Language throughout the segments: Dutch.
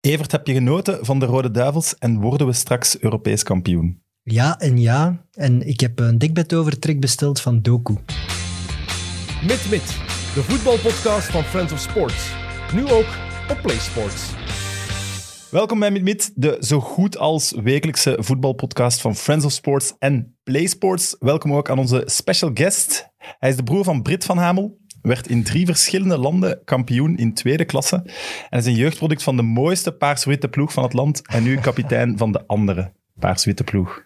Evert, heb je genoten van de Rode Duivels en worden we straks Europees kampioen? Ja en ja. En ik heb een dikbed overtrek besteld van Doku. Mit Mit, de voetbalpodcast van Friends of Sports. Nu ook op PlaySports. Welkom bij Mit de zo goed als wekelijkse voetbalpodcast van Friends of Sports en PlaySports. Welkom ook aan onze special guest. Hij is de broer van Brit van Hamel, werd in drie verschillende landen kampioen in tweede klasse en is een jeugdproduct van de mooiste paars-witte ploeg van het land en nu kapitein van de andere paars-witte ploeg.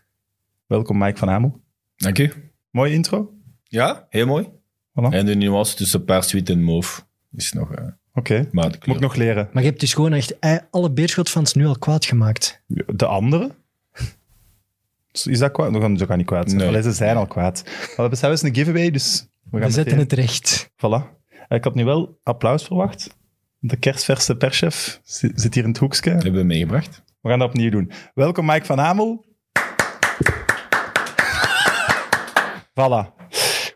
Welkom Mike van Hamel. Dank u. Mooie intro. Ja, heel mooi. Voilà. En de nuance tussen paars, wit en mauve is nog... eh Oké, moet ik nog leren. Maar je hebt dus gewoon echt eh, alle Beerschot-fans nu al kwaad gemaakt. De andere? Is dat kwaad? We gaan, ze gaan niet kwaad zijn. Nee. Allee, ze zijn al kwaad. Maar we hebben zelfs een giveaway, dus we gaan We zetten meteen- het recht. Voilà. Eh, Ik had nu wel applaus verwacht. De kerstverse perschef zi- zit hier in het hoekje. hebben we meegebracht. We gaan dat opnieuw doen. Welkom Mike van Hamel. Voilà.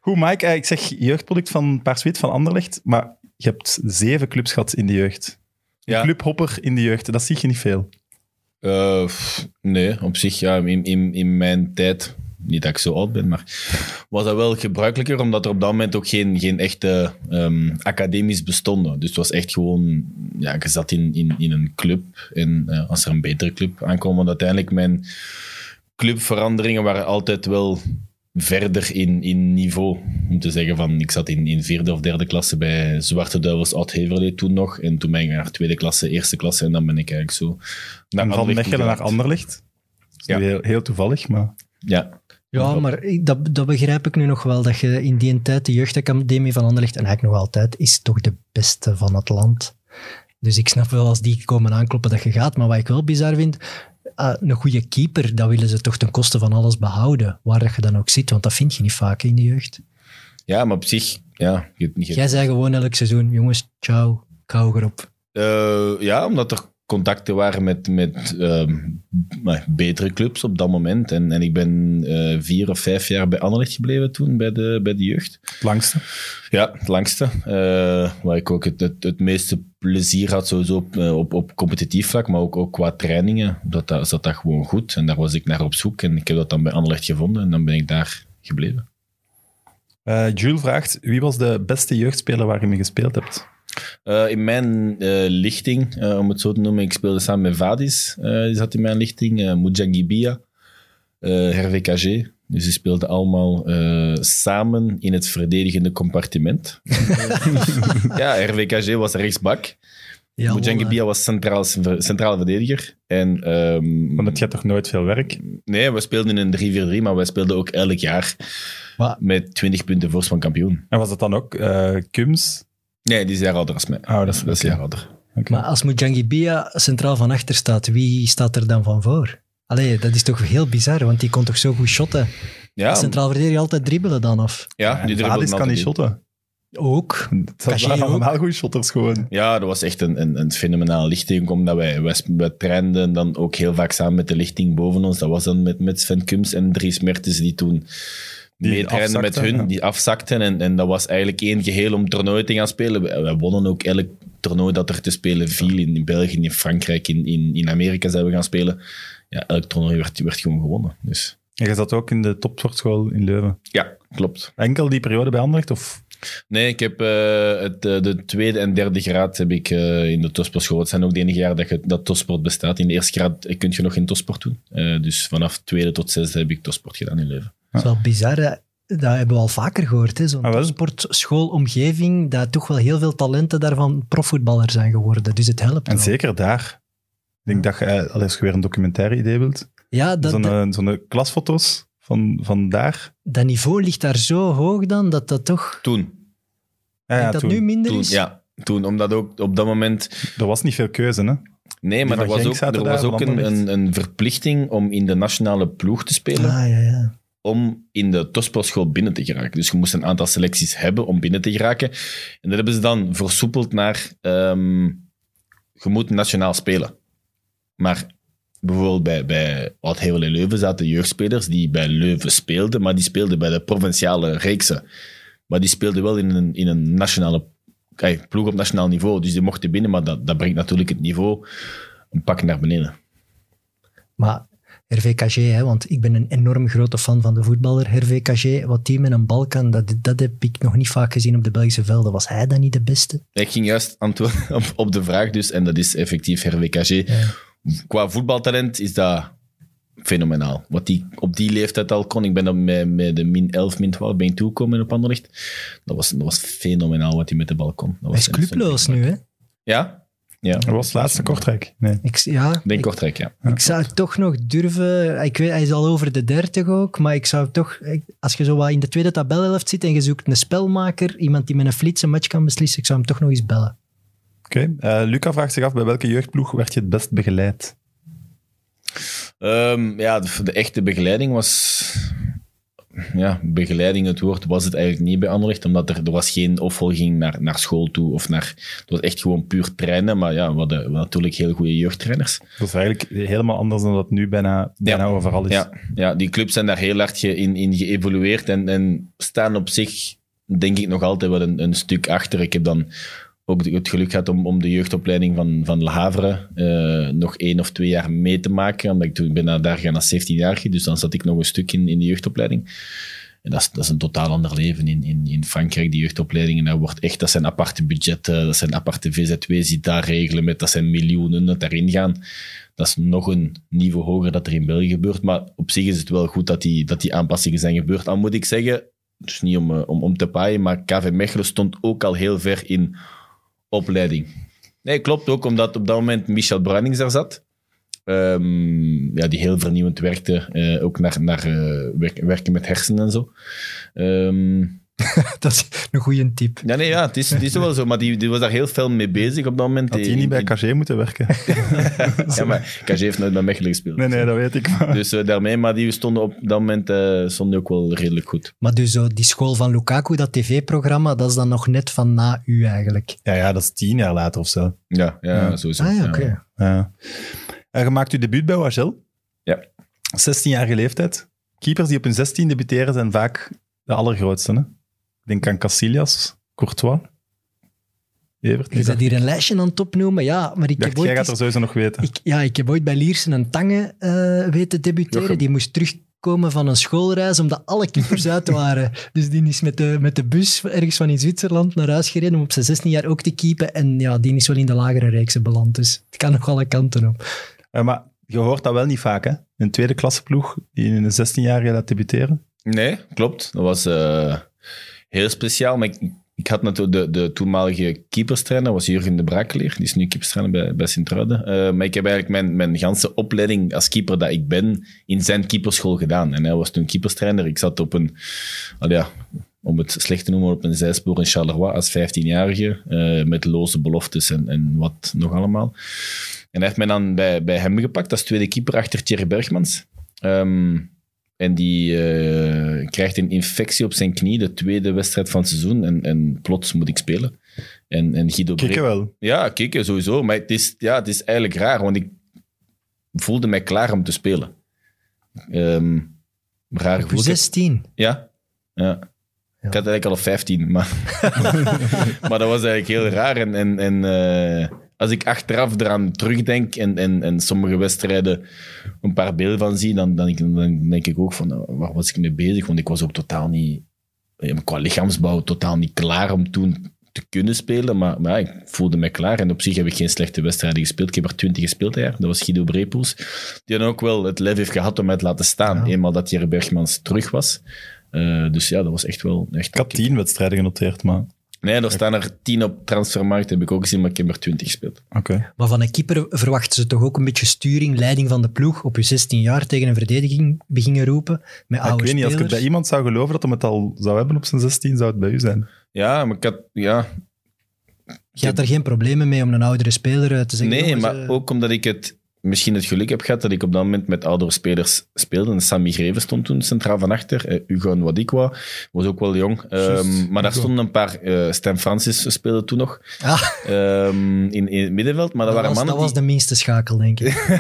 Goed Mike, eh, ik zeg jeugdproduct van Paarswit van Anderlecht, maar je hebt zeven clubs gehad in de jeugd. Ja. Clubhopper in de jeugd, dat zie je niet veel. Eh, pff, nee, op zich, ja, in, in, in mijn tijd, niet dat ik zo oud ben, maar was dat wel gebruikelijker, omdat er op dat moment ook geen, geen echte ehm academisch bestonden. Dus het was echt gewoon, ja, je zat in, in, in een club en eh, als er een betere club aankwam, want uiteindelijk mijn clubveranderingen waren altijd wel verder in, in niveau. Om te zeggen van, ik zat in, in vierde of derde klasse bij Zwarte Duivels Oud-Heverlee toen nog. En toen ben ik naar tweede klasse, eerste klasse en dan ben ik eigenlijk zo naar En van Mechelen naar Ja. nu heel, heel toevallig, maar... Ja, Ja, maar dat, dat begrijp ik nu nog wel. Dat je in die tijd de jeugdacademie van Anderlecht, en eigenlijk nog altijd, is toch de beste van het land. Dus ik snap wel als die komen aankloppen dat je gaat. Maar wat ik wel bizar vind, ah, een goede keeper, dat willen ze toch ten koste van alles behouden. Waar dat je dan ook zit, want dat vind je niet vaak in de jeugd. ja maar op zich, ja. Je, je- Jij zei gewoon elk seizoen, jongens, ciao, ik hou erop. Eh, ja, omdat er contacten waren met, met ehm, betere clubs op dat moment. En, en ik ben eh, vier of vijf jaar bij Anderlecht gebleven toen, bij de, bij de jeugd. Het langste. Ja, het langste. Eh, waar ik ook het, het, het meeste plezier had, sowieso op, eh, op, op competitief vlak, maar ook, ook qua trainingen. Dat, dat, zat dat gewoon goed. En daar was ik naar op zoek. En ik heb dat dan bij Anderlecht gevonden. En dan ben ik daar gebleven. Eh, Jules vraagt, wie was de beste jeugdspeler waar je mee gespeeld hebt? Eh, in mijn eh, lichting, eh, om het zo te noemen, ik speelde samen met Vadis, eh, die zat in mijn lichting, uh, Mujangibia, eh Hervé Cagé. Dus die speelden allemaal eh, samen in het verdedigende compartiment. ja, Hervé Cagé was rechtsbak. Ja, Mujangibia was centraal, centrale verdediger. En, ehm, Want het gaat toch nooit veel werk? nee, we speelden in een 3-4-3, maar wij speelden ook elk jaar Maar- met 20 punten voorsprong kampioen. En was dat dan ook eh Kums? Nee, die is jaar ouder als mij. Oh, dat is- dat is jaar ouder. Maar als Mujangibia centraal van achter staat, wie staat er dan van voor? Allee, dat is toch heel bizar, want die kon toch zo goed shotten. Ja, Centraal verdediger altijd dribbelen dan, of? ja die dribbelde Vadis kan niet shotten. Ook. Dat waren allemaal goede shotters gewoon. Ja, dat was echt een, een, een fenomenale lichting, omdat wij, wij, wij trainden dan ook heel vaak samen met de lichting boven ons. Dat was dan met, met Sven Kums en Dries Mertens die toen Die meetrainden met hun, ja. die afzakten. En, en dat was eigenlijk één geheel om toernooi te gaan spelen. Wij, wij wonnen ook elk toernooi dat er te spelen viel. In, in België, in Frankrijk, in, in, in Amerika zijn we gaan spelen. Ja, elk toernooi werd, werd gewoon gewonnen. Dus En je zat ook in de topsportschool in Leuven. ja, klopt. Enkel die periode bij Anderlecht? Of? Nee, ik heb eh, het, eh, de tweede en derde graad heb ik eh, in de topsportschool. Het zijn ook de enige jaren dat, je, dat topsport bestaat. In de eerste graad kun je nog geen topsport doen. Dus vanaf tweede tot zesde heb ik topsport gedaan in Leuven. Dat is wel bizar. Dat hebben we al vaker gehoord, hè. Zo'n Ah, sportschoolomgeving, dat toch wel heel veel talenten daarvan profvoetballer zijn geworden. Dus het helpt En wel. zeker daar. Ik denk dat je, eh, als je weer een documentaire idee wilt, Ja, dat, zo'n dat, eh, zo'n klasfoto's van, van daar. dat niveau ligt daar zo hoog dan, dat dat toch... Toen, Ja, ja, denk dat toen. nu minder toen, is? ja, toen, omdat ook op dat moment... Er was niet veel keuze, hè? Nee, maar er was ook, er was ook een, een, een verplichting om in de nationale ploeg te spelen. Ah, ja, ja. Om in de topsportschool binnen te geraken. Dus je moest een aantal selecties hebben om binnen te geraken. En dat hebben ze dan versoepeld naar... ehm, je moet nationaal spelen. Maar bijvoorbeeld bij, bij Oud-Hevel Leuven zaten jeugdspelers die bij Leuven speelden, maar die speelden bij de provinciale reeksen. Maar die speelden wel in een, in een nationale ploeg op nationaal niveau. Dus die mochten binnen, maar dat, dat brengt natuurlijk het niveau een pak naar beneden. Maar Hervé Cagé, hè, want ik ben een enorm grote fan van de voetballer Hervé Cagé. Wat die met een bal kan, dat, dat heb ik nog niet vaak gezien op de Belgische velden. Was hij dan niet de beste? Ik ging juist antwoorden op, de vraag dus, en dat is effectief Hervé Cagé. Qua voetbaltalent is dat fenomenaal. Wat die op die leeftijd al kon. Ik ben dan met, met de min 11, min 12 ben ik toegekomen op Anderlecht. Dat was, dat was fenomenaal wat hij met de bal kon. Dat Hij was is clubloos nu, hè? Ja? Ja. Dat was het laatste Kortrijk. Nee. Ik, ja, denk ik, Kortrijk, ja. ik zou toch nog durven... Ik weet, hij is al over de 30 ook, maar ik zou toch... Als je zo wat in de tweede tabelhelft zit en je zoekt een spelmaker, iemand die met een flits een match kan beslissen, ik zou hem toch nog eens bellen. Oké. Eh, Luca vraagt zich af, bij welke jeugdploeg werd je het best begeleid? Ehm, ja, de, de echte begeleiding was... Ja, begeleiding, het woord, was het eigenlijk niet bij Anderlecht, omdat er, er was geen opvolging naar, naar school toe. Of naar, het was echt gewoon puur trainen, maar ja, we hadden, we hadden natuurlijk heel goede jeugdtrainers. Dat is eigenlijk helemaal anders dan dat nu bijna, bijna Ja. overal is. Ja, ja, die clubs zijn daar heel hard ge- in, in geëvolueerd en, en staan op zich, denk ik, nog altijd wel een, een stuk achter. Ik heb dan ook het geluk gehad om, om de jeugdopleiding van, van Le Havre eh, nog één of twee jaar mee te maken. Omdat ik toen ben naar daar gegaan als 17-jarige, dus dan zat ik nog een stuk in, in de jeugdopleiding. En dat is, dat is een totaal ander leven in, in, in Frankrijk, die jeugdopleidingen. Dat, wordt echt, dat zijn aparte budgetten, dat zijn aparte VZW's die daar regelen met, dat zijn miljoenen dat daarin gaan. Dat is nog een niveau hoger dat er in België gebeurt. Maar op zich is het wel goed dat die, dat die aanpassingen zijn gebeurd. Al moet ik zeggen, dus niet om, eh, om, om te paaien, maar KV Mechelen stond ook al heel ver in opleiding. Nee, klopt ook, omdat op dat moment Michel Bruinings daar zat. Ehm, ja, die heel vernieuwend werkte, eh, ook naar, naar eh, werk- werken met hersenen en zo. Ehm, Dat is een goede tip. ja, nee, ja, het is, het is wel zo, maar die, die was daar heel veel mee bezig op dat moment. Had hij niet bij Cagé moeten werken? Ja, maar Cagé heeft nooit bij Mechelen gespeeld. Nee, nee, dat weet ik. Maar... Dus eh, daarmee, maar die stonden op dat moment eh, stonden ook wel redelijk goed. Maar dus zo die school van Lukaku, dat tv-programma, dat is dan nog net van na u eigenlijk. Ja, ja, dat is tien jaar later of zo. Ja, ja, Ja. sowieso. Ah ja, Ja. oké. Ja. En je maakt je debuut bij Wagel. Ja. 16-jarige leeftijd. Keepers die op hun 16 debuteren zijn vaak de allergrootste. Hè? Ik denk aan Casillas, Courtois, Evert. Je bent hier een lijstje aan het opnoemen. Ja, maar ik dacht, heb jij ooit, gaat er sowieso nog weten. ik, ja, ik heb ooit bij Liersen een Tange eh, weten debuteren. Jochem. Die moest terugkomen van een schoolreis, omdat alle keepers uit waren. Dus die is met de, met de bus ergens van in Zwitserland naar huis gereden om op zijn 16 jaar ook te keepen. En ja, die is wel in de lagere reeksen beland. Dus het kan nog alle kanten op. Eh, maar je hoort dat wel niet vaak, hè? Een tweede klasse ploeg die in een 16-jarige laat debuteren. Nee, klopt. Dat was eh, heel speciaal. Maar ik, had natuurlijk de, de toenmalige keeperstrainer, was Jurgen de Brakeleer. Die is nu keeperstrainer bij, bij Sint-Truiden. Eh, maar ik heb eigenlijk mijn, mijn ganse opleiding als keeper dat ik ben, in zijn keeperschool gedaan. En hij was toen keeperstrainer. Ik zat op een, al ja, om het slecht te noemen, op een zijspoor in Charleroi als 15-jarige. eh, met loze beloftes en, en wat nog allemaal. En hij heeft mij dan bij, bij hem gepakt als tweede keeper achter Thierry Bergmans. Ehm, en die eh, krijgt een infectie op zijn knie, de tweede wedstrijd van het seizoen. En, en plots moet ik spelen. En, en Guido Kikken wel. Ja, kikken sowieso. Maar het is, ja, het is eigenlijk raar, want ik voelde mij klaar om te spelen. Ehm raar gevoel. 16. Ja. ja. Ik had eigenlijk al op 15, maar, maar dat was eigenlijk heel raar. En, en, en eh, als ik achteraf eraan terugdenk en, en, en sommige wedstrijden een paar beelden van zie, dan, dan, dan denk ik ook van, nou, waar was ik mee bezig? Want ik was ook totaal niet, eh, qua lichaamsbouw, totaal niet klaar om toen te kunnen spelen. Maar, maar ja, ik voelde me klaar. En op zich heb ik geen slechte wedstrijden gespeeld. Ik heb er 20 gespeeld jaar. Dat was Guido Brepoels. Die dan ook wel het lef heeft gehad om mij te laten staan. Ja. Eenmaal dat Thierry Bergmans terug was. Eh, dus ja, dat was echt wel... Echt Ik had tien wedstrijden genoteerd, maar... Nee, er staan er tien op transfermarkt, heb ik ook gezien, maar ik heb er twintig gespeeld. Oké. Maar van een keeper verwachten ze toch ook een beetje sturing, leiding van de ploeg. Op je 16 jaar tegen een verdediging beginnen roepen. Met Ja, ik weet niet, als ik het bij iemand zou geloven dat hij het al zou hebben op zijn 16, zou het bij u zijn. Ja, maar ik had... Ja, Je had er geen problemen mee om een oudere speler te zeggen. nee, jongens, maar eh, ook omdat ik het misschien het geluk heb gehad dat ik op dat moment met oudere spelers speelde. En Sammy Greven stond toen centraal van achter. Eh, Hugo Wadikwa was ook wel jong. Ehm, maar daar stonden een paar... eh Stan Francis speelde toen nog ah, ehm, in, in het middenveld. Maar dat, dat, waren was, mannen dat was die... de minste schakel, denk ik.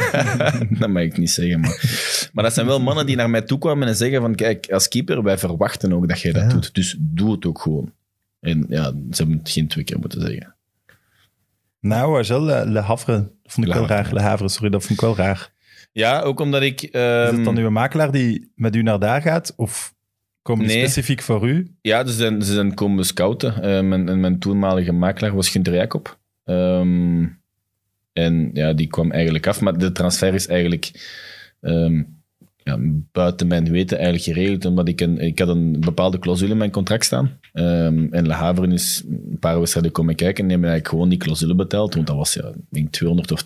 dat mag ik niet zeggen, maar... Maar dat zijn wel mannen die naar mij toe kwamen en zeggen van, kijk, als keeper, wij verwachten ook dat jij dat Ja. doet. Dus doe het ook gewoon. En ja, ze hebben het geen twee keer moeten zeggen. Nou, Agel, Le, Le Havre. Dat vond ik Le wel raar. Le Havre, sorry, dat vond ik wel raar. Ja, ook omdat ik... Is ehm, het dan uw makelaar die met u naar daar gaat? Of komen die Nee. specifiek voor u? Ja, ze zijn, ze zijn komen scouten. Eh, mijn, en mijn toenmalige makelaar was Gunter Jacob. Ehm, en ja, die kwam eigenlijk af. Maar de transfer is eigenlijk ehm, ja, buiten mijn weten eigenlijk geregeld. Omdat ik, een, ik had een bepaalde clausule in mijn contract staan. Ehm, en Le Havre is een paar wedstrijden komen kijken en die hebben eigenlijk gewoon die clausule betaald. Want dat was ja, denk 200 of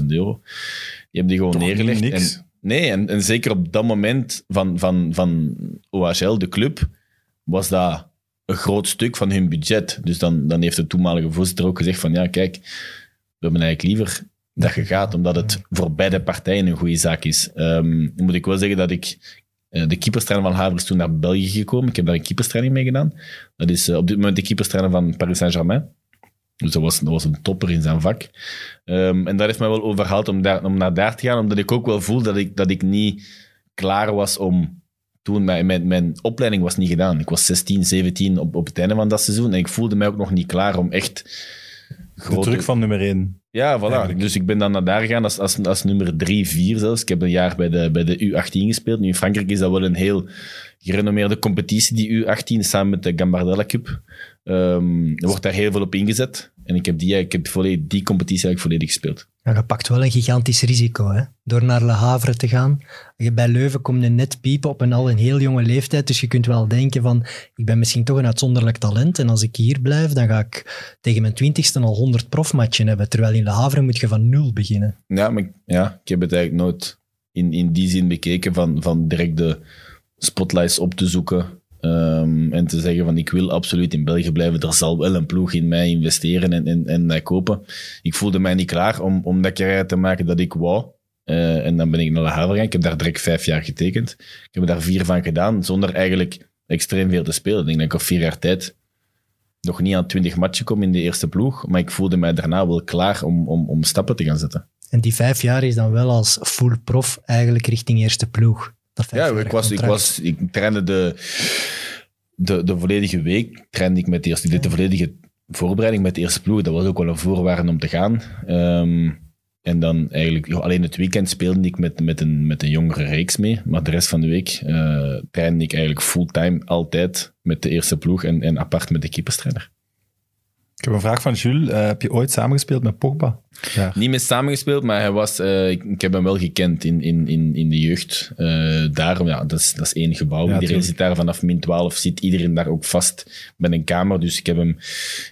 250.000 euro. Die hebben die gewoon Toch neergelegd. niks? En, nee, en, en zeker op dat moment van, van, van OHL, de club, was dat een groot stuk van hun budget. Dus dan, dan heeft de toenmalige voorzitter ook gezegd van ja, kijk, we hebben eigenlijk liever dat je gaat, omdat het voor beide partijen een goede zaak is. Ehm, moet ik wel zeggen dat ik... eh, de keeperstrainer van Haver is toen naar België gekomen. Ik heb daar een keeperstraining mee gedaan. Dat is eh, op dit moment de keeperstrainer van Paris Saint-Germain. Dus dat was, dat was een topper in zijn vak. Ehm, en dat heeft mij wel overhaald om, daar, om naar daar te gaan, omdat ik ook wel voel dat ik, dat ik niet klaar was om... Toen mijn, mijn, mijn opleiding was niet gedaan. Ik was 16, 17 op, op het einde van dat seizoen. En ik voelde mij ook nog niet klaar om echt... De druk van nummer 1. ja, voilà. Eigenlijk. Dus ik ben dan naar daar gegaan als, als, als nummer 3, 4 zelfs. Ik heb een jaar bij de, bij de U18 gespeeld. Nu in Frankrijk is dat wel een heel gerenommeerde competitie, die U18, samen met de Gambardella Cup. Ehm, er wordt daar heel veel op ingezet. En ik heb die, ik heb volledig, die competitie eigenlijk volledig gespeeld. Maar je pakt wel een gigantisch risico, hè? Door naar Le Havre te gaan. Bij Leuven kom je net piepen op een al een heel jonge leeftijd, dus je kunt wel denken van, ik ben misschien toch een uitzonderlijk talent en als ik hier blijf, dan ga ik tegen mijn twintigste al 100 profmatchen hebben, terwijl in Le Havre moet je van nul beginnen. Ja, maar ja, ik heb het eigenlijk nooit in, in die zin bekeken van, van direct de spotlights op te zoeken ehm, en te zeggen van ik wil absoluut in België blijven. Er zal wel een ploeg in mij investeren en, en, en mij kopen. Ik voelde mij niet klaar om, om dat carrière te maken dat ik wou. Eh, en dan ben ik naar de Haver gegaan. Ik heb daar direct vijf jaar getekend. Ik heb daar vier van gedaan, zonder eigenlijk extreem veel te spelen. Ik denk dat ik op vier jaar tijd nog niet aan twintig matchen kom in de eerste ploeg. Maar ik voelde mij daarna wel klaar om, om, om stappen te gaan zetten. En die vijf jaar is dan wel als full prof eigenlijk richting eerste ploeg. Dat Ja, ik, was, ik, was, ik trainde de, de, de volledige week trainde ik met de eerste, ik deed de volledige voorbereiding met de eerste ploeg. Dat was ook wel een voorwaarde om te gaan. Ehm, en dan eigenlijk, alleen het weekend speelde ik met, met, een, met een jongere reeks mee. Maar de rest van de week eh trainde ik eigenlijk fulltime altijd met de eerste ploeg en, en apart met de keeperstrainer. Ik heb een vraag van Jules. Eh, heb je ooit samengespeeld met Pogba? Ja. Niet mee samengespeeld, maar hij was, eh, ik, ik heb hem wel gekend in, in, in, in de jeugd. Eh, daarom, ja, dat is, dat is één gebouw. iedereen tuurlijk. zit daar vanaf min 12, zit iedereen daar ook vast met een kamer. Dus ik heb hem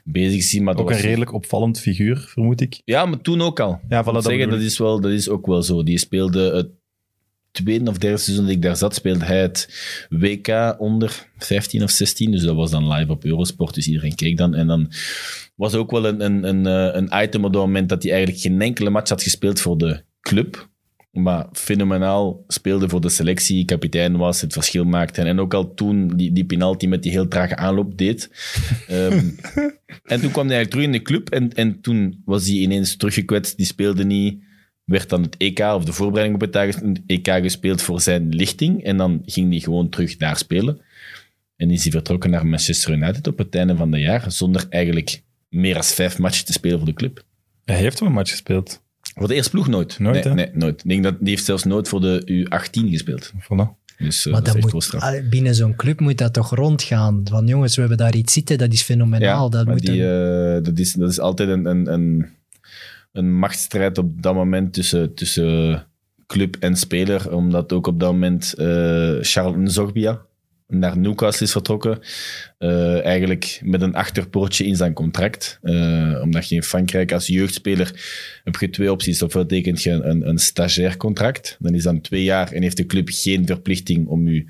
bezig gezien. Maar Ook een redelijk opvallend figuur, vermoed ik. Ja, maar toen ook al. Ja, voilà, moet dat zeggen, dat, is wel, dat is ook wel zo. Die speelde het tweede of derde seizoen dat ik daar zat, speelde hij het WK onder 15 of 16. Dus dat was dan live op Eurosport, dus iedereen keek dan. En dan was ook wel een, een, een, eh, een item op dat moment dat hij eigenlijk geen enkele match had gespeeld voor de club. Maar fenomenaal speelde voor de selectie, kapitein was, het verschil maakte. En ook al toen die, die penalty met die heel trage aanloop deed. Ehm, en toen kwam hij eigenlijk terug in de club en, en toen was hij ineens teruggekwetst. Die speelde niet, werd dan het EK of de voorbereiding op het EK gespeeld voor zijn lichting. En dan ging hij gewoon terug daar spelen. En is hij vertrokken naar Manchester United op het einde van het jaar, zonder eigenlijk meer dan vijf matchen te spelen voor de club. Hij heeft wel een match gespeeld. Voor de eerste ploeg nooit. Nooit, nee, hè? nee, nooit. Ik denk dat die heeft zelfs nooit voor de U18 gespeeld. Voilà. Dus eh, Maar dat moet, binnen zo'n club moet dat toch rondgaan. Van jongens, we hebben daar iets zitten, dat is fenomenaal. dat, maar moet die, een- eh, dat, is, dat is altijd een, een, een, een machtsstrijd op dat moment tussen, tussen club en speler. Omdat ook op dat moment eh Charles Nzogbia naar Newcastle is vertrokken. Eh, eigenlijk met een achterpoortje in zijn contract. Eh, omdat je in Frankrijk als jeugdspeler heb je twee opties. Ofwel tekent je een, een stagiair contract. Dan is dat twee jaar en heeft de club geen verplichting om je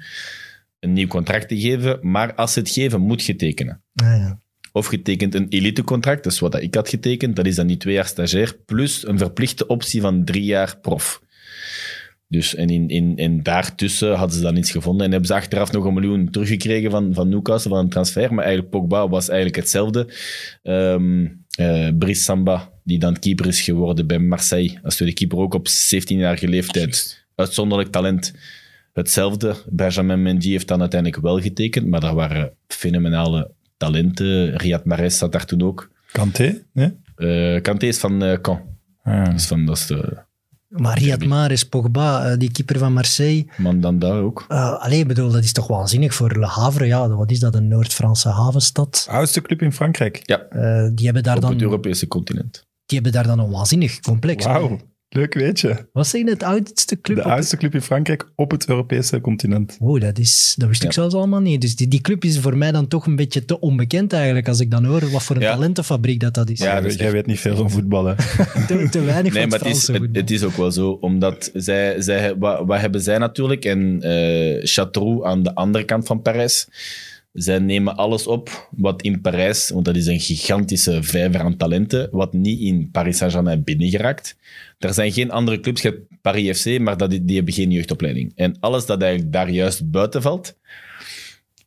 een nieuw contract te geven. Maar als ze het geven, moet je tekenen. Ja. Of getekend een elitecontract, dat is wat ik had getekend. Dat is dan die twee jaar stagiair, plus een verplichte optie van drie jaar prof. Dus en, in, in, en daartussen hadden ze dan iets gevonden. En hebben ze achteraf nog een miljoen teruggekregen van, van Newcastle, van een transfer. Maar eigenlijk Pogba was eigenlijk hetzelfde. Eh, Brice Samba, die dan keeper is geworden bij Marseille. Als tweede keeper ook op 17-jarige leeftijd. Uitzonderlijk talent. Hetzelfde. Benjamin Mendy heeft dan uiteindelijk wel getekend, maar daar waren fenomenale talenten. Riyad Mahrez zat daar toen ook. Kanté? Nee? Eh Kanté is van eh Caen. Ah. Dus van, dat is de Maar Riyad Mahrez, Pogba, eh, die keeper van Marseille. man dan daar ook. Uh, alleen bedoel, dat is toch waanzinnig voor Le Havre. Ja, wat is dat, een Noord-Franse havenstad? Oudste club in Frankrijk. Ja, die, hebben daar op dan, het die Europese continent. hebben daar dan een waanzinnig complex. Wauw, leuk weetje. Wat zeg je, het oudste club? De oudste club in Frankrijk op het Europese continent. Wow, dat, is, dat wist ik zelfs allemaal niet. Dus die, die club is voor mij dan toch een beetje te onbekend eigenlijk, als ik dan hoor wat voor een Ja. talentenfabriek dat, dat is. Ja, jij echt- weet niet veel van voetbal, hè? Te, te weinig Nee, van maar het is, Franse het, is ook wel zo, omdat zij, zij, wat, wat hebben zij natuurlijk? En eh Châteauroux aan de andere kant van Parijs. Zij nemen alles op wat in Parijs, want dat is een gigantische vijver aan talenten, wat niet in Paris Saint-Germain binnengeraakt. Er zijn geen andere clubs, je hebt Paris FC, maar dat, die hebben geen jeugdopleiding. En alles dat daar juist buiten valt,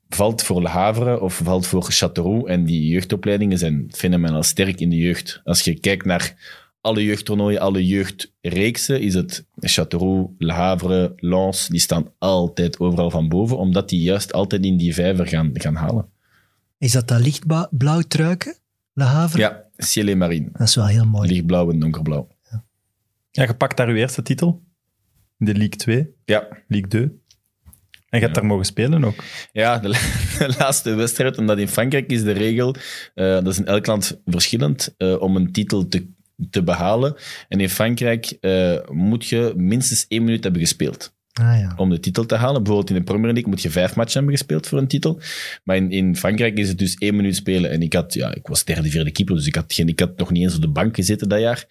valt voor Le Havre of valt voor Châteauroux. En die jeugdopleidingen zijn fenomenaal sterk in de jeugd. Als je kijkt naar alle jeugdtoernooien, alle jeugdreeksen, is het Châteauroux, Le Havre, Lens, die staan altijd overal van boven, omdat die juist altijd in die vijver gaan, gaan halen. Is dat dat lichtblauw truiken, Le Havre? Ja, ciel et marine. Dat is wel heel mooi. Lichtblauw en donkerblauw. Ja, je pakt daar uw eerste titel. In de League 2, Ja, League 2. En je hebt daar mogen spelen ook. Ja, de, la- de laatste wedstrijd, omdat in Frankrijk is de regel, eh, dat is in elk land verschillend, eh, om een titel te, te behalen. En in Frankrijk eh, moet je minstens één minuut hebben gespeeld Ah ja. om de titel te halen. Bijvoorbeeld in de Premier League moet je vijf matchen hebben gespeeld voor een titel. Maar in, in Frankrijk is het dus één minuut spelen. En ik, had, ja, ik was derde, vierde keeper, dus ik had, geen, ik had nog niet eens op de bank gezeten dat jaar.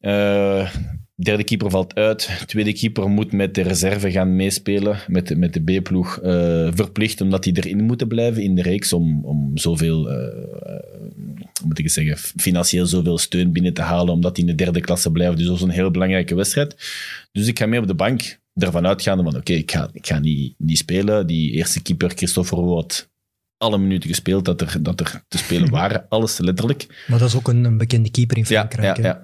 Eh, derde keeper valt uit. Tweede keeper moet met de reserve gaan meespelen, met de, met de B-ploeg. eh, verplicht, omdat die erin moeten blijven in de reeks om, om zoveel, moet ik zeggen, financieel zoveel steun binnen te halen, omdat die in de derde klasse blijven. Dus dat was een heel belangrijke wedstrijd. Dus ik ga mee op de bank, ervan uitgaande van oké, ik ga, ik ga niet, niet spelen. Die eerste keeper, Christopher Wout, alle minuten gespeeld dat er, dat er te spelen waren. Alles letterlijk. Maar dat is ook een, een bekende keeper in Ja, Frankrijk. ja, hè. ja.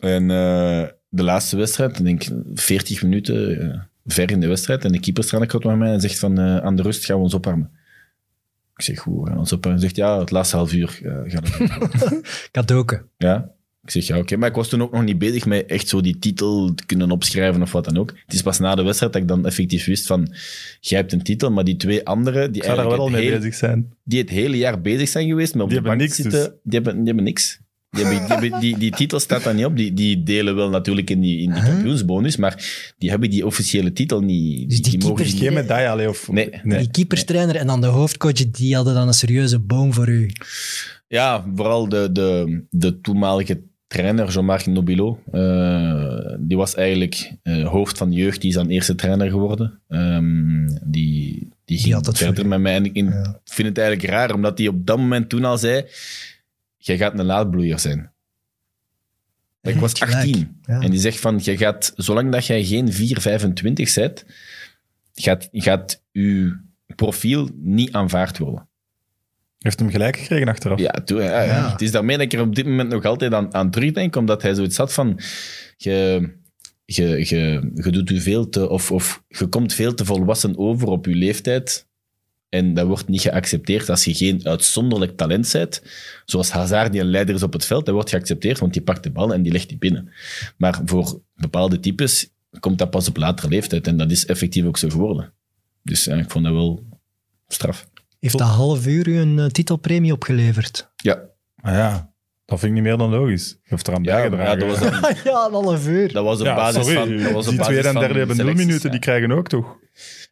En eh, de laatste wedstrijd, ik denk 40 minuten eh, ver in de wedstrijd. En de keeper staat met mij en zegt van eh, aan de rust gaan we ons opwarmen. Ik zeg, hoe gaan we ons opwarmen? Hij zegt, ja, het laatste half uur eh, gaat het. Kadoken. ja. Ik zeg, ja, oké. Maar ik was toen ook nog niet bezig met echt zo die titel te kunnen opschrijven of wat dan ook. Het is pas na de wedstrijd dat ik dan effectief wist van, jij hebt een titel, maar die twee anderen, die Ik zou daar wel al eigenlijk mee hele- bezig zijn. die het hele jaar bezig zijn geweest, maar op Die de hebben bank niks, zitten, dus. die, hebben, die hebben niks. Die, hebben, die, hebben- die, die titel staat daar niet op. Die, die delen wel natuurlijk in die, in die Huh? kampioensbonus, maar die hebben die officiële titel niet. Dus die mogen keepers- die- Geen medaille, allee, of... Nee. Die keeperstrainer en dan de hoofdcoach, die hadden dan een serieuze boom voor u. Ja, vooral de, de, de toenmalige trainer, Jean-Marc Nobilo, eh, die was eigenlijk eh, hoofd van de jeugd, die is dan eerste trainer geworden. Ehm, die, die ging had het verder met mij. En ik Ja. vind het eigenlijk raar, omdat hij op dat moment toen al zei, jij gaat een laadbloeier zijn. Ik was Gelijk. 18. Ja. En die zegt van, je gaat, zolang dat jij geen 4,25 bent, gaat, gaat je profiel niet aanvaard worden. Heeft hem gelijk gekregen achteraf. Ja, toen, ja, ja. Ja. het is daarmee dat ik er op dit moment nog altijd aan, aan terugdenk, omdat hij zoiets had van, je, je, je, je doet u veel te, of, of je komt veel te volwassen over op je leeftijd. En dat wordt niet geaccepteerd als je geen uitzonderlijk talent bent. Zoals Hazard, die een leider is op het veld, dat wordt geaccepteerd, want die pakt de bal en die legt die binnen. Maar voor bepaalde types komt dat pas op latere leeftijd. En dat is effectief ook zo geworden. Dus ja, ik vond dat wel straf. Heeft dat half uur u een eh, titelpremie opgeleverd? Ja, Ah ja, dat vind ik niet meer dan logisch. Je heeft eraan ja, bijgedragen. ja, dat was ja, een half uur. Dat was op Ja, basis sorry, van. Dat was op die basis tweede en derde hebben nul minuten, ja. die krijgen ook toch?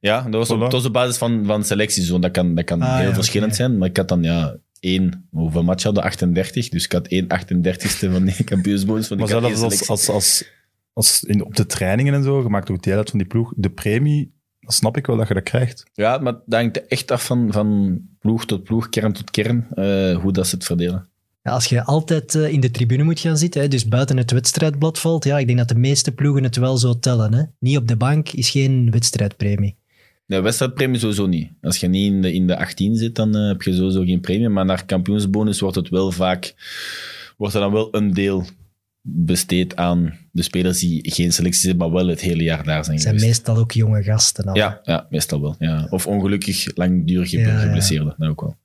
Ja, dat was, op, Voilà. dat was op basis van, van selecties. want Dat kan, dat kan Ah, heel ja, verschillend zijn. Maar ik had dan ja, één. Hoeveel match hadden? 38. Dus ik had één 38ste van die kampioensbonus. Maar zelfs als, als, als, als in, op de trainingen en zo, je maakt ook deel uit van die ploeg, de premie, dan snap ik wel dat je dat krijgt. Ja, maar dat hangt echt af van, van ploeg tot ploeg, kern tot kern, eh, hoe dat ze het verdelen. Ja, als je altijd eh, in de tribune moet gaan zitten, hè, dus buiten het wedstrijdblad valt, ja, ik denk dat de meeste ploegen het wel zo tellen. Hè. Niet op de bank is geen wedstrijdpremie. De wedstrijdpremie sowieso niet. Als je niet in de, in de 18 zit, dan eh, heb je sowieso geen premie. Maar naar kampioensbonus wordt het wel vaak, wordt er dan wel een deel besteed aan de spelers die geen selectie hebben, maar wel het hele jaar daar zijn Het zijn geweest. meestal ook jonge gasten. al. Ja, ja, meestal wel. Ja. Of ongelukkig langdurig Ja, ja. geblesseerden, dat ook wel.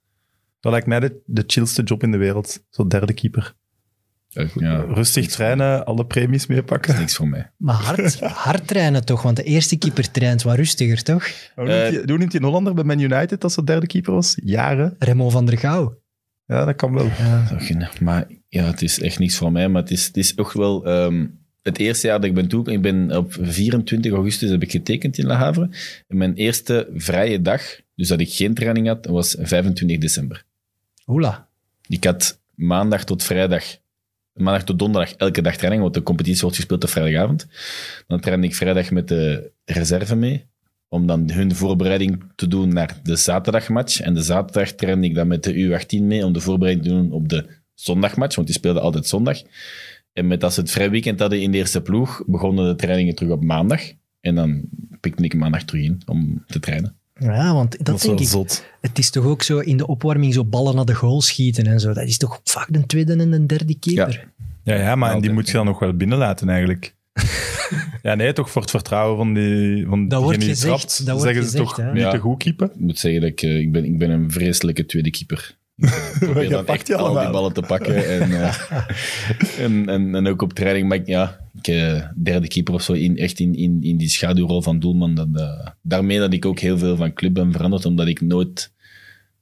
Dat lijkt mij de, de chillste job in de wereld. Zo derde keeper. Ja, Rustig trainen, alle premies meepakken. niks voor mij. Maar hard, hard trainen toch? Want de eerste keeper traint wat rustiger, toch? Hoe Eh, hoe noemt hij een Hollander bij Man United als de derde keeper was? Jaren. Remo van der Gouw. Ja, dat kan wel. Nee. Maar ja, het is echt niks voor mij. Maar het is, het is ook wel... ehm, het eerste jaar dat ik ben toe... Ik ben op 24 augustus heb ik getekend in La Havre. En mijn eerste vrije dag, dus dat ik geen training had, was 25 december. Ik had maandag tot vrijdag, maandag tot donderdag elke dag training, want de competitie wordt gespeeld op vrijdagavond. Dan trainde ik vrijdag met de reserve mee, om dan hun voorbereiding te doen naar de zaterdagmatch. En de zaterdag trainde ik dan met de U18 mee, om de voorbereiding te doen op de zondagmatch, want die speelden altijd zondag. En met als ze het vrij weekend hadden in de eerste ploeg, begonnen de trainingen terug op maandag. En dan pikte ik maandag terug in om te trainen. Ja, want dat, denk ik. zot. Het is toch ook zo in de opwarming zo ballen naar de goal schieten en zo. Dat is toch vaak de tweede en de derde keeper. Ja, ja maar en die moet je dan nog wel binnenlaten eigenlijk. ja, nee, toch voor het vertrouwen van, die, van Dat wordt gezegd, trapt. dat wordt zeggen ze gezegd, toch hè. niet Ja. te goed keeper. Ik moet zeggen dat ik, eh, ik, ben, ik ben een vreselijke tweede keeper. Ik probeer dan echt al die ballen te pakken. En, eh, en, en, en ook op training. Maar ik, ja, ik, eh, derde keeper of zo, in, echt in, in, in die schaduwrol van doelman. Dat, eh, daarmee dat ik ook heel veel van club ben veranderd, omdat ik nooit...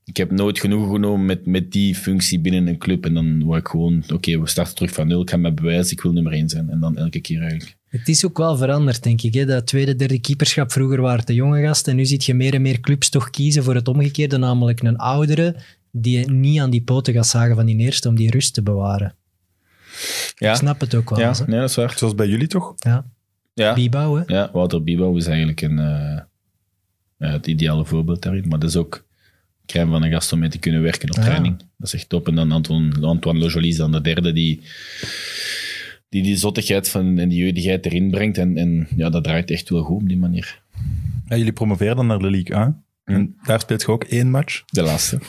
Ik heb nooit genoegen genomen met, met die functie binnen een club. En dan wou ik gewoon, oké, we starten terug van nul. Ik ga me bewijzen, ik wil nummer één zijn. En dan elke keer eigenlijk. Het is ook wel veranderd, denk ik. Hè? Dat tweede, derde keeperschap, vroeger waren het de jonge gasten. En nu zie je meer en meer clubs toch kiezen voor het omgekeerde, namelijk een oudere die niet aan die poten gaat zagen van die eerste om die rust te bewaren. Ja, Ik snap het ook wel. ja nee, dat is waar. Zoals bij jullie toch? Ja. Ja. Bibouw, hè? Ja, Wouter Bibouw is eigenlijk een, eh, ja, het ideale voorbeeld daarin. Maar dat is ook crème van een gast om mee te kunnen werken op Ja. training. Dat is echt top. En dan Antoine, Antoine Le Joly is dan de derde die die, die zottigheid van, en die jeugdigheid erin brengt. En, en ja, dat draait echt wel goed op die manier. Ja, jullie promoveerden naar de League A. Hm. En daar speelt je ook één match. De laatste.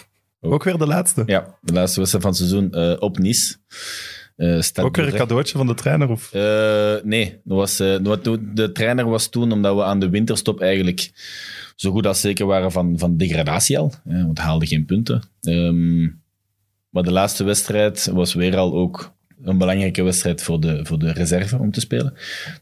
Ook weer de laatste. Ja, de laatste wedstrijd van het seizoen eh, op Nice. Eh, ook weer een cadeautje van de trainer? Of? Eh, nee, dat was, de trainer was toen, omdat we aan de winterstop eigenlijk zo goed als zeker waren van, van degradatie al. hè, want we haalden geen punten. Ehm, maar de laatste wedstrijd was weer al ook een belangrijke wedstrijd voor de, voor de reserve om te spelen.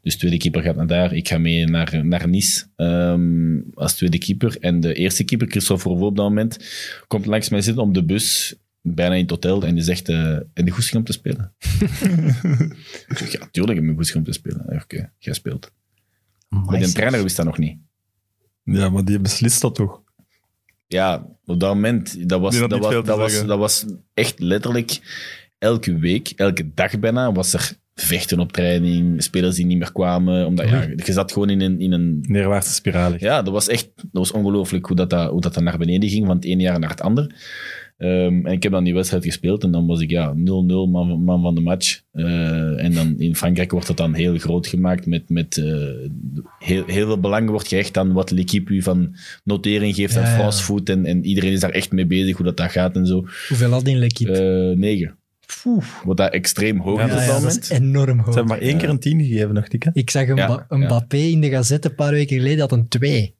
Dus tweede keeper gaat naar daar. Ik ga mee naar, naar Nice ehm, als tweede keeper. En de eerste keeper, Christophe Vervoo op dat moment, komt langs mij zitten op de bus, bijna in het hotel, en die zegt, eh en de goesting om te spelen? ik zeg, ja, tuurlijk heb ik goesting om te spelen. Oké, jij speelt. Maar de trainer wist dat nog niet. Ja, maar die beslist dat toch? Ja, op dat moment, dat was, dat was, dat was echt letterlijk elke week, elke dag bijna, was er vechten op training, spelers die niet meer kwamen. Omdat, ja, je zat gewoon in een, in een Neerwaartse spiraal. Ja, dat was echt dat was ongelooflijk hoe dat, dat, hoe dat, dat naar beneden ging van het ene jaar naar het ander. Ehm, en ik heb dan die wedstrijd gespeeld en dan was ik ja, 0-0 man, man van de match. Eh, en dan in Frankrijk wordt dat dan heel groot gemaakt met, met eh, heel, heel veel belang wordt gehecht aan wat l'équipe u van notering geeft Ja, aan ja. France Food en, en iedereen is daar echt mee bezig hoe dat, dat gaat en zo. Hoeveel had in l'équipe? Eh negen. Wat dat extreem hoog Ja, is ja, op ja, dat dat moment. is enorm hoog. Ze hebben maar één keer een tien gegeven, nog ik. hè? Ik zag een, Ja, Ba- een. Mbappé in de gazette een paar weken geleden, had een 2.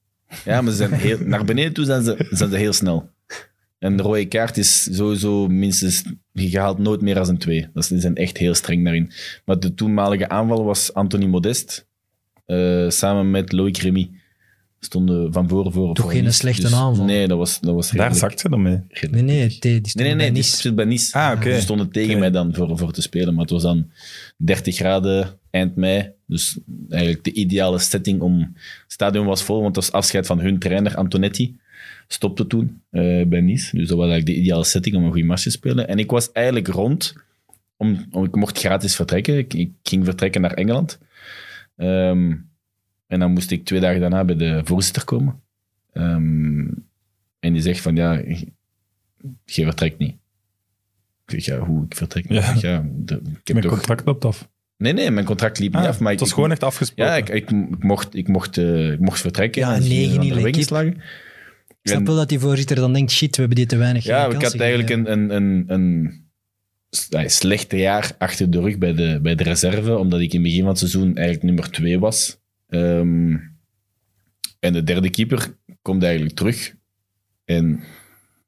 Ja, maar ze zijn heel, naar beneden toe zijn ze, zijn ze heel snel. En de rode kaart is sowieso minstens... Je haalt nooit meer dan een 2. Dat zijn echt heel streng daarin. Maar de toenmalige aanval was Anthony Modest. eh, samen met Loïc Remy. Stonden van voren voor. Toch geen slechte Dus aanval? Nee, dat was, dat was Daar zakt ze dan mee. Nee, nee, die stond Nee, nee, bij nee, die Nice. zit bij Nice. Ah, oké. Ze stonden tegen mij dan voor, voor te spelen. Maar het was dan 30 graden eind mei. Dus eigenlijk de ideale setting om... Het stadion was vol, want het was afscheid van hun trainer Antonetti. Stopte toen eh, bij Nice. Dus dat was eigenlijk de ideale setting om een goede match te spelen. En ik was eigenlijk rond... Om, om, ik mocht gratis vertrekken. Ik, ik ging vertrekken naar Engeland. Ehm, en dan moest ik twee dagen daarna bij de voorzitter komen. Ehm, en die zegt van, ja, je vertrekt niet. Ik zeg, ja, hoe, ik vertrek niet. Ja. Ik zeg, ja, de- ik heb Mijn toch... contract loopt af. Nee, nee, mijn contract liep niet Ah, af. Maar het was ik, gewoon echt afgesproken. Ja, ik, ik, ik mocht, ik, mocht, eh, ik mocht vertrekken. Ja, negen weggeslagen. Ik snap En- wel dat die voorzitter dan denkt, shit, we hebben die te weinig Ja, ik had eigenlijk een, een, een, een slechte jaar achter de rug bij de, bij de reserve, omdat ik in het begin van het seizoen eigenlijk nummer twee was. Ehm, en de derde keeper komt eigenlijk terug. En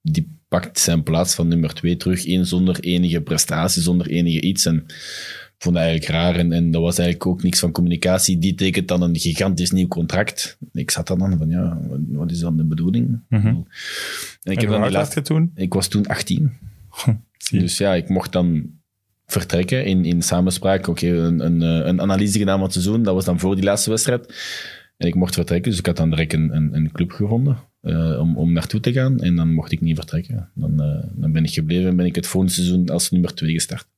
die pakt zijn plaats van nummer twee terug in zonder enige prestatie, zonder enige iets. En ik vond dat eigenlijk raar. En, en dat was eigenlijk ook niks van communicatie. Die tekent dan een gigantisch nieuw contract. Ik zat dan dan van, ja, wat- is dan de bedoeling? Mhm. En ik En heb dan die was laatste... je toen? Ik was toen 18. Zie je. Dus ja, ik mocht dan vertrekken in, in samenspraak. Oké, een, een, eh, een analyse gedaan van het seizoen. Dat was dan voor die laatste wedstrijd. En ik mocht vertrekken, dus ik had dan direct een, een, een club gevonden eh, om, om naartoe te gaan. En dan mocht ik niet vertrekken. Dan, eh, dan ben ik gebleven en ben ik het volgende seizoen als nummer 2 gestart.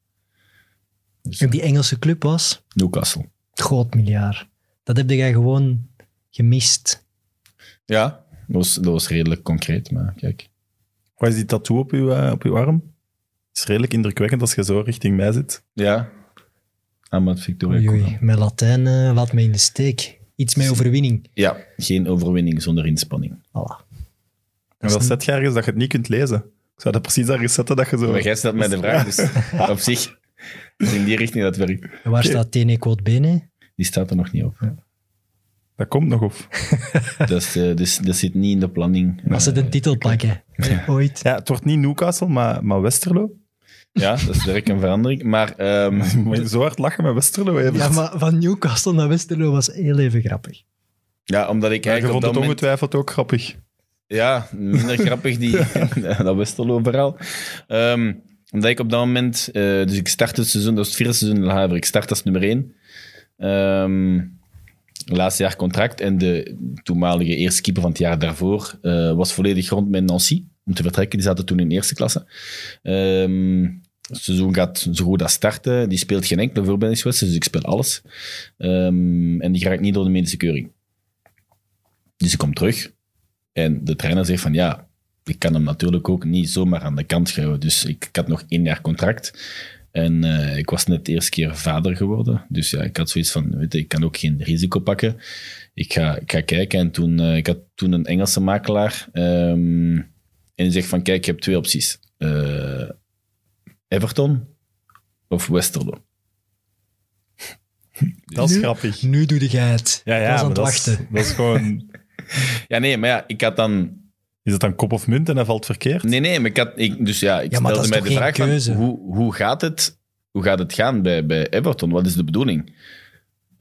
Dus, En die Engelse club was Newcastle. groot miljard. Dat heb jij gewoon gemist. Ja, dat was, dat was redelijk concreet, maar kijk. Wat is die tattoo op uw, eh, op uw arm? Het is redelijk indrukwekkend als je zo richting mij zit. Ja, Amat Victoria. Oei, met Latijn eh, laat me in de steek. Iets met overwinning. Ja, geen overwinning zonder inspanning. Voilà. En dat zet je ergens dat je het niet kunt lezen. Ik zou dat precies ergens zetten dat je zo... Maar jij stelt mij de vraag, dus op zich is in die richting dat werkt. En waar staat Tene Quote Bene? Die staat er nog niet op. Dat komt nog op. Dat, is, eh, dus, dat zit niet in de planning. Als ze de titel pakken. Ooit. Ja, het wordt niet Newcastle, maar, maar Westerlo. Ja, dat is direct een verandering. Maar ehm, Moet je zo hard lachen met Westerlo? Evert? Ja, maar van Newcastle naar Westerlo was heel even grappig. ja, omdat ik Ja, je eigenlijk vond het moment... ongetwijfeld ook grappig. Ja, minder grappig die, dat Westerlo verhaal. Ehm, omdat ik op dat moment... eh, dus ik start het seizoen, dat was het vierde seizoen in Haver. Ik start als nummer één. Ehm, laatste jaar contract. En de toenmalige eerste keeper van het jaar daarvoor eh, was volledig rond met Nancy. Om te vertrekken. Die zaten toen in eerste klasse. Ehm, het seizoen gaat zo goed als starten. Die speelt geen enkele voorbereidingswedstrijd, dus ik speel alles. Ehm, en die raakt niet door de medische keuring. Dus ik kom terug. En de trainer zegt van ja, ik kan hem natuurlijk ook niet zomaar aan de kant schuiven. Dus ik, had nog één jaar contract. En eh, ik was net de eerste keer vader geworden. Dus ja, ik had zoiets van, weet je, ik kan ook geen risico pakken. Ik ga, ga kijken. En toen, eh, ik had toen een Engelse makelaar. ehm, en die zegt van, kijk, je hebt twee opties. Eh, Everton of Westerlo. Dat is Nu- grappig. Nu doe jij het. Ja, ja, was aan maar het dat is, wachten. dat is gewoon... Ja, nee, maar ja, ik had dan Is het dan kop of munt en dat valt verkeerd? Nee, nee, maar ik had, ik, dus ja, ik Ja, maar dat stelde is mij de vraag van, hoe, hoe, gaat het, hoe gaat het gaan bij, bij Everton? Wat is de bedoeling?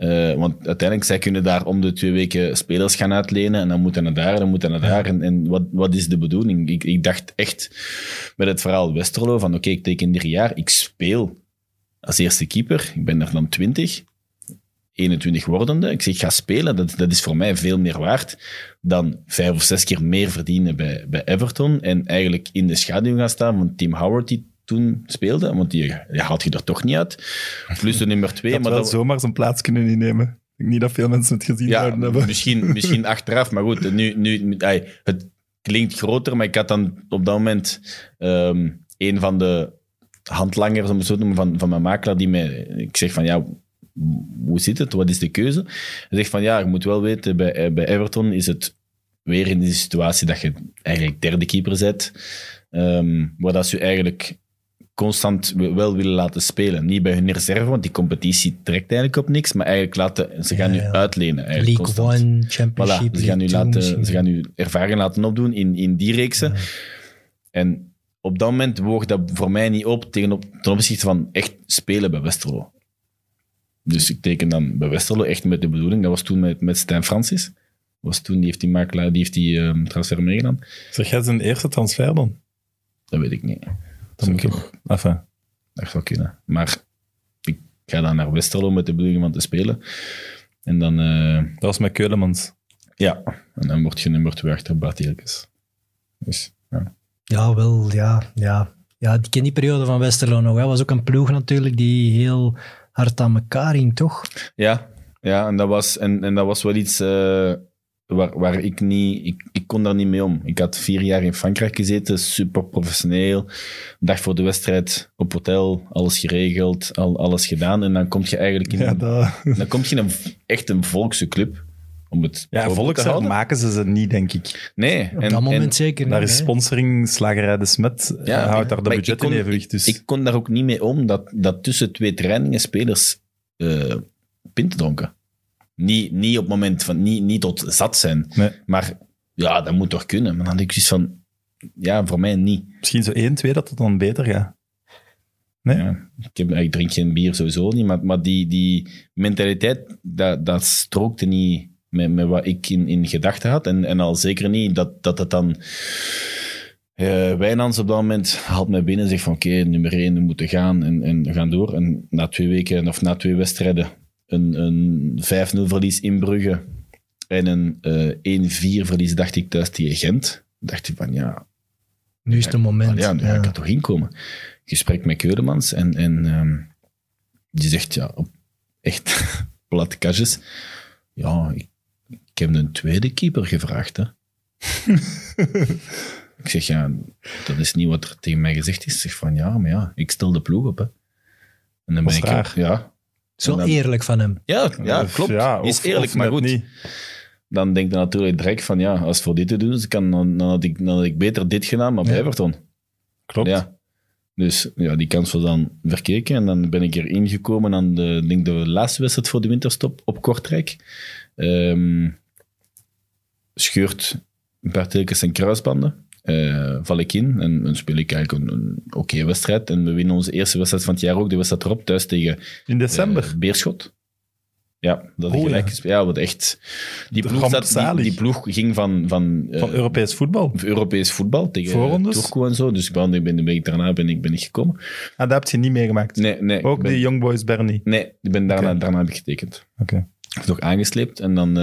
Eh, want uiteindelijk, zij kunnen daar om de twee weken spelers gaan uitlenen en dan moeten naar daar, dan moeten naar daar. En, wat, wat is de bedoeling? Ik, ik dacht echt met het verhaal Westerlo van oké, ik teken drie jaar, ik speel als eerste keeper, ik ben er dan 20, 21 wordende. Ik zeg, ga spelen, dat, dat is voor mij veel meer waard dan vijf of zes keer meer verdienen bij, bij Everton en eigenlijk in de schaduw gaan staan van Tim Howard die toen speelde, want die, haalt je er toch niet uit. Plus de nummer twee. Had maar wel dat, zomaar zijn plaats kunnen innemen. Ik niet dat veel mensen het gezien ja, zouden hebben. misschien, misschien achteraf, maar goed, nu, nu, het klinkt groter, maar ik had dan op dat moment ehm, een van de handlangers, om het zo te noemen, van, van mijn makelaar, die mij, ik zeg van ja, hoe zit het, wat is de keuze? Hij zegt van ja, je moet wel weten, bij, eh, bij Everton is het weer in die situatie dat je eigenlijk derde keeper bent, ehm, waar dat je eigenlijk constant wel willen laten spelen. Niet bij hun reserve, want die competitie trekt eigenlijk op niks, maar eigenlijk laten, ze gaan Ja, nu ja. uitlenen. Eigenlijk League constant. One, Championship, Voilà, ze gaan, nu laten, misschien. ze gaan nu ervaring laten opdoen in, in die reeksen. Ja. En op dat moment woog dat voor mij niet op tegen op, ten opzichte van echt spelen bij Westerlo. Dus ik teken dan bij Westerlo echt met de bedoeling. Dat was toen met, met Stijn Francis. Was toen, die heeft die makelaar, die heeft die ehm, transfer meegedaan. Zeg jij zijn eerste transfer dan? Dat weet ik niet. Dat zou moet toch... Enfin, Dat zou kunnen. Maar ik ga dan naar Westerlo met de bedoeling van te spelen. En dan, eh, dat was met Keulemans. ja, en dan word je nummer twee achter Bart Eelkes. Dus, ja. Ja, wel, ja. ja. ja ik ken die periode van Westerlo nog. Dat was ook een ploeg natuurlijk die heel hard aan elkaar hing, toch? Ja, ja en, dat was, en, en dat was wel iets eh, waar, waar ik niet... Ik, ik kon daar niet mee om. Ik had vier jaar in Frankrijk gezeten, super professioneel. Dag voor de wedstrijd op hotel, alles geregeld, al, alles gedaan. En dan kom je eigenlijk in, Ja, een, dan kom je in een, echt een volkse club. Om het ja houden. maken ze ze niet, denk ik. Nee. Op dat moment zeker Daar niet. is sponsoring, slagerij De Smet, Ja, eh, houdt daar de budget in evenwicht. Dus. Ik kon daar ook niet mee om dat, dat tussen twee trainingen spelers eh pinten dronken. Niet, niet op het moment van, niet, niet tot zat zijn. Nee. Maar ja, dat moet toch kunnen. Maar dan denk ik zoiets van, ja, voor mij niet. Misschien zo 1, 2 dat het dan beter gaat. Nee? Ja, ik, heb, ik drink geen bier sowieso niet, maar, maar die, die mentaliteit, dat, dat strookte niet met, met wat ik in, in gedachten had. En, en al zeker niet dat, dat het dan... eh Wijnands op dat moment haalt mij binnen en zegt van oké, nummer 1, we moeten gaan en, en we gaan door. En na twee weken, of na twee wedstrijden, een, een 5-0 verlies in Brugge en een eh 1-4 verlies, dacht ik, thuis tegen Gent. Dacht ik van ja, Nu is het een moment. ja, nu ga ik er toch inkomen. Gesprek met Keudemans en, en ehm, die zegt ja, op echt platte kastjes. Ja, ik, ik heb een tweede keeper gevraagd. Hè. ik zeg ja, dat is niet wat er tegen mij gezegd is. Ik zeg van ja, maar ja, ik stel de ploeg op. Hè. En dan ben ik raar. ja, Zo dan- eerlijk van hem. ja, ja, Of- klopt. ja, is eerlijk, maar goed. niet. Dan denk je natuurlijk direct van ja, als voor dit te doen is, kan, dan, dan, had ik, dan had ik beter dit gedaan, maar bij Ja. Everton. Klopt. Ja. Dus ja, die kans was dan verkeken. En dan ben ik erin gekomen aan de, denk de laatste wedstrijd voor de winterstop op Kortrijk. Ehm, scheurt een paar telkens zijn kruisbanden. Eh, val ik in en dan speel ik eigenlijk een, een oké wedstrijd. En we winnen onze eerste wedstrijd van het jaar ook, de wedstrijd erop, thuis tegen In december. eh, Beerschot. Ja, dat Oh, gelijk ja. wat echt... Die ploeg, zat, die, die ploeg ging van, van, eh, van Europees voetbal. Europees voetbal tegen Voorrondes? Turco en zo. Dus ik ben, ben, ben ik daarna ben ik, ben ik gekomen. Ah, dat heb je niet meegemaakt. Nee, nee. Ook ben, die Young Boys Bernie. Nee, ik ben daarna, daarna heb ik getekend. Oké. Ik heb nog aangesleept en dan...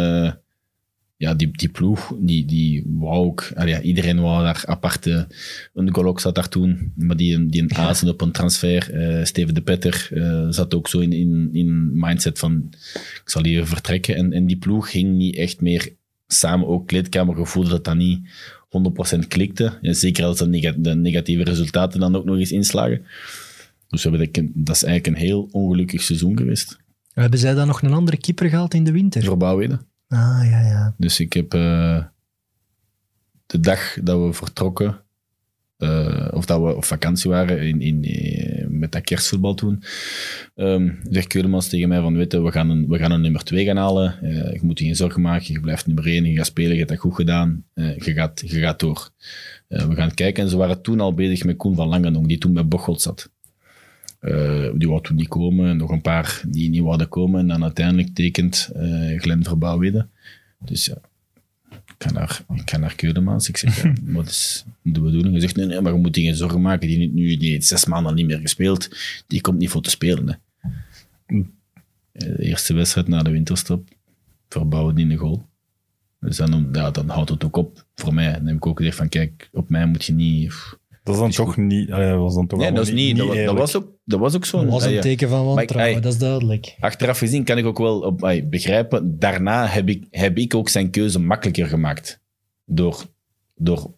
ja, die, die ploeg, die, die wou ook... ja, iedereen wou daar aparte... Een Golok zat daar toen, maar die, die een azen op een transfer. eh, Steven de Petter eh, zat ook zo in, in, in mindset van... Ik zal hier vertrekken. En, en die ploeg ging niet echt meer samen. Ook kleedkamergevoel dat dat niet 100% klikte. En zeker als de, nega- de negatieve resultaten dan ook nog eens inslagen. Dus we hebben dat, is eigenlijk een heel ongelukkig seizoen geweest. Hebben zij dan nog een andere keeper gehaald in de winter? Voor Bouwweden. Ah, ja, ja. Dus ik heb eh, de dag dat we vertrokken, eh, of dat we op vakantie waren in, in, eh, met dat kerstvoetbal toen, ehm zegt Keudemans tegen mij van, weet je, we gaan een, we gaan een nummer 2 gaan halen. Eh, je moet je geen zorgen maken, je blijft nummer 1, je gaat spelen, je hebt dat goed gedaan, je, gaat, je gaat door. We gaan kijken. En ze waren toen al bezig met Koen van Langenong, die toen bij Bocholt zat. Eh, die wou toen niet komen, nog een paar die niet wilden komen. En dan uiteindelijk tekent eh Glenn Verbouwwede. Dus ja, ik ga naar, ik ga naar Keudemans. Ik zeg, ja, wat is de bedoeling? Hij zegt, nee, nee, maar je moet je geen zorgen maken. Die, nu, die heeft zes maanden niet meer gespeeld. Die komt niet voor te spelen. Hè. Eh, De eerste wedstrijd na de winterstop, verbouwen die een goal. Dus dan, ja, dan houdt het ook op voor mij. Dan heb ik ook gezegd van, kijk, op mij moet je niet... Dat is dan toch niet... allee, dat was dan toch Nee, dat, allemaal is niet, dat, wa- dat, eerlijk. was ook, dat was ook zo. Dat was een Ah, ja. teken van wantrouwen, dat is duidelijk. Achteraf gezien kan ik ook wel op, ai, begrijpen. Daarna heb ik, heb ik ook zijn keuze makkelijker gemaakt. Door, door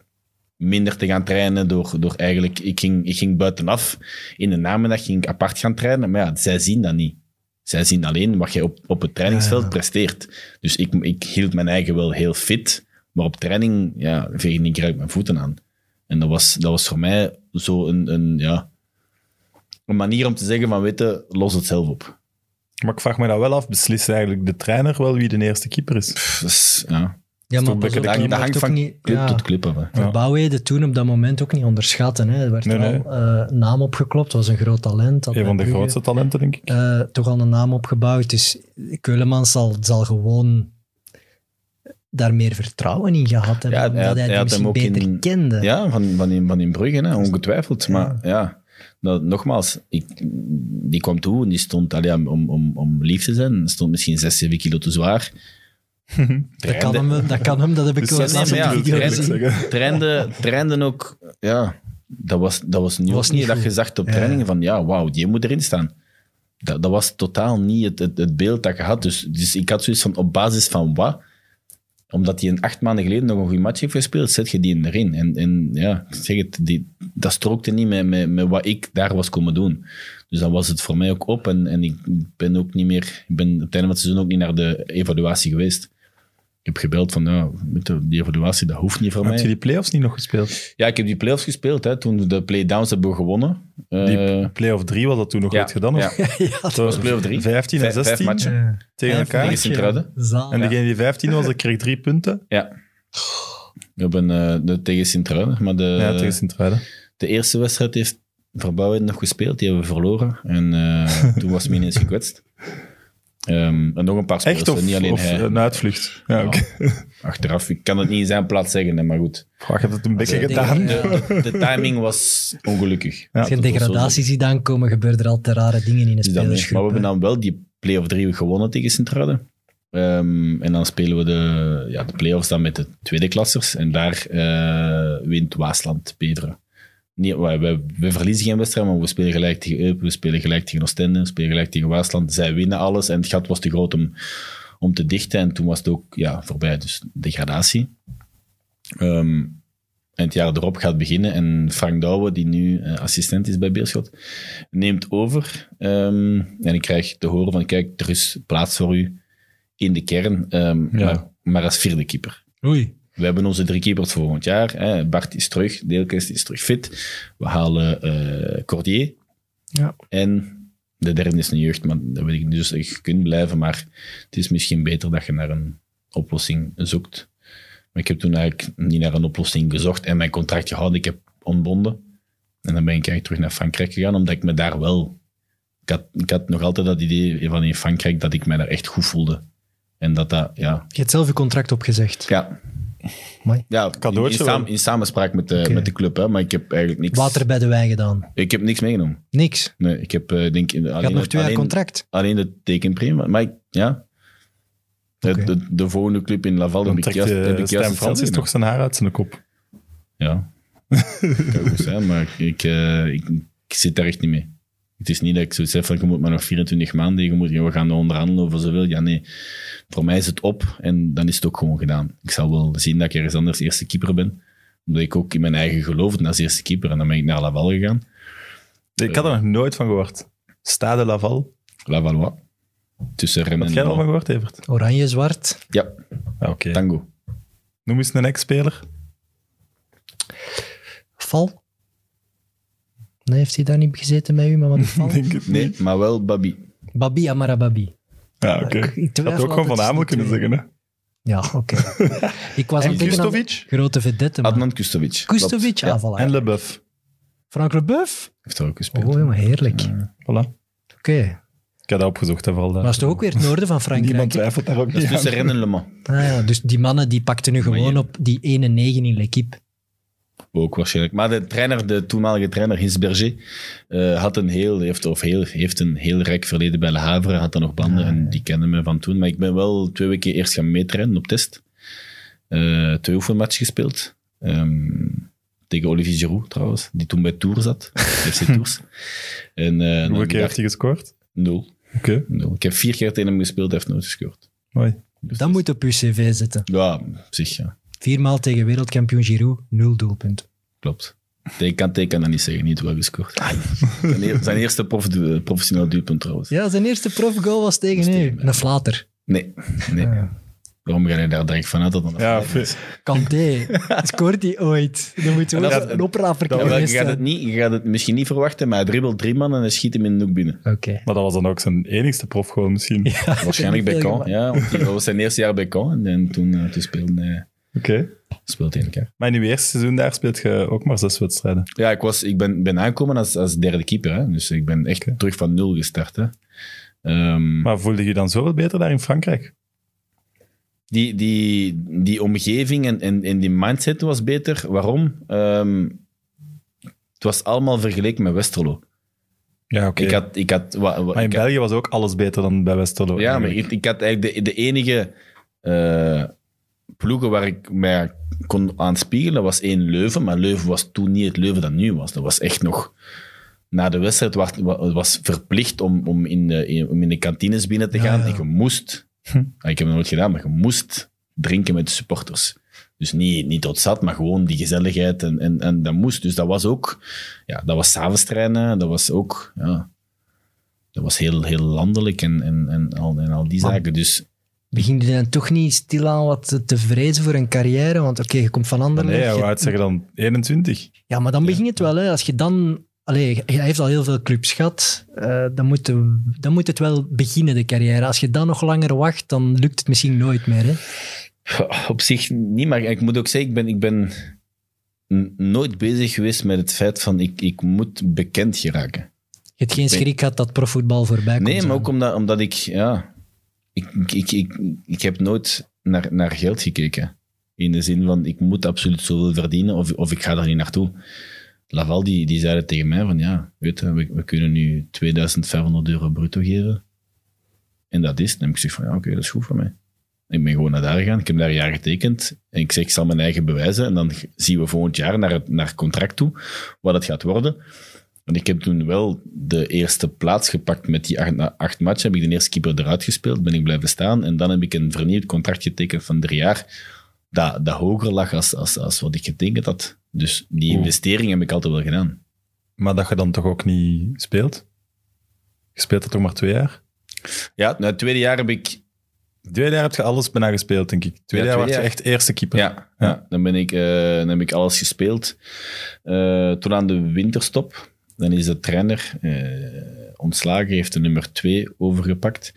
minder te gaan trainen. Door, door eigenlijk, ik ging, ik ging buitenaf. In de namiddag ging ik apart gaan trainen. Maar ja, zij zien dat niet. Zij zien alleen wat je op, op het trainingsveld Ja. presteert. Dus ik, ik hield mijn eigen wel heel fit. Maar op training ja, veegde ik eruit mijn voeten aan. En dat was, dat was voor mij zo een, een, ja, een manier om te zeggen van, weet je, los het zelf op. Maar ik vraag me dat wel af, beslist eigenlijk de trainer wel wie de eerste keer is? Pff, ja, Ja, maar een dat, hangt ook van niet... club ja. tot club af. hè. Toen op dat moment ook niet onderschatten. Hè. Er werd Nee, er al eh, naam opgeklopt, was een groot talent. Een van de grootste talenten, denk ik. eh, toch al een naam opgebouwd. Dus Keulemans zal, zal gewoon daar meer vertrouwen in gehad hebben. Ja, hij omdat had- hij, hij die had hem misschien ook beter in- kende. Ja, van, van, in, van in Brugge, hè, ongetwijfeld. Ja. Maar ja, nou, nogmaals, ik, die kwam toe en die stond, allee, om, om, om lief te zijn, stond misschien 6, 7 kilo te zwaar. Dat kan, hem, dat kan hem, dat heb ik Dus wel nee, ja. Trainde, trainde ook, ja, dat was, dat was nu Was niet dat je zag op Ja. trainingen van, ja, wauw, die moet erin staan. Dat, dat was totaal niet het, het, het beeld dat je had. Dus, dus ik had zoiets van, op basis van wat? Omdat hij een acht maanden geleden nog een goede match heeft gespeeld, zet je die erin. En, en ja, ik zeg het, die, dat strookte niet met, met, met wat ik daar was komen doen. Dus dan was het voor mij ook op. En, en ik ben ook niet meer, ik ben op het einde van het seizoen ook niet naar de evaluatie geweest. Ik heb gebeld van, je, die evaluatie, dat hoeft niet voor Heb mij. je die play-offs niet nog gespeeld? Ja, ik heb die playoffs gespeeld, hè, toen we de playdowns hebben gewonnen. Die Eh, play-off 3 was dat toen nog ja, ooit gedaan? Of? ja. ja, Zo, was play-off drie. 15 en Vijf- vijf 16 matchen. Ja. tegen elkaar. Tegen. En degene die 15 was, die kreeg drie punten. Ja. We hebben eh, de, tegen Sint-Truiden, maar de, ja, tegen Sint-Truiden. de eerste wedstrijd heeft Verbouwen nog gespeeld, die hebben we verloren. En eh, toen was me ineens gekwetst. Ehm, en nog een paar spelers, Echt of, niet alleen of hij. een uitvlucht? Ja. Achteraf, ik kan het niet in zijn plaats zeggen, maar goed. Hebt het een beetje ik gedaan. denk- De, de, de timing was ongelukkig. Ja, Als je een degradatie ziet aankomen, gebeuren er altijd rare dingen in een Dus dan, maar we spelersgroep. hebben dan wel die play-off 3 gewonnen tegen Sint-Truiden. Ehm, en dan spelen we de, ja, de play-offs dan met de tweede klassers. En daar eh, wint Waasland Pedro. Nee, we, we, we verliezen geen wedstrijd, maar we spelen gelijk tegen Eupen, we spelen gelijk tegen Oostende, we spelen gelijk tegen Waasland. Zij winnen alles en het gat was te groot om, om te dichten. En toen was het ook ja, voorbij, dus degradatie. Ehm, en het jaar erop gaat beginnen en Frank Douwe, die nu eh, assistent is bij Beerschot, neemt over. ehm, en ik krijg te horen van, kijk, er is plaats voor u in de kern, ehm, Ja. maar, maar als vierde keeper. Oei. We hebben onze drie keepers volgend jaar. Hè. Bart is terug, Deelkens is terug fit. We halen eh Cordier. Ja. En de derde is een jeugd, maar dat weet ik niet. Dus je kunt blijven, maar het is misschien beter dat je naar een oplossing zoekt. Maar ik heb toen eigenlijk niet naar een oplossing gezocht en mijn contract gehouden. Ik heb ontbonden. En dan ben ik eigenlijk terug naar Frankrijk gegaan, omdat ik me daar wel... Ik had, ik had nog altijd dat idee van in Frankrijk dat ik me daar echt goed voelde. En dat dat, ja, Je hebt zelf je contract opgezegd. ja. Mooi. Ja, Cadeautje in, samen- in samenspraak met de, Oké. met de club, hè, maar ik heb eigenlijk niks... Water bij de wijn gedaan. Ik heb niks meegenomen. Niks. Nee, ik heb eh, denk ik Je alleen, had nog het- twee jaar contract. alleen de tekenpremie. Maar ik, ja, De- de, de volgende club in Laval Dan heb ik juist, heb ik juist Francis gedaan. toch zijn haar uit zijn kop. Ja, kan goed zijn, maar ik, eh, ik, ik zit daar echt niet mee. Het is niet dat ik zoiets heb van, je moet maar nog 24 maanden, je moet, ja, we gaan er onderhandelen over zoveel. Ja, nee. Voor mij is het op en dan is het ook gewoon gedaan. Ik zal wel zien dat ik ergens anders eerste keeper ben. Omdat ik ook in mijn eigen geloofde als eerste keeper. En dan ben ik naar Laval gegaan. Ik had er nog nooit van gehoord. Stade Laval. Lavallois. Tussen Rennes en jij er al van gehoord, Evert? Oranje, zwart. Ja, Ah, Oké. tango. Noem eens een ex-speler. Val. Nee, heeft hij daar niet gezeten met u, maar wat val? Denk het Nee, niet. maar wel Babi. Babi Amara Babi. Ja, oké. Ik- ik had ook gewoon van Amel tussen kunnen zeggen. Hè? Ja, oké. ik was aan En het denken aan Kustovic? grote vedette, maar... Adnan Kustovic. Kustovic, Klopt. ah, voilà. En Leboeuf. Frank Leboeuf? Heeft er ook gespeeld. Oh, jongen, heerlijk. Oké. Voilà. Ik heb dat opgezocht, hè, vooral. Maar dat is toch ook weer het noorden van Frankrijk? Niemand hè? twijfelt daar ook Dat is niet aan. tussen Rennes en Le Mans. Ah, ja, dus die mannen die pakten nu gewoon op die 1 en 9 in l'équipe. Ook waarschijnlijk. Maar de trainer, de toenmalige trainer, Hins Berger, eh, had een heel, heeft, of heel, heeft een heel rijk verleden bij Le Havre. Had dan nog banden en die kenden me van toen. Maar ik ben wel twee weken eerst gaan meetrainen op test. Eh, twee oefenmatches gespeeld. Ehm, tegen Olivier Giroud trouwens, die toen bij Tours zat. FC Tours. En, eh, Hoeveel keer heeft hij gescoord? Nul. Oké, nul. Ik heb vier keer tegen hem gespeeld, hij heeft nooit gescoord. mooi. Dus Dat moet op uw cv zitten. Ja, op zich, ja. Viermaal tegen wereldkampioen Giroud, nul doelpunten. Klopt. Ik kan teken dat niet zeggen, niet wel gescoord. Zijn, eer- zijn eerste prof, professioneel doelpunt trouwens. Ja, zijn eerste profgoal was tegen u. Een flater. Nee, nee. Waarom ga je daar direct vanuit dat dan Ja, Kanté. Scoort hij ooit? Dan moet je dat- een Ja, wel, je, gaat het zijn. niet, je gaat het misschien niet verwachten, maar hij dribbelt drie man en hij schiet hem in de hoek binnen. Oké. maar dat was dan ook zijn enigste profgoal misschien. Waarschijnlijk bij Caen. Ja, want die- dat was zijn eerste jaar bij Caen. En, en toen, eh, toen speelde hij Oké. hij in elkaar. Maar in uw eerste seizoen daar speelt je ook maar zes wedstrijden. Ja, ik, was, ik ben, ben aangekomen als, als derde keeper. Hè. Dus ik ben echt terug van nul gestart. Hè. Ehm, Maar voelde je je dan zoveel beter daar in Frankrijk? die, die, die omgeving en, en, en die mindset was beter. Waarom? Ehm, het was allemaal vergeleken met Westerlo. Ja, oké. Ik had, ik had, wa- wa- Maar in ik had- België was ook alles beter dan bij Westerlo. ja, maar ik, ik had eigenlijk de, de enige eh, ploegen waar ik mij kon aan spiegelen, was één Leuven. Maar Leuven was toen niet het Leuven dat nu was. Dat was echt nog... Na de wedstrijd was, wa- was verplicht om, om, in de, in- om in de kantines binnen te gaan. ja. En je moest... Hm. Ik heb het nooit gedaan, maar je moest drinken met de supporters. Dus niet, niet tot zat, maar gewoon die gezelligheid. En, en, en dat moest. Dus dat was ook... Ja, dat was s'avonds trainen. Dat was ook... Ja, dat was heel, heel landelijk en, en, en, al, en al die zaken. Dus Begin je dan toch niet stilaan wat te- vrezen voor een carrière? Want oké, je komt van Anderlecht. Nee, je- hoe oud zeg je dan? 21? Ja, maar dan begint het wel. Hè. Als je dan... Allee, hij heeft al heel veel clubs gehad. eh, dan, moet de- dan moet het wel beginnen, de carrière. Als je dan nog langer wacht, dan lukt het misschien nooit meer. Hè. Op zich niet, maar ik moet ook zeggen, ik ben, ik ben nooit bezig geweest met het feit van ik, ik moet bekend geraken. Je hebt geen schrik gehad dat profvoetbal voorbij komt. Nee, maar ook omdat, omdat ik, ja, ik, ik, ik, ik, heb nooit naar, naar geld gekeken. In de zin van, ik moet absoluut zoveel verdienen of, of ik ga daar niet naartoe. Laval, die, die zeiden tegen mij van, ja, weet je, we, we kunnen nu 2500 euro bruto geven. En dat is. Dan heb ik gezegd van, ja, oké, dat is goed voor mij. Ik ben gewoon naar daar gegaan. Ik heb daar een jaar getekend. En ik zeg, ik zal mijn eigen bewijzen. En dan zien we volgend jaar naar het naar contract toe, wat het gaat worden. Want ik heb toen wel de eerste plaats gepakt met die acht, na acht matchen. Heb ik de eerste keeper eruit gespeeld, ben ik blijven staan. En dan heb ik een vernieuwd contract getekend van drie jaar. Dat, dat hoger lag als, als, als wat ik getekend had. Dus die investering heb ik altijd wel gedaan. Maar dat je dan toch ook niet speelt? Je speelt dat toch maar twee jaar? Ja, na het tweede jaar heb ik Tweede jaar heb je alles bijna gespeeld, denk ik. Tweede Ja, jaar tweede was je echt eerste keeper. Ja, ja. dan, ben ik, eh, dan heb ik alles gespeeld. Eh, toen aan de winterstop, dan is de trainer eh, ontslagen, heeft de nummer twee overgepakt.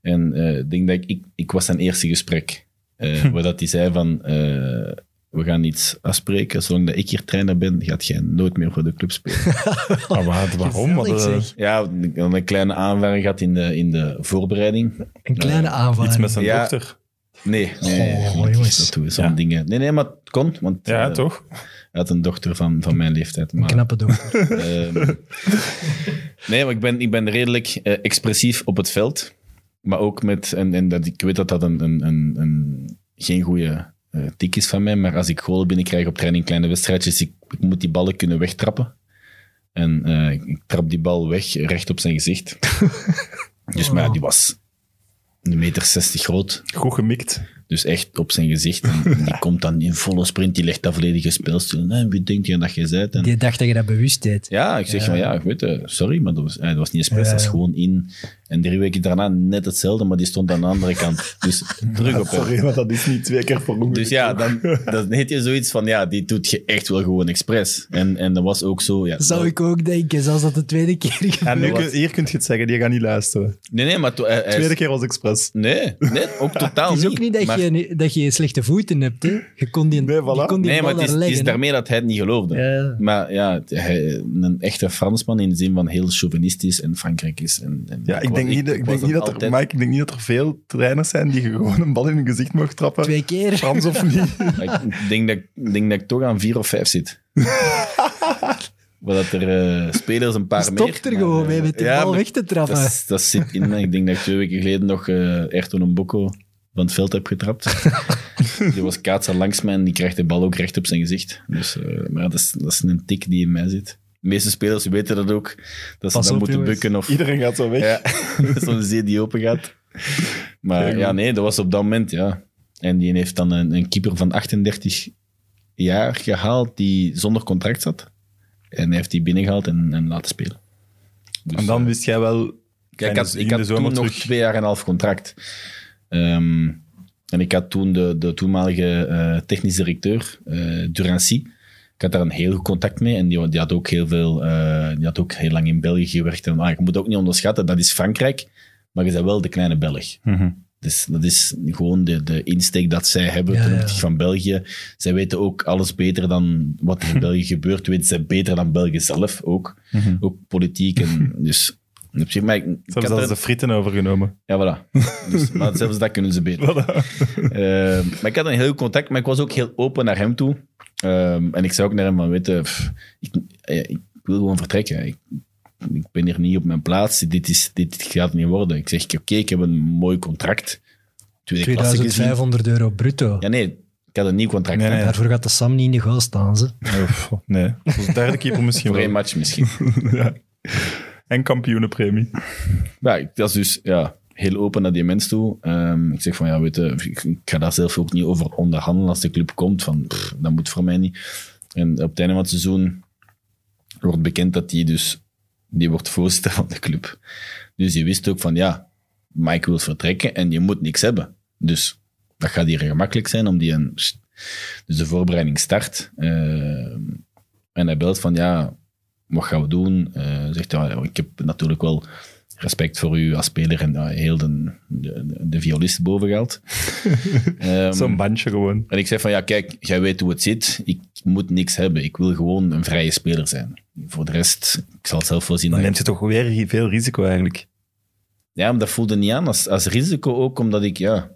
En eh, ik denk dat ik, ik, ik was zijn eerste gesprek. eh waar dat hij zei van, eh, we gaan iets afspreken. Zolang dat ik hier trainer ben, gaat jij nooit meer voor de club spelen. Maar waar- waarom? Gezellig, ja, dan een kleine aanvaring gehad in de, in de voorbereiding. Een kleine aanval. iets met zijn Ja. dochter. Nee, nee, Oh, nee, jongens. dat doen we zo'n Ja. dingen. Nee, nee, maar het kon. Want, Ja, toch? Had een dochter van, van mijn leeftijd. Een Maar, knappe dochter. ehm, nee, maar ik ben, ik ben redelijk eh, expressief op het veld. Maar ook met, en, en dat, ik weet dat dat een, een, een, een, geen goede eh, tik is van mij, maar als ik goal binnenkrijg op training, kleine wedstrijdjes, ik, ik moet die ballen kunnen wegtrappen. En eh, ik, trap die bal weg, recht op zijn gezicht. dus maar ja, die was een meter 60 groot. Goed gemikt. Dus echt op zijn gezicht. En die komt dan in volle sprint, die legt dat volledige speelstil. Nee, wie denkt je dat je bent? En Die dacht dat je dat bewust deed. ja, ik zeg van ja, ik weet het, sorry, maar dat was, dat was niet expres, Ja. dat is gewoon in. En drie weken daarna net hetzelfde, maar die stond aan de andere kant. Dus terug op hem. Sorry, maar dat is niet twee keer voor ongeluk. Dus ja, dan, dan heet je zoiets van, ja, die doet je echt wel gewoon expres. En, en dat was ook zo, ja. Zou ik ook denken, zoals dat de tweede keer. En nu, was- hier kun je het zeggen, die gaat niet luisteren. Nee, nee, maar... to- hij- hij is- Tweede keer was expres. Nee, nee, ook totaal Het is ook niet dat, Maar- je, dat je slechte voeten hebt. Hè. Je kon die, Nee, voilà. je kon die Nee, maar het is, het is daarmee dat hij het niet geloofde. Ja. Maar ja, hij, een echte Fransman in de zin van heel chauvinistisch en Frankrijk is. En, en Ja, ik denk, niet, dat- ik denk niet dat er, Mike, ik denk niet dat er veel trainers zijn die gewoon een bal in hun gezicht mag trappen. Twee keer. Frans of niet. Ik denk dat, ik denk dat ik toch aan vier of vijf zit. maar dat er eh, spelers een paar meer... Stop er gewoon mee met die Ja, bal weg te trappen. Dat, zit in me. Ik denk dat ik twee weken geleden nog eh Erton Boko van het veld heb getrapt. die was kaatsen langs mij en die krijgt de bal ook recht op zijn gezicht. Dus, eh, maar dat is, dat is een tik die in mij zit. De meeste spelers weten dat ook. Dat ze Pas dan op, moeten bukken of... Iedereen gaat zo weg. Ja, zo'n zee die open gaat. Maar ja, nee, dat was op dat moment, ja. En die heeft dan een, een keeper van 38 jaar gehaald die zonder contract zat. En hij heeft die binnengehaald en, en laten spelen. Dus, En dan eh, wist jij wel... Kijk, ik had, ik had toen nog twee jaar en een half contract. Ehm, en ik had toen de, de toenmalige eh technisch directeur, eh Durancy. Ik had daar een heel goed contact mee. En die, die had ook heel veel, eh, die had ook heel lang in België gewerkt. En ah, je moet ook niet onderschatten, dat is Frankrijk, maar je bent wel de kleine Belg. Mhm. Dus dat is gewoon de, de insteek dat zij hebben Ja, ten ja. opzichte van België. Zij weten ook alles beter dan wat er in België gebeurt. Weten zij beter dan België zelf ook. Mhm. Ook politiek. En dus, op zich, maar ik, zelfs er- de frieten overgenomen. ja, voilà. Dus, maar zelfs dat kunnen ze beter. Voilà. Eh, maar ik had een heel goed contact, maar ik was ook heel open naar hem toe. Ehm, en ik zei ook naar hem van, weet je, pff, ik, eh, ik wil gewoon vertrekken. Ik, ik ben hier niet op mijn plaats. Dit, is, dit gaat niet worden. Ik zeg, oké, ik heb een mooi contract. Tweede klasse gezien. 2500 euro bruto. Ja, nee, ik had een nieuw contract. Nee, nee. Daarvoor gaat de Sam niet in de goal staan. Ze. Of, nee, als derde keeper misschien Voor één wel. match misschien. Ja. En kampioenenpremie. Ja, ik was dus ja, heel open naar die mens toe. Ehm, ik zeg van, ja, weet je, ik, ga daar zelf ook niet over onderhandelen als de club komt. Van, dat moet voor mij niet. En op het einde van het seizoen wordt bekend dat hij dus, die wordt voorzitter van de club. Dus je wist ook van, ja, Mike wil vertrekken en je moet niks hebben. Dus dat gaat hier gemakkelijk zijn om die een... Dus de voorbereiding start. Ehm, en hij belt van, ja, wat gaan we doen? Eh, zegt hij, ja, ik heb natuurlijk wel respect voor u als speler en uh, heel de, de, de violist boven um, Zo'n bandje gewoon. En ik zei van, ja, kijk, jij weet hoe het zit. Ik moet niks hebben. Ik wil gewoon een vrije speler zijn. Voor de rest, ik zal het zelf wel zien. Dan neemt je toch weer veel risico eigenlijk. Ja, maar dat voelde niet aan als, als risico ook, omdat ik, ja...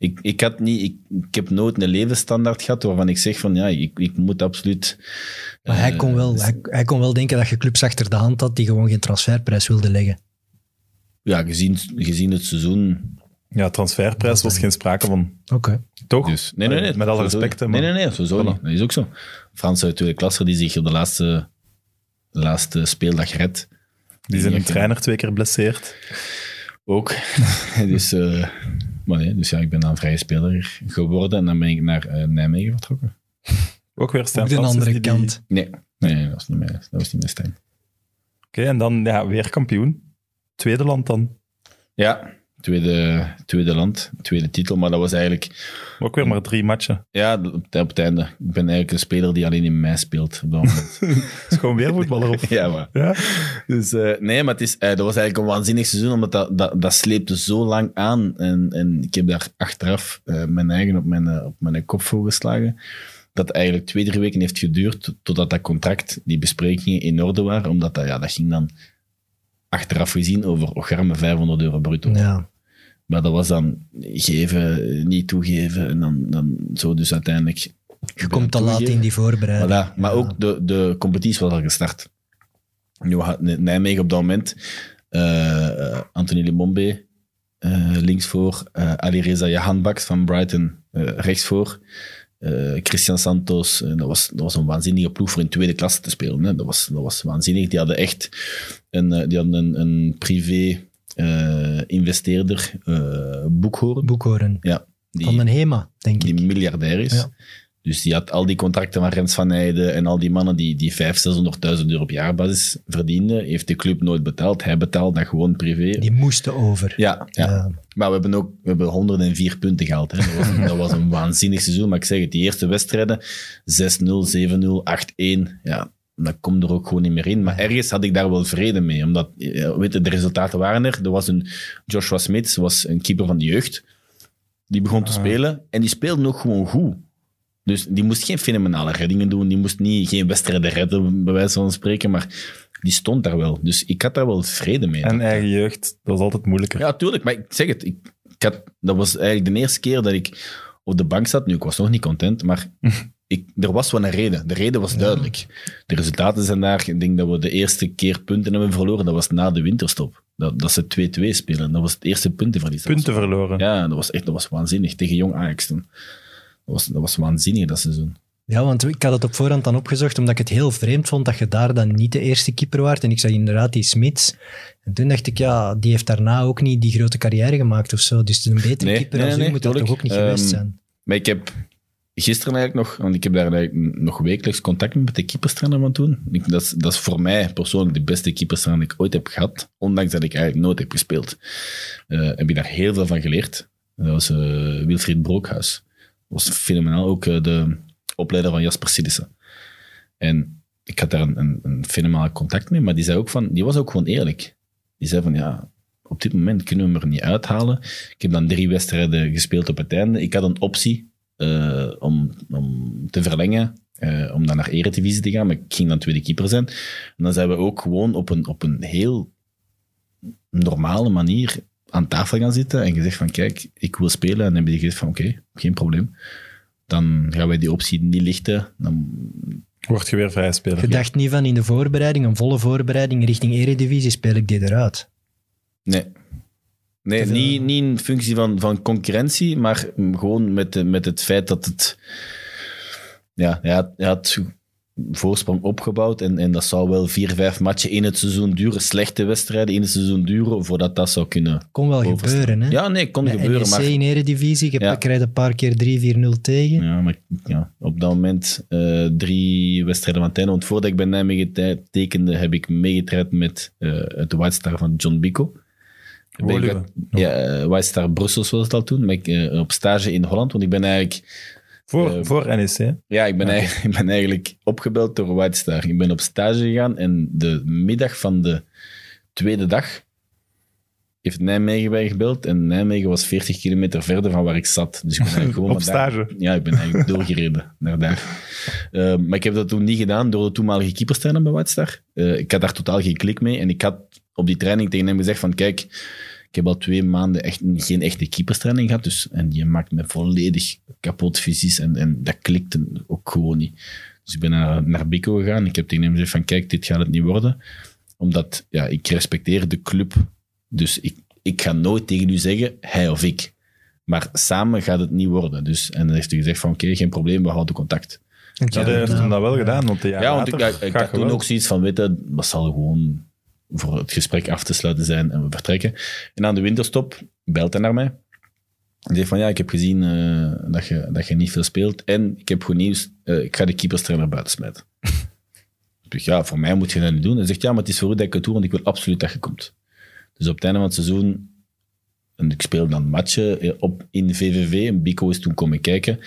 Ik, ik, had niet, ik, ik heb nooit een levensstandaard gehad waarvan ik zeg van, ja, ik, ik moet absoluut... Maar hij, kon wel, hij, hij kon wel denken dat je clubs achter de hand had die gewoon geen transferprijs wilden leggen. Ja, gezien, gezien het seizoen ja, transferprijs was geen sprake van. Oké. Okay. Toch? Dus, nee, nee, nee. Met alle respect. Nee, nee, nee, sowieso niet. Dat is ook zo. Franse tweede klasse die zich op de laatste, de laatste speeldag redt. Die zijn een trainer twee keer blesseerd. Ook. dus, uh, maar nee, dus ja, ik ben dan vrije speler geworden en dan ben ik naar uh, Nijmegen vertrokken. Ook weer Stijn Ook de andere kant. Nee, nee, nee, dat was niet meer, dat was niet meer Stijn. Oké, okay, en dan ja, weer kampioen. Tweede land dan. Ja, tweede, tweede land, tweede titel, maar dat was eigenlijk... Ook weer maar drie matchen. Ja, op, op het einde. Ik ben eigenlijk een speler die alleen in mei speelt op dat moment. is gewoon weer voetballer op. ja, maar. Ja? Dus uh, nee, maar het is, uh, dat was eigenlijk een waanzinnig seizoen, omdat dat, dat, dat sleepte zo lang aan. En, en ik heb daar achteraf uh, mijn eigen op mijn, op mijn kop voor geslagen. Dat eigenlijk twee, drie weken heeft geduurd totdat dat contract, die besprekingen in orde waren. Omdat dat, ja, dat ging dan achteraf gezien over ocharme 500 euro bruto. Ja. Maar dat was dan geven, niet toegeven en dan, dan zo dus uiteindelijk... Je komt te laat in die voorbereiding. Voilà. Maar ja. ook de, de competitie was al gestart. Nu had Nijmegen op dat moment uh, Anthony Limombe uh, links voor, uh, Ali Reza Jahanbaks van Brighton rechts voor, Christian Santos. dat, was, dat was een waanzinnige ploeg voor in tweede klasse te spelen. Hè. Dat, was, dat was waanzinnig. Die hadden echt een, die hadden een, een privé investeerder, Boekhoorn. Boekhoorn. Ja, die, van een HEMA, denk die ik. Die miljardair is. Ja. Dus die had al die contracten van Rens van Heijden en al die mannen die, die 500.000, 600.000 euro op jaarbasis verdienden, heeft de club nooit betaald. Hij betaalde dat gewoon privé. Die moesten over. Ja, ja. Maar we hebben ook we hebben 104 punten gehaald. Hè. Dat, was, dat was een waanzinnig seizoen. Maar ik zeg het, die eerste wedstrijden, 6-0, 7-0, 8-1, ja, dat komt er ook gewoon niet meer in. Maar ergens had ik daar wel vrede mee. Omdat, weet je, de resultaten waren er. Er was een Joshua Smith, was een keeper van de jeugd. Die begon te spelen. En die speelde nog gewoon goed. Dus die moest geen fenomenale reddingen doen. Die moest niet, geen wedstrijden redden, bij wijze van spreken. Maar die stond daar wel. Dus ik had daar wel vrede mee. En eigen jeugd, dat was altijd moeilijker. Ja, tuurlijk. Maar ik zeg het, ik, ik had, dat was eigenlijk de eerste keer dat ik op de bank zat. Nu, ik was nog niet content, maar ik, er was wel een reden. De reden was duidelijk. De resultaten zijn daar. Ik denk dat we de eerste keer punten hebben verloren. Dat was na de winterstop. Dat, dat ze 2-2 spelen. Dat was het eerste puntenverlies. Punten verloren? Ja, dat was echt dat was waanzinnig. Tegen Jong Ajax toen. Dat was, dat was waanzinnig, dat seizoen. Ja, want ik had het op voorhand dan opgezocht, omdat ik het heel vreemd vond dat je daar dan niet de eerste keeper waart. En ik zag inderdaad die Smits. En toen dacht ik, ja, die heeft daarna ook niet die grote carrière gemaakt of zo. Dus een betere nee, keeper nee, als nee, u moet dat toch ook niet um, geweest zijn. Maar ik heb gisteren eigenlijk nog, want ik heb daar eigenlijk nog wekelijks contact met de keeperstrainer van toen. Ik, dat, is, dat is voor mij persoonlijk de beste keeperstrainer die ik ooit heb gehad, ondanks dat ik eigenlijk nooit heb gespeeld. Uh, heb ik daar heel veel van geleerd. Dat was uh, Wilfried Brookhuis. Was fenomenaal, ook uh, de opleider van Jasper Sillissen. En ik had daar een, een, fenomenaal contact mee, maar die zei ook van, die was ook gewoon eerlijk. Die zei van, ja, op dit moment kunnen we hem er niet uithalen. Ik heb dan drie wedstrijden gespeeld op het einde. Ik had een optie uh, om, om te verlengen, uh, om dan naar Eredivisie te gaan, maar ik ging dan tweede keeper zijn. En dan zijn we ook gewoon op een, op een heel normale manier aan tafel gaan zitten en gezegd van kijk, ik wil spelen. En dan heb je gezegd van oké, okay, geen probleem. Dan gaan wij die optie niet lichten. Dan Word je weer vrij speler. Je dacht niet van in de voorbereiding, een volle voorbereiding richting Eredivisie, speel ik dit eruit? Nee. Nee, niet, niet in functie van, van concurrentie, maar gewoon met, de, met het feit dat het... Ja, hij had, hij had voorsprong opgebouwd en, en dat zou wel vier, vijf matchen in het seizoen duren, slechte wedstrijden in het seizoen duren, voordat dat zou kunnen Kon wel gebeuren, hè? Ja, nee, kon Met gebeuren. NEC Maar, in Eredivisie, je Ja. krijgt een paar keer 3-4-0 tegen. ja, maar ja, op dat moment eh, drie wedstrijden van einde. Want voordat ik bij Nijmegen te- tekende, heb ik meegetraind met eh, het White Star van John Bico. Woluwe. Ja, eh, White Star Brussels was het al toen, maar ik, op stage in Holland, want ik ben eigenlijk Voor, Eh, voor NEC. Ja, ik ben, eigenlijk, ik ben eigenlijk opgebeld door White Star. Ik ben op stage gegaan en de middag van de tweede dag heeft Nijmegen bij gebeld en Nijmegen was 40 kilometer verder van waar ik zat. Dus ik ben gewoon Op daar- stage. ja, ik ben eigenlijk doorgereden naar daar. Eh, maar ik heb dat toen niet gedaan door de toenmalige keeperstrainer bij White Star. Eh, ik had daar totaal geen klik mee. En ik had op die training tegen hem gezegd van kijk, ik heb al twee maanden echt geen echte keeperstraining gehad. Dus, en die maakt me volledig kapot fysisch. En, en dat klikte ook gewoon niet. Dus ik ben naar, naar Bico gegaan. Ik heb tegen hem gezegd van kijk, dit gaat het niet worden. Omdat ja, ik respecteer de club. Dus ik, ik ga nooit tegen u zeggen, hij of ik. Maar samen gaat het niet worden. Dus, en dan heeft hij gezegd van oké, geen probleem, we houden contact. Ja, ja, hij heeft hem dat wel ja. gedaan, want jaar Ja, want ik, ik, had toen ook zoiets van, weet je, dat zal gewoon voor het gesprek af te sluiten zijn en we vertrekken. En aan de winterstop belt hij naar mij. Hij zegt van, ja, ik heb gezien eh, dat, je, dat je niet veel speelt en ik heb goed nieuws, eh, ik ga de keeperstrainer buiten smijten. dus ja, voor mij moet je dat niet doen. Hij zegt, ja, maar het is voor u dat ik het doe, want ik wil absoluut dat je komt. Dus op het einde van het seizoen, en ik speelde dan matchen eh, op, in VVV, en Bico is toen komen kijken.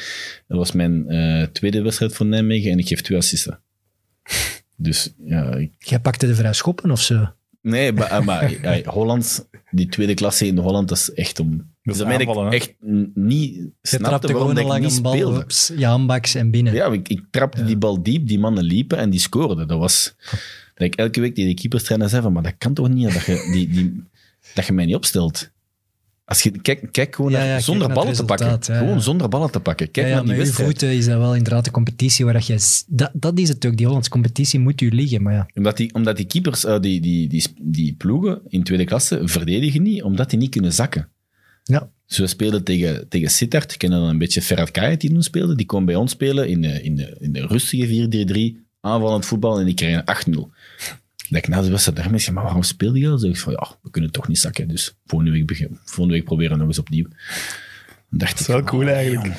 Dat was mijn tweede wedstrijd voor Nijmegen en ik geef twee assisten. Dus ja, ik- Jij pakte de vrij schoppen of zo? nee, maar, eh, maar ja, Holland, die tweede klasse in Holland, dat is echt om. Dat is dat meen ik echt niet Je snapte trapte waarom gewoon dat een ik niet lange bal, speelde. je handbaks en binnen. Ja, ik, ik trapte die bal diep, die mannen liepen en die scoorden. Dat was... Dat ik elke week tegen de keeperstrainer zei van, maar dat kan toch niet, dat je, die, die, dat je mij niet opstelt. Als je, kijk, kijk gewoon naar, kijk zonder ballen te pakken. gewoon zonder ballen te pakken. Kijk naar die wedstrijd. voeten is dat wel inderdaad de competitie waar dat je... Dat, dat is het ook, die Hollandse competitie moet u liggen, maar ja. Omdat die, omdat die keepers, eh, die, die, die, die ploegen in tweede klasse verdedigen niet, omdat die niet kunnen zakken. Ja. Dus we speelden tegen, tegen Sittard. Ik ken dan een beetje Ferhat Kayet die toen speelde. Die kwam bij ons spelen in de, in de, in de rustige 4-3-3, aanvallend voetbal, en die kregen 8-0. Dat ik na de wedstrijd daarmee zei, maar waarom speelde je dat? Zeg ik van, ja, we kunnen toch niet zakken, dus volgende week, begin, volgende week proberen we nog eens opnieuw. Dan dacht Dat is ik, wel cool oh, eigenlijk.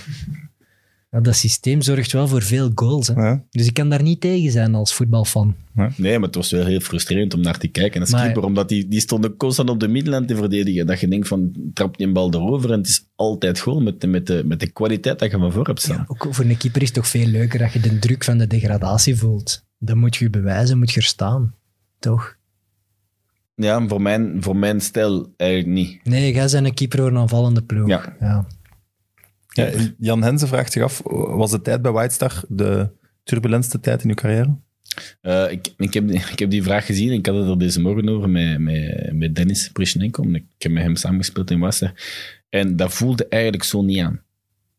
Ja, Dat systeem zorgt wel voor veel goals. Hè. Ja. Dus ik kan daar niet tegen zijn als voetbalfan. Nee, maar het was wel heel frustrerend om naar te kijken als Maar- keeper, omdat die, die stonden constant op de middenlijn te verdedigen. Dat je denkt van, trap die een bal erover en het is altijd goal met de, met de, met de kwaliteit dat je van voor hebt staan. Ja, ook voor een keeper is het toch veel leuker dat je de druk van de degradatie voelt. Dan moet je je bewijzen, moet je er staan. Toch? Ja, voor mijn, voor mijn stijl eigenlijk niet. Nee, jij bent een keeper voor een aanvallende ploeg. Ja. ja. Ja, Jan Hensen vraagt zich af, was de tijd bij White Star de turbulentste tijd in uw carrière? Eh, ik, ik, heb, die- ik heb die vraag gezien. Ik had het er deze morgen over met, met, met Dennis Prishnenko. Ik heb met hem samengespeeld in Wasser. En dat voelde eigenlijk zo niet aan.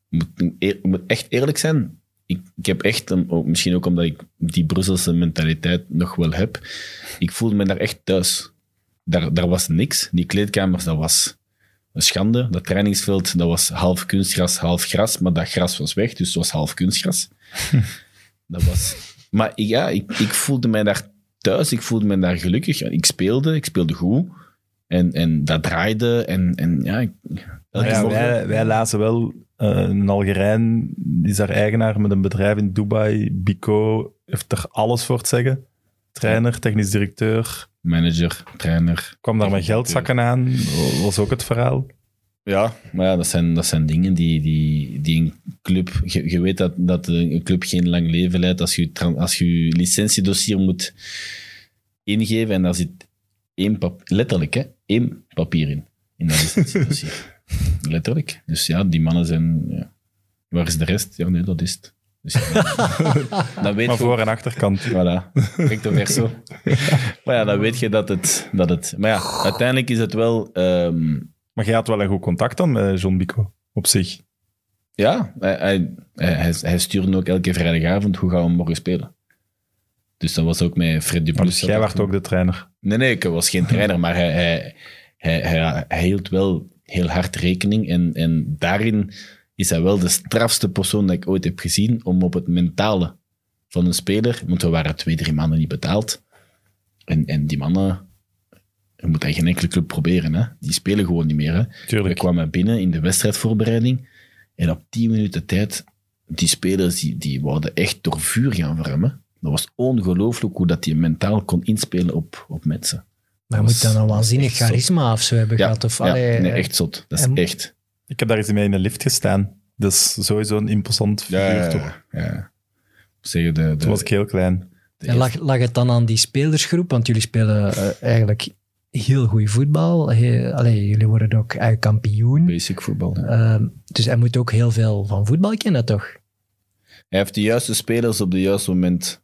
Ik moet, eer- ik moet echt eerlijk zijn. Ik, ik heb echt, een- ook- misschien ook omdat ik die Brusselse mentaliteit nog wel heb, ik voelde me daar echt thuis. Daar, daar was niks. Die kleedkamers, dat was een schande. Dat trainingsveld, dat was half kunstgras, half gras. Maar dat gras was weg, dus het was half kunstgras. dat was... Maar ja, ik, ik voelde mij daar thuis. Ik voelde me daar gelukkig. Ik speelde, ik speelde goed. En, en dat draaide. En, en ja, ik, elke Ja, wij, wij lazen wel een Algerijn, is daar eigenaar met een bedrijf in Dubai. Bico heeft er alles voor te zeggen. Trainer, technisch directeur. manager, trainer. Kwam daar met geldzakken aan, was ook het verhaal. Ja, maar ja, dat zijn, dat zijn dingen die, die, die een club... Je, je weet dat, dat een club geen lang leven leidt als je als je, je licentiedossier moet ingeven en daar zit één pap, letterlijk, hè, één papier in, in dat licentiedossier. Letterlijk. Dus ja, die mannen zijn... Ja. Waar is de rest? Ja, nee, dat is het. Dus ja, dan weet Maar je voor- en achterkant. Voilà, recto verso. maar ja, dan weet je dat het... Dat het maar ja, uiteindelijk is het wel... ehm, Maar jij had wel een goed contact dan met John Bico, op zich. Ja, hij, hij, hij, hij stuurde ook elke vrijdagavond hoe gaan we morgen spelen. Dus dat was ook met Fred Duplus. dus jij werd ook de trainer. Nee, nee, ik was geen trainer, maar hij, hij, hij, hij, hij hield wel heel hard rekening. En, en daarin is hij wel de strafste persoon dat ik ooit heb gezien om op het mentale van een speler, want we waren twee, drie maanden niet betaald. En, en die mannen, je moet dat geen enkele club proberen, hè. die spelen gewoon niet meer. Hè. We Tuurlijk. kwamen binnen in de wedstrijdvoorbereiding en op 10 minuten tijd, die spelers die, die wouden echt door vuur gaan hè. Dat was ongelooflijk hoe dat hij mentaal kon inspelen op, op mensen. Maar je Dat moet dan was een waanzinnig charisma of zo hebben Ja, gehad. Of, ja, allee, nee, eh, echt zot. Dat is en- echt. Ik heb daar eens mee in een lift gestaan. Dat is sowieso een imposant figuur, Ja, toch? ja. Zeggen de, de, Toen was ik heel klein. de En lag, lag het dan aan die spelersgroep? Want jullie spelen eh, eigenlijk heel goed voetbal. He- allee, jullie worden ook eigen kampioen. Basic voetbal. ja. Ehm, dus hij moet ook heel veel van voetbal kennen, toch? Hij heeft de juiste spelers op het juiste moment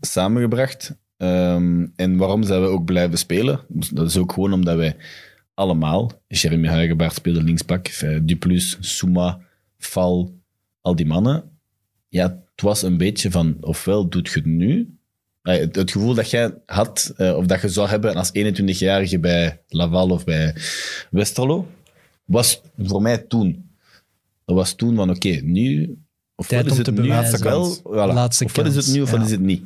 samengebracht. Ehm, en waarom zijn we ook blijven spelen? Dus Dat is ook gewoon omdat wij allemaal, Jeremy Huigenbaard speelde linksbak, eh, Duplus, Souma, Val, al die mannen. Ja, het was een beetje van, ofwel doet je het nu, Eh, het, het gevoel dat jij had, eh, of dat je zou hebben als 21-jarige bij Laval of bij Westerlo, was voor mij toen. Dat was toen van, oké, nu... Tijd is om het te nu, bewijzen. wel, voilà. Laatste ofwel is het nu, ja. is het niet.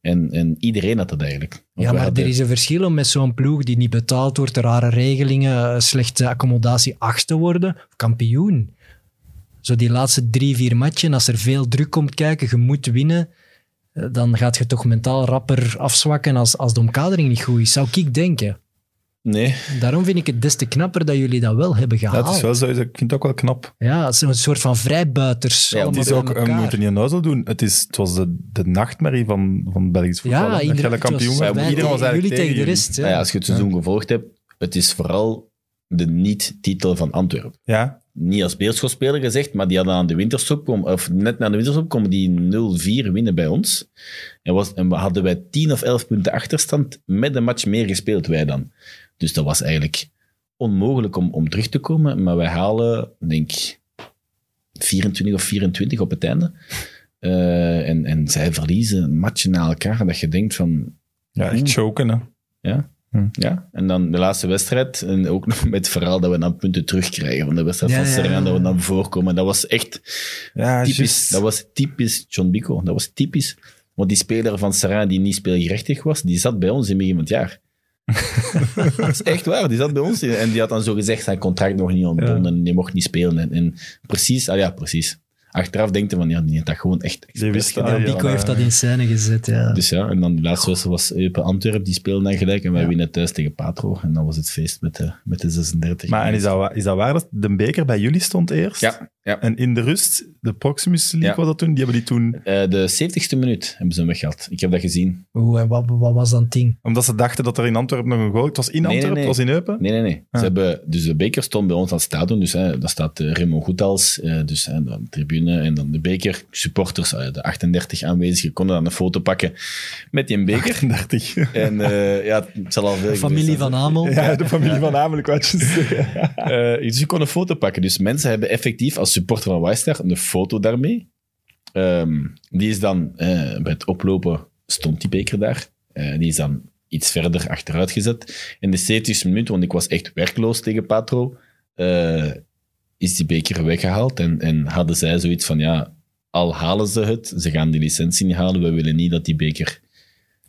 En, en iedereen had dat eigenlijk. Ja, maar er is een verschil om met zo'n ploeg die niet betaald wordt, rare regelingen, eh, slechte accommodatie, achtste worden, kampioen. Zo die laatste drie, vier matchen, als er veel druk komt kijken, je moet winnen, eh, dan gaat je toch mentaal rapper afzwakken als, als de omkadering niet goed is, zou ik denken. Nee, Daarom vind ik het des te knapper dat jullie dat wel hebben Ja, gehaald. het is wel zo, ik vind het ook wel knap. Ja, zo'n soort van vrijbuiters. Ja, Het is ook, we elkaar. moeten niet onnozel doen. Het, is, het was de, de nachtmerrie van, van Belgisch voetbal. Ja, dat kampioen het was wij Iedereen was tegen- eigenlijk jullie tegen de rest. hè. Nou ja, als je het seizoen gevolgd hebt, het is vooral de niet-titel van Antwerpen. Ja, Niet als beerschopspeler gezegd, maar die hadden aan de winterstop, kom- of net na de winterstop, komen die 0-4 winnen bij ons. En, was, en hadden wij 10 of 11 punten achterstand met een match meer gespeeld, wij dan. Dus dat was eigenlijk onmogelijk om, om terug te komen, maar wij halen, denk ik, 24 of 24 op het einde. Eh, en, en zij verliezen matchen na elkaar, dat je denkt van, ja echt choken. Hè. ja. Hm. Ja, en dan de laatste wedstrijd. En ook nog met het verhaal dat we dan punten terugkrijgen van de wedstrijd Ja, van Serena, ja. dat we dan voorkomen. Dat was echt Ja, typisch. Dat was typisch John Bico. Dat was typisch. Want die speler van Serena die niet speelgerechtig was, die zat bij ons in het begin van het jaar. Dat is echt waar. Die zat bij ons en die had dan zo gezegd zijn contract nog niet ontbonden en die mocht niet spelen. En, en precies, ah ja, precies. Achteraf denkt hij van, ja, die heeft dat gewoon echt expres wist dat, gedaan. ja. Pico heeft dat in scène gezet, ja. Dus ja, en dan de laatste wedstrijd was Eupen Antwerp, die speelden dan gelijk en wij Ja. winnen thuis tegen Patro. En dan was het feest met de, met de 36. Maar en is dat, is dat waar dat de beker bij jullie stond eerst? Ja, ja. En in de rust, de Proximus League Ja. was dat toen, die hebben die toen... Eh, de 70ste minuut hebben ze hem weggehaald. Ik heb dat gezien. Oeh, en wat, wat was dan ding? Omdat ze dachten dat er in Antwerpen nog een goal... Het was in Nee, nee, Antwerpen, nee. het was in Eupen. Nee, nee, nee. Ah. Ze hebben, dus de beker stond bij ons aan het stadion. Dus hè, daar staat uh, Raymond Goethals, eh, dus hè, de tribune en dan de beker. Supporters, eh, de 38 aanwezigen, konden dan een foto pakken met die beker. 38. En eh, ja, het zal al veel Familie geweest van. Amel. Ja, de familie van wat je zeggen. Eh, dus je kon een foto pakken. Dus mensen hebben effectief als supporter van Wijster een foto daarmee. Ehm, die is dan, eh, bij het oplopen stond die beker daar. Eh, die is dan iets verder achteruit gezet. In de 70 minuut, want ik was echt werkloos tegen Patro, eh, is die beker weggehaald. En, en hadden zij zoiets van, ja, al halen ze het, ze gaan die licentie niet halen, we willen niet dat die beker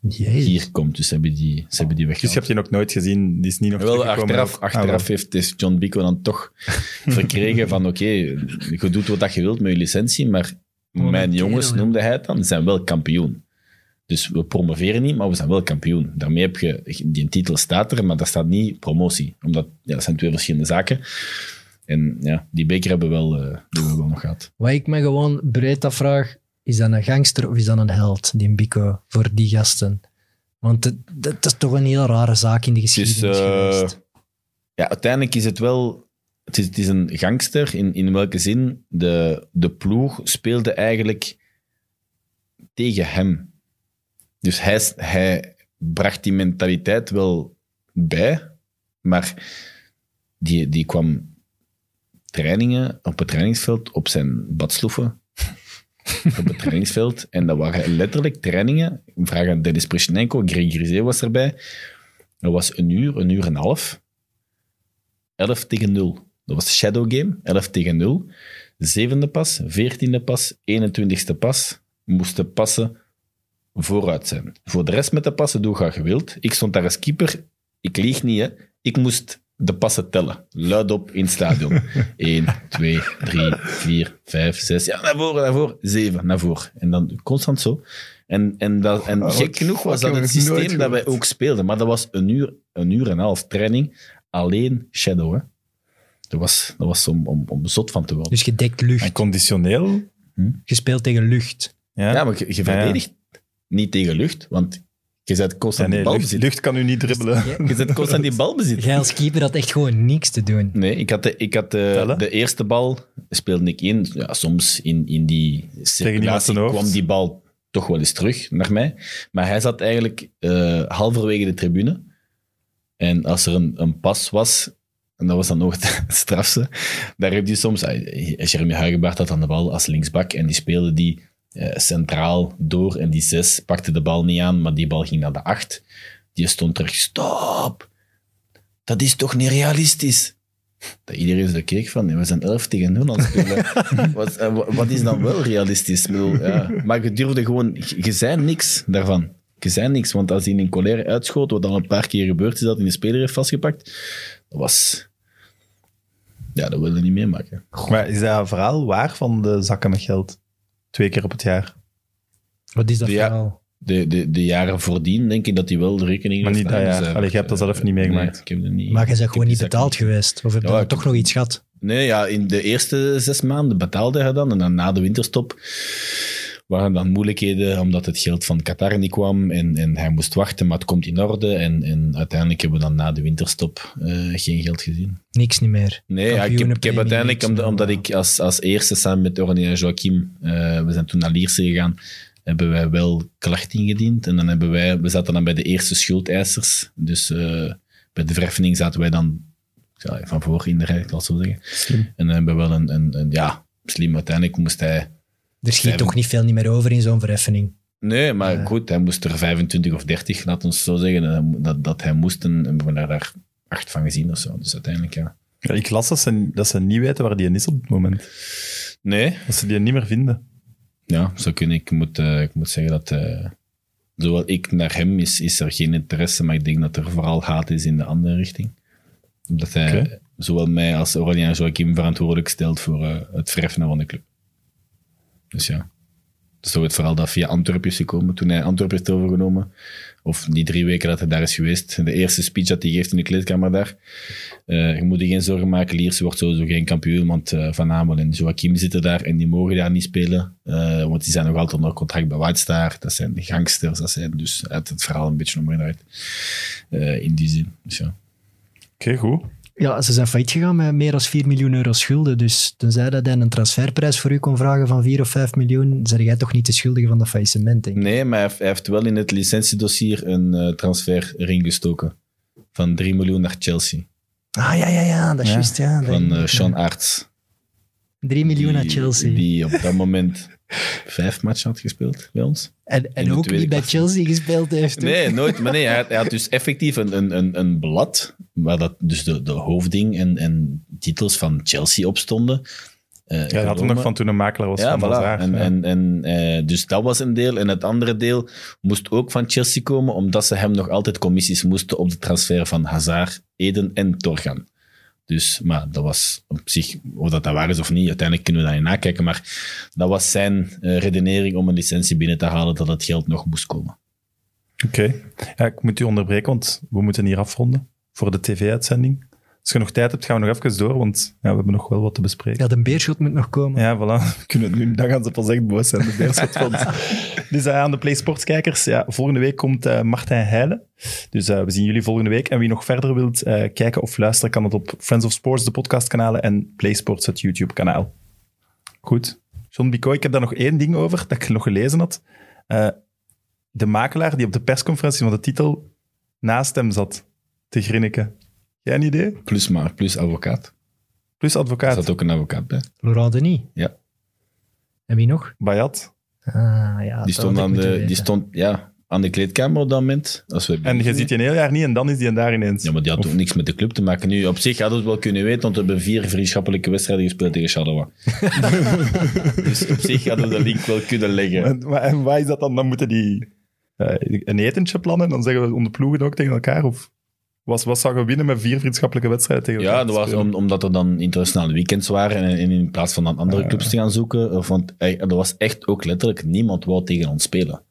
Jezus. hier komt. Dus ze hebben die, ze hebben die Dus je weggehaald. hebt die nog nooit gezien, die is niet nog Wel, teruggekomen achteraf, achteraf Ah, wel. heeft dus John Bico dan toch verkregen van oké, je doet wat je wilt met je licentie, maar Oh, mijn jongens, kerel, noemde hij het dan, zijn wel kampioen. Dus we promoveren niet, maar we zijn wel kampioen. Daarmee heb je, die titel staat er, maar daar staat niet promotie. Omdat, ja, dat zijn twee verschillende zaken. En ja, die beker hebben we wel, eh, hebben we wel nog gehad. Wat ik me gewoon breed afvraag, is dat een gangster of is dat een held, die Bico, voor die gasten? Want het- dat is toch een heel rare zaak in de geschiedenis eh, geweest. ja, uiteindelijk is het wel. Het is, het is een gangster. In, in welke zin? De, de ploeg speelde eigenlijk tegen hem. Dus hij, hij bracht die mentaliteit wel bij, maar die, die kwam trainingen op het trainingsveld op zijn badsloeven. op het trainingsveld. En dat waren letterlijk trainingen. Ik vraag aan Dennis Prishnenko, Greg Grisé was erbij. Dat was een uur, een uur en een half. 11 tegen 0. Dat was de shadow game, 11 tegen 0. Zevende pas, veertiende pas, 21ste pas moesten passen vooruit zijn. Voor de rest met de passen doe je wilt. Ik stond daar als keeper. Ik lieg niet, hè. Ik moest de passen tellen. Luid op in het stadion. 1, 2, 3, 4, 5, 6. Ja, naar voren, naar voren. 7, naar voren. En dan constant zo. En, en, dat, en Oh, gek genoeg was dat het systeem dat wij ook speelden. Maar dat was een uur, een uur en een half training. Alleen shadow, hè. Dat was, dat was om, om, om zot van te worden. Dus je dekt lucht. En conditioneel... Je speelt tegen lucht. Ja, Ja, maar je, je ja. verdedigt niet tegen lucht, want Je Ja, constant nee, die bal lucht, bezit. lucht kan u niet dribbelen. Je bent constant die bal bezit. Jij als keeper had echt gewoon niks te doen. Nee, ik had de, ik had de, de eerste bal, speelde ik in. Ja, soms in, in die circulatie kwam die bal toch wel eens terug naar mij. Maar hij zat eigenlijk eh, halverwege de tribune. En als er een, een pas was, en dat was dan nog het strafste, daar heb je soms... eh, Jeremy Huigenbaard had aan de bal als linksbak en die speelde die centraal door en die zes pakte de bal niet aan, maar die bal ging naar de acht. Die stond terug, stop! Dat is toch niet realistisch? Dat iedereen zo keek van, we zijn 11 tegen 0 aan het spelen. wat, eh, wa- wat is dan wel realistisch? Bedoel, ja. Maar je durfde gewoon, je zei niks daarvan. Je zei niks, want als hij in colère uitschoot, wat al een paar keer gebeurd is, dat hij de speler heeft vastgepakt, dat was... Ja, dat wilde je niet meemaken. Maar is dat verhaal waar van de zakken met geld? Twee keer op het jaar. Wat is dat verhaal? De, de, de jaren voordien denk ik dat hij wel de rekening Maar heeft niet dat jaar. Allee, jij hebt dat zelf niet meegemaakt. Nee, ik heb dat niet. Maar jij bent gewoon niet betaald geweest. Of heb je Ja, dan ik- toch nog iets gehad? Nee, ja, in de eerste zes maanden betaalde hij dan. En dan na de winterstop waren dan moeilijkheden omdat het geld van Qatar niet kwam. En, en hij moest wachten, maar het komt in orde. En, en uiteindelijk hebben we dan na de winterstop eh, geen geld gezien. Niks niet meer. Nee, ja, ik, heb, ik heb uiteindelijk, omdat, omdat ja. ik als, als eerste samen met Orne en Joachim, eh, we zijn toen naar Lierse gegaan, hebben wij wel klacht ingediend. En dan hebben wij, we zaten dan bij de eerste schuldeisers. Dus eh, bij de verheffing zaten wij dan ja, van voor in de rij, ik zal het zo zeggen. Slim. En dan hebben we wel een, een, een ja, slim. Uiteindelijk moest hij... Er schiet toch niet veel niet meer over in zo'n verheffening. Nee, maar Ja. goed, hij moest er 25 of 30, laat ons zo zeggen, dat, dat, dat hij moest. En hebben we daar, daar acht van gezien of zo. Dus uiteindelijk, ja. Ja, ik las dat ze, dat ze niet weten waar die is op dit moment. Nee, Dat ze die niet meer vinden. Ja, zo kun ik. Ik moet, eh, ik moet zeggen dat, eh, zowel ik naar hem, is, is er geen interesse, maar ik denk dat er vooral haat is in de andere richting. Omdat hij zowel mij als Aurelien Joachim verantwoordelijk stelt voor eh, het verheffen van de club. Dus ja. Dus het verhaal dat via Antwerpen is gekomen, toen hij Antwerpen heeft overgenomen. Of die drie weken dat hij daar is geweest. De eerste speech dat hij geeft in de kleedkamer daar. Eh, je moet je geen zorgen maken, Lierse wordt sowieso geen kampioen, want eh, Van en Joachim zitten daar en die mogen daar niet spelen. eh, want die zijn nog altijd onder contract bij White Star. Dat zijn de gangsters, dat zijn dus uit het verhaal een beetje omgedraaid. In die zin. Dus ja. Oké, goed. Ja, ze zijn failliet gegaan met meer dan 4 miljoen euro schulden. Dus tenzij dat hij een transferprijs voor u kon vragen van 4 of 5 miljoen, zeg jij toch niet de schuldige van dat faillissement, denk ik. Nee, maar hij heeft, wel in het licentiedossier een eh, transfer erin gestoken. Van 3 miljoen naar Chelsea. Ah, ja, ja, ja, dat is Ja, juist, ja. Van eh, Sean Arts. 3 miljoen naar Chelsea. Die op dat moment vijf matchen had gespeeld bij ons. en en ook niet bij. Chelsea gespeeld heeft. ook. Nee, nooit. Maar nee, hij had, hij had dus effectief een, een, een, een blad waar dat, dus de, de hoofding en, en titels van Chelsea op stonden. Eh, Ja, dat had hem nog van toen een makelaar was Ja, van voilà. Hazard. En, ja. en, en, eh, dus dat was een deel. En het andere deel moest ook van Chelsea komen, omdat ze hem nog altijd commissies moesten op de transfer van Hazard, Eden en Torgan. Dus, maar dat was op zich, of dat dat waar is of niet, uiteindelijk kunnen we niet nakijken. Maar dat was zijn eh, redenering om een licentie binnen te halen, dat het geld nog moest komen. Oké. Ja, ik moet u onderbreken, want we moeten hier afronden voor de tv-uitzending. Als je nog tijd hebt, gaan we nog even door, want ja, we hebben nog wel wat te bespreken. Ja, de beerschot moet nog komen. Ja, voilà. We kunnen nu, dan gaan ze pas echt boos zijn, de Beerschot van. dus eh, aan de Play Sports kijkers, ja, volgende week komt eh, Martijn Heijlen. Dus eh, we zien jullie volgende week. En wie nog verder wilt kijken of luisteren, kan het op Friends of Sports, de podcastkanalen, en Play Sports, het YouTube-kanaal. Goed. John Bico, ik heb daar nog één ding over, dat ik nog gelezen had. De makelaar die op de persconferentie van de titel naast hem zat, te grinniken. Jij een idee? Plus maar, plus advocaat. Plus Er advocaat. zat ook een advocaat bij. Laurent Denis. Ja. En wie nog? Bayat. Ah, ja, dat Die stond, aan de, die stond ja, aan de kleedkamer op dat moment. Als we En je ziet die een heel jaar niet en dan is die daar ineens. Ja, maar die had Of- ook niks met de club te maken. Nu, op zich hadden we het wel kunnen weten, want we hebben vier vriendschappelijke wedstrijden gespeeld tegen Charleroi. dus op zich hadden we de link wel kunnen leggen. En, maar, en waar is dat dan? Dan moeten die eh, een etentje plannen dan zeggen we onder ploegen ook tegen elkaar? Of was, wat zou je winnen met vier vriendschappelijke wedstrijden tegen? Ja, dat was om, omdat er dan internationale weekends waren en, en in plaats van dan andere Ah. clubs te gaan zoeken. of Want eh, er was echt ook letterlijk niemand wou tegen ons spelen.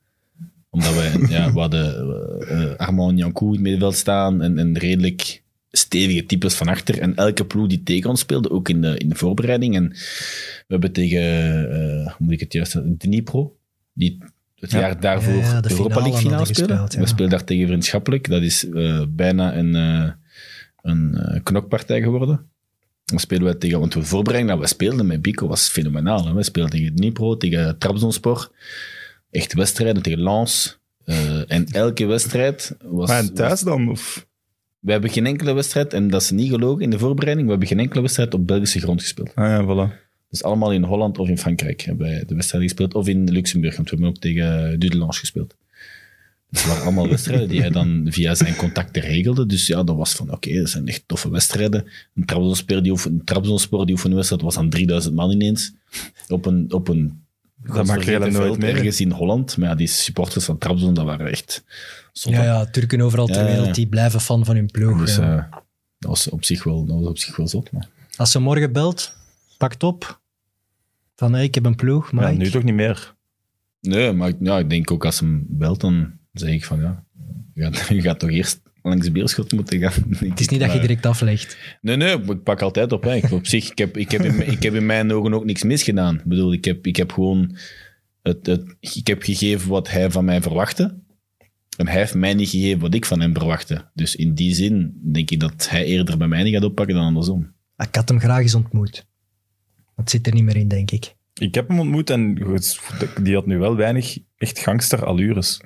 Omdat wij, ja, we hadden eh, eh, Armand Jankou in het middenveld staan en, en redelijk stevige types van achter. En elke ploeg die tegen ons speelde, ook in de, in de voorbereiding. En we hebben tegen, eh, hoe moet ik het juist zeggen, Dnipro, die het Ja. jaar daarvoor Ja, ja, de de Europa League finale spelen. gespeeld, ja. We spelen daar tegen vriendschappelijk. Dat is eh, bijna een, eh, een eh, knokpartij geworden. Dan spelen we tegen, want de voorbereiding dat we speelden met Bico was fenomenaal. Hè. We speelden tegen Dnipro, tegen Trabzonspor. Echt wedstrijden tegen Lens. Eh, en elke wedstrijd was... Maar en thuis dan? Of? we hebben geen enkele wedstrijd, en dat is niet gelogen in de voorbereiding, we hebben geen enkele wedstrijd op Belgische grond gespeeld. Ah ja, voilà. Dus allemaal in Holland of in Frankrijk hebben wij de wedstrijden gespeeld. Of in Luxemburg, want we hebben ook tegen Dudelange gespeeld. Dus het waren allemaal wedstrijden die hij dan via zijn contacten regelde. Dus ja, dat was van, oké, dat zijn echt toffe wedstrijden. Een Trabzonspor die, oefen, een Trabzonspor die oefenwedstrijd was aan 3000 man ineens. Op een, op een Dat maakt nooit veld meer. ergens in Holland. Maar ja, die supporters van Trabzon, dat waren echt zotte. Ja, ja, Turken overal ter Ja, wereld, die blijven fan van hun ploeg. Dus ja. eh, dat, was op zich wel, dat was op zich wel zot. Maar. Als ze morgen belt, pakt op. Van, hey, ik heb een ploeg, maar Ja, ik- nu toch niet meer. Nee, maar ik- ja, ik denk ook als hem belt, dan zeg ik van ja, je gaat, je gaat toch eerst langs Beerschot moeten gaan. het is niet dat je direct aflegt. Nee, nee, ik pak altijd op. Hè. Ik, op zich, ik heb, ik, heb in, ik heb in mijn ogen ook niks misgedaan. Ik bedoel, ik heb, ik heb gewoon het, het, ik heb gegeven wat hij van mij verwachtte. En hij heeft mij niet gegeven wat ik van hem verwachtte. Dus in die zin denk ik dat hij eerder bij mij niet gaat oppakken dan andersom. Ik had hem graag eens ontmoet. Dat zit er niet meer in, denk ik. Ik heb hem ontmoet en goed, die had nu wel weinig echt gangster-allures.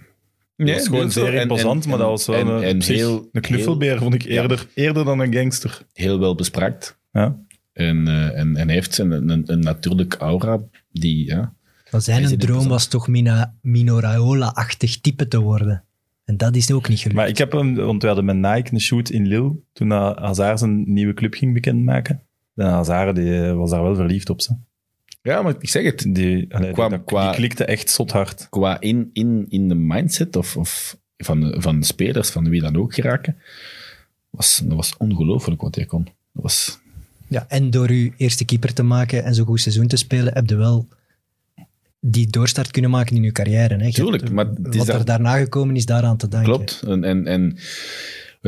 Dat was gewoon zeer imposant, maar dat was wel en, een, en heel, een knuffelbeer, vond ik eerder, eerder dan een gangster. heel wel bespraakt. Ja. En, eh, en, en heeft een, een, een natuurlijk aura die, ja, Maar zijn een droom was toch Mina, Mino Raiola-achtig type te worden. En dat is ook niet gelukt. Maar ik heb hem, want we hadden met Nike een shoot in Lille, toen Hazard zijn nieuwe club ging bekendmaken. En Hazard die, eh, was daar wel verliefd op ze. Ja, maar ik zeg het. Die, allee, Qua- die, dat- qua- die klikte echt zot hard. Qua in, in, in de mindset of, of van, de, van de spelers, van wie dan ook geraken, was, dat was ongelooflijk wat hij kon. Dat was, Ja, en door uw eerste keeper te maken en zo'n goed seizoen te spelen, heb je wel die doorstart kunnen maken in je carrière. Hè. Tuurlijk, hebt- maar het is wat er daar- daarna gekomen is daaraan te danken. klopt. En, en, en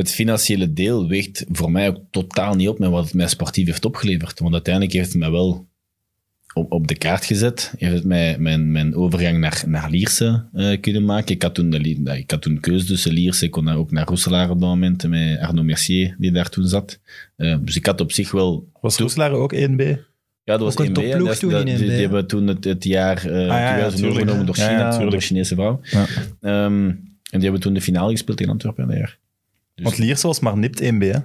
het financiële deel weegt voor mij ook totaal niet op met wat het mij sportief heeft opgeleverd. Want uiteindelijk heeft het mij wel op, op de kaart gezet. Heeft het mij mijn, mijn overgang naar, naar Lierse eh, kunnen maken. Ik had toen, de, ik had toen keuze tussen Lierse. Ik kon daar ook naar Roeselaar op dat moment met Arnaud Mercier, die daar toen zat. Eh, dus ik had op zich wel Was Roeselaar ook 1B? Ja, dat was Ook een 1B. hè. topploeg Dat- toen dat- in die, 1B, die hè. hebben toen het, het jaar ja, 2000 tuurlijk, overgenomen door ja. Ja, China, ja, door Chinese vrouw. Ehm, en die hebben toen de finale gespeeld tegen Antwerpen dat jaar. Dus Want Lierse was maar nipt 1B, hè?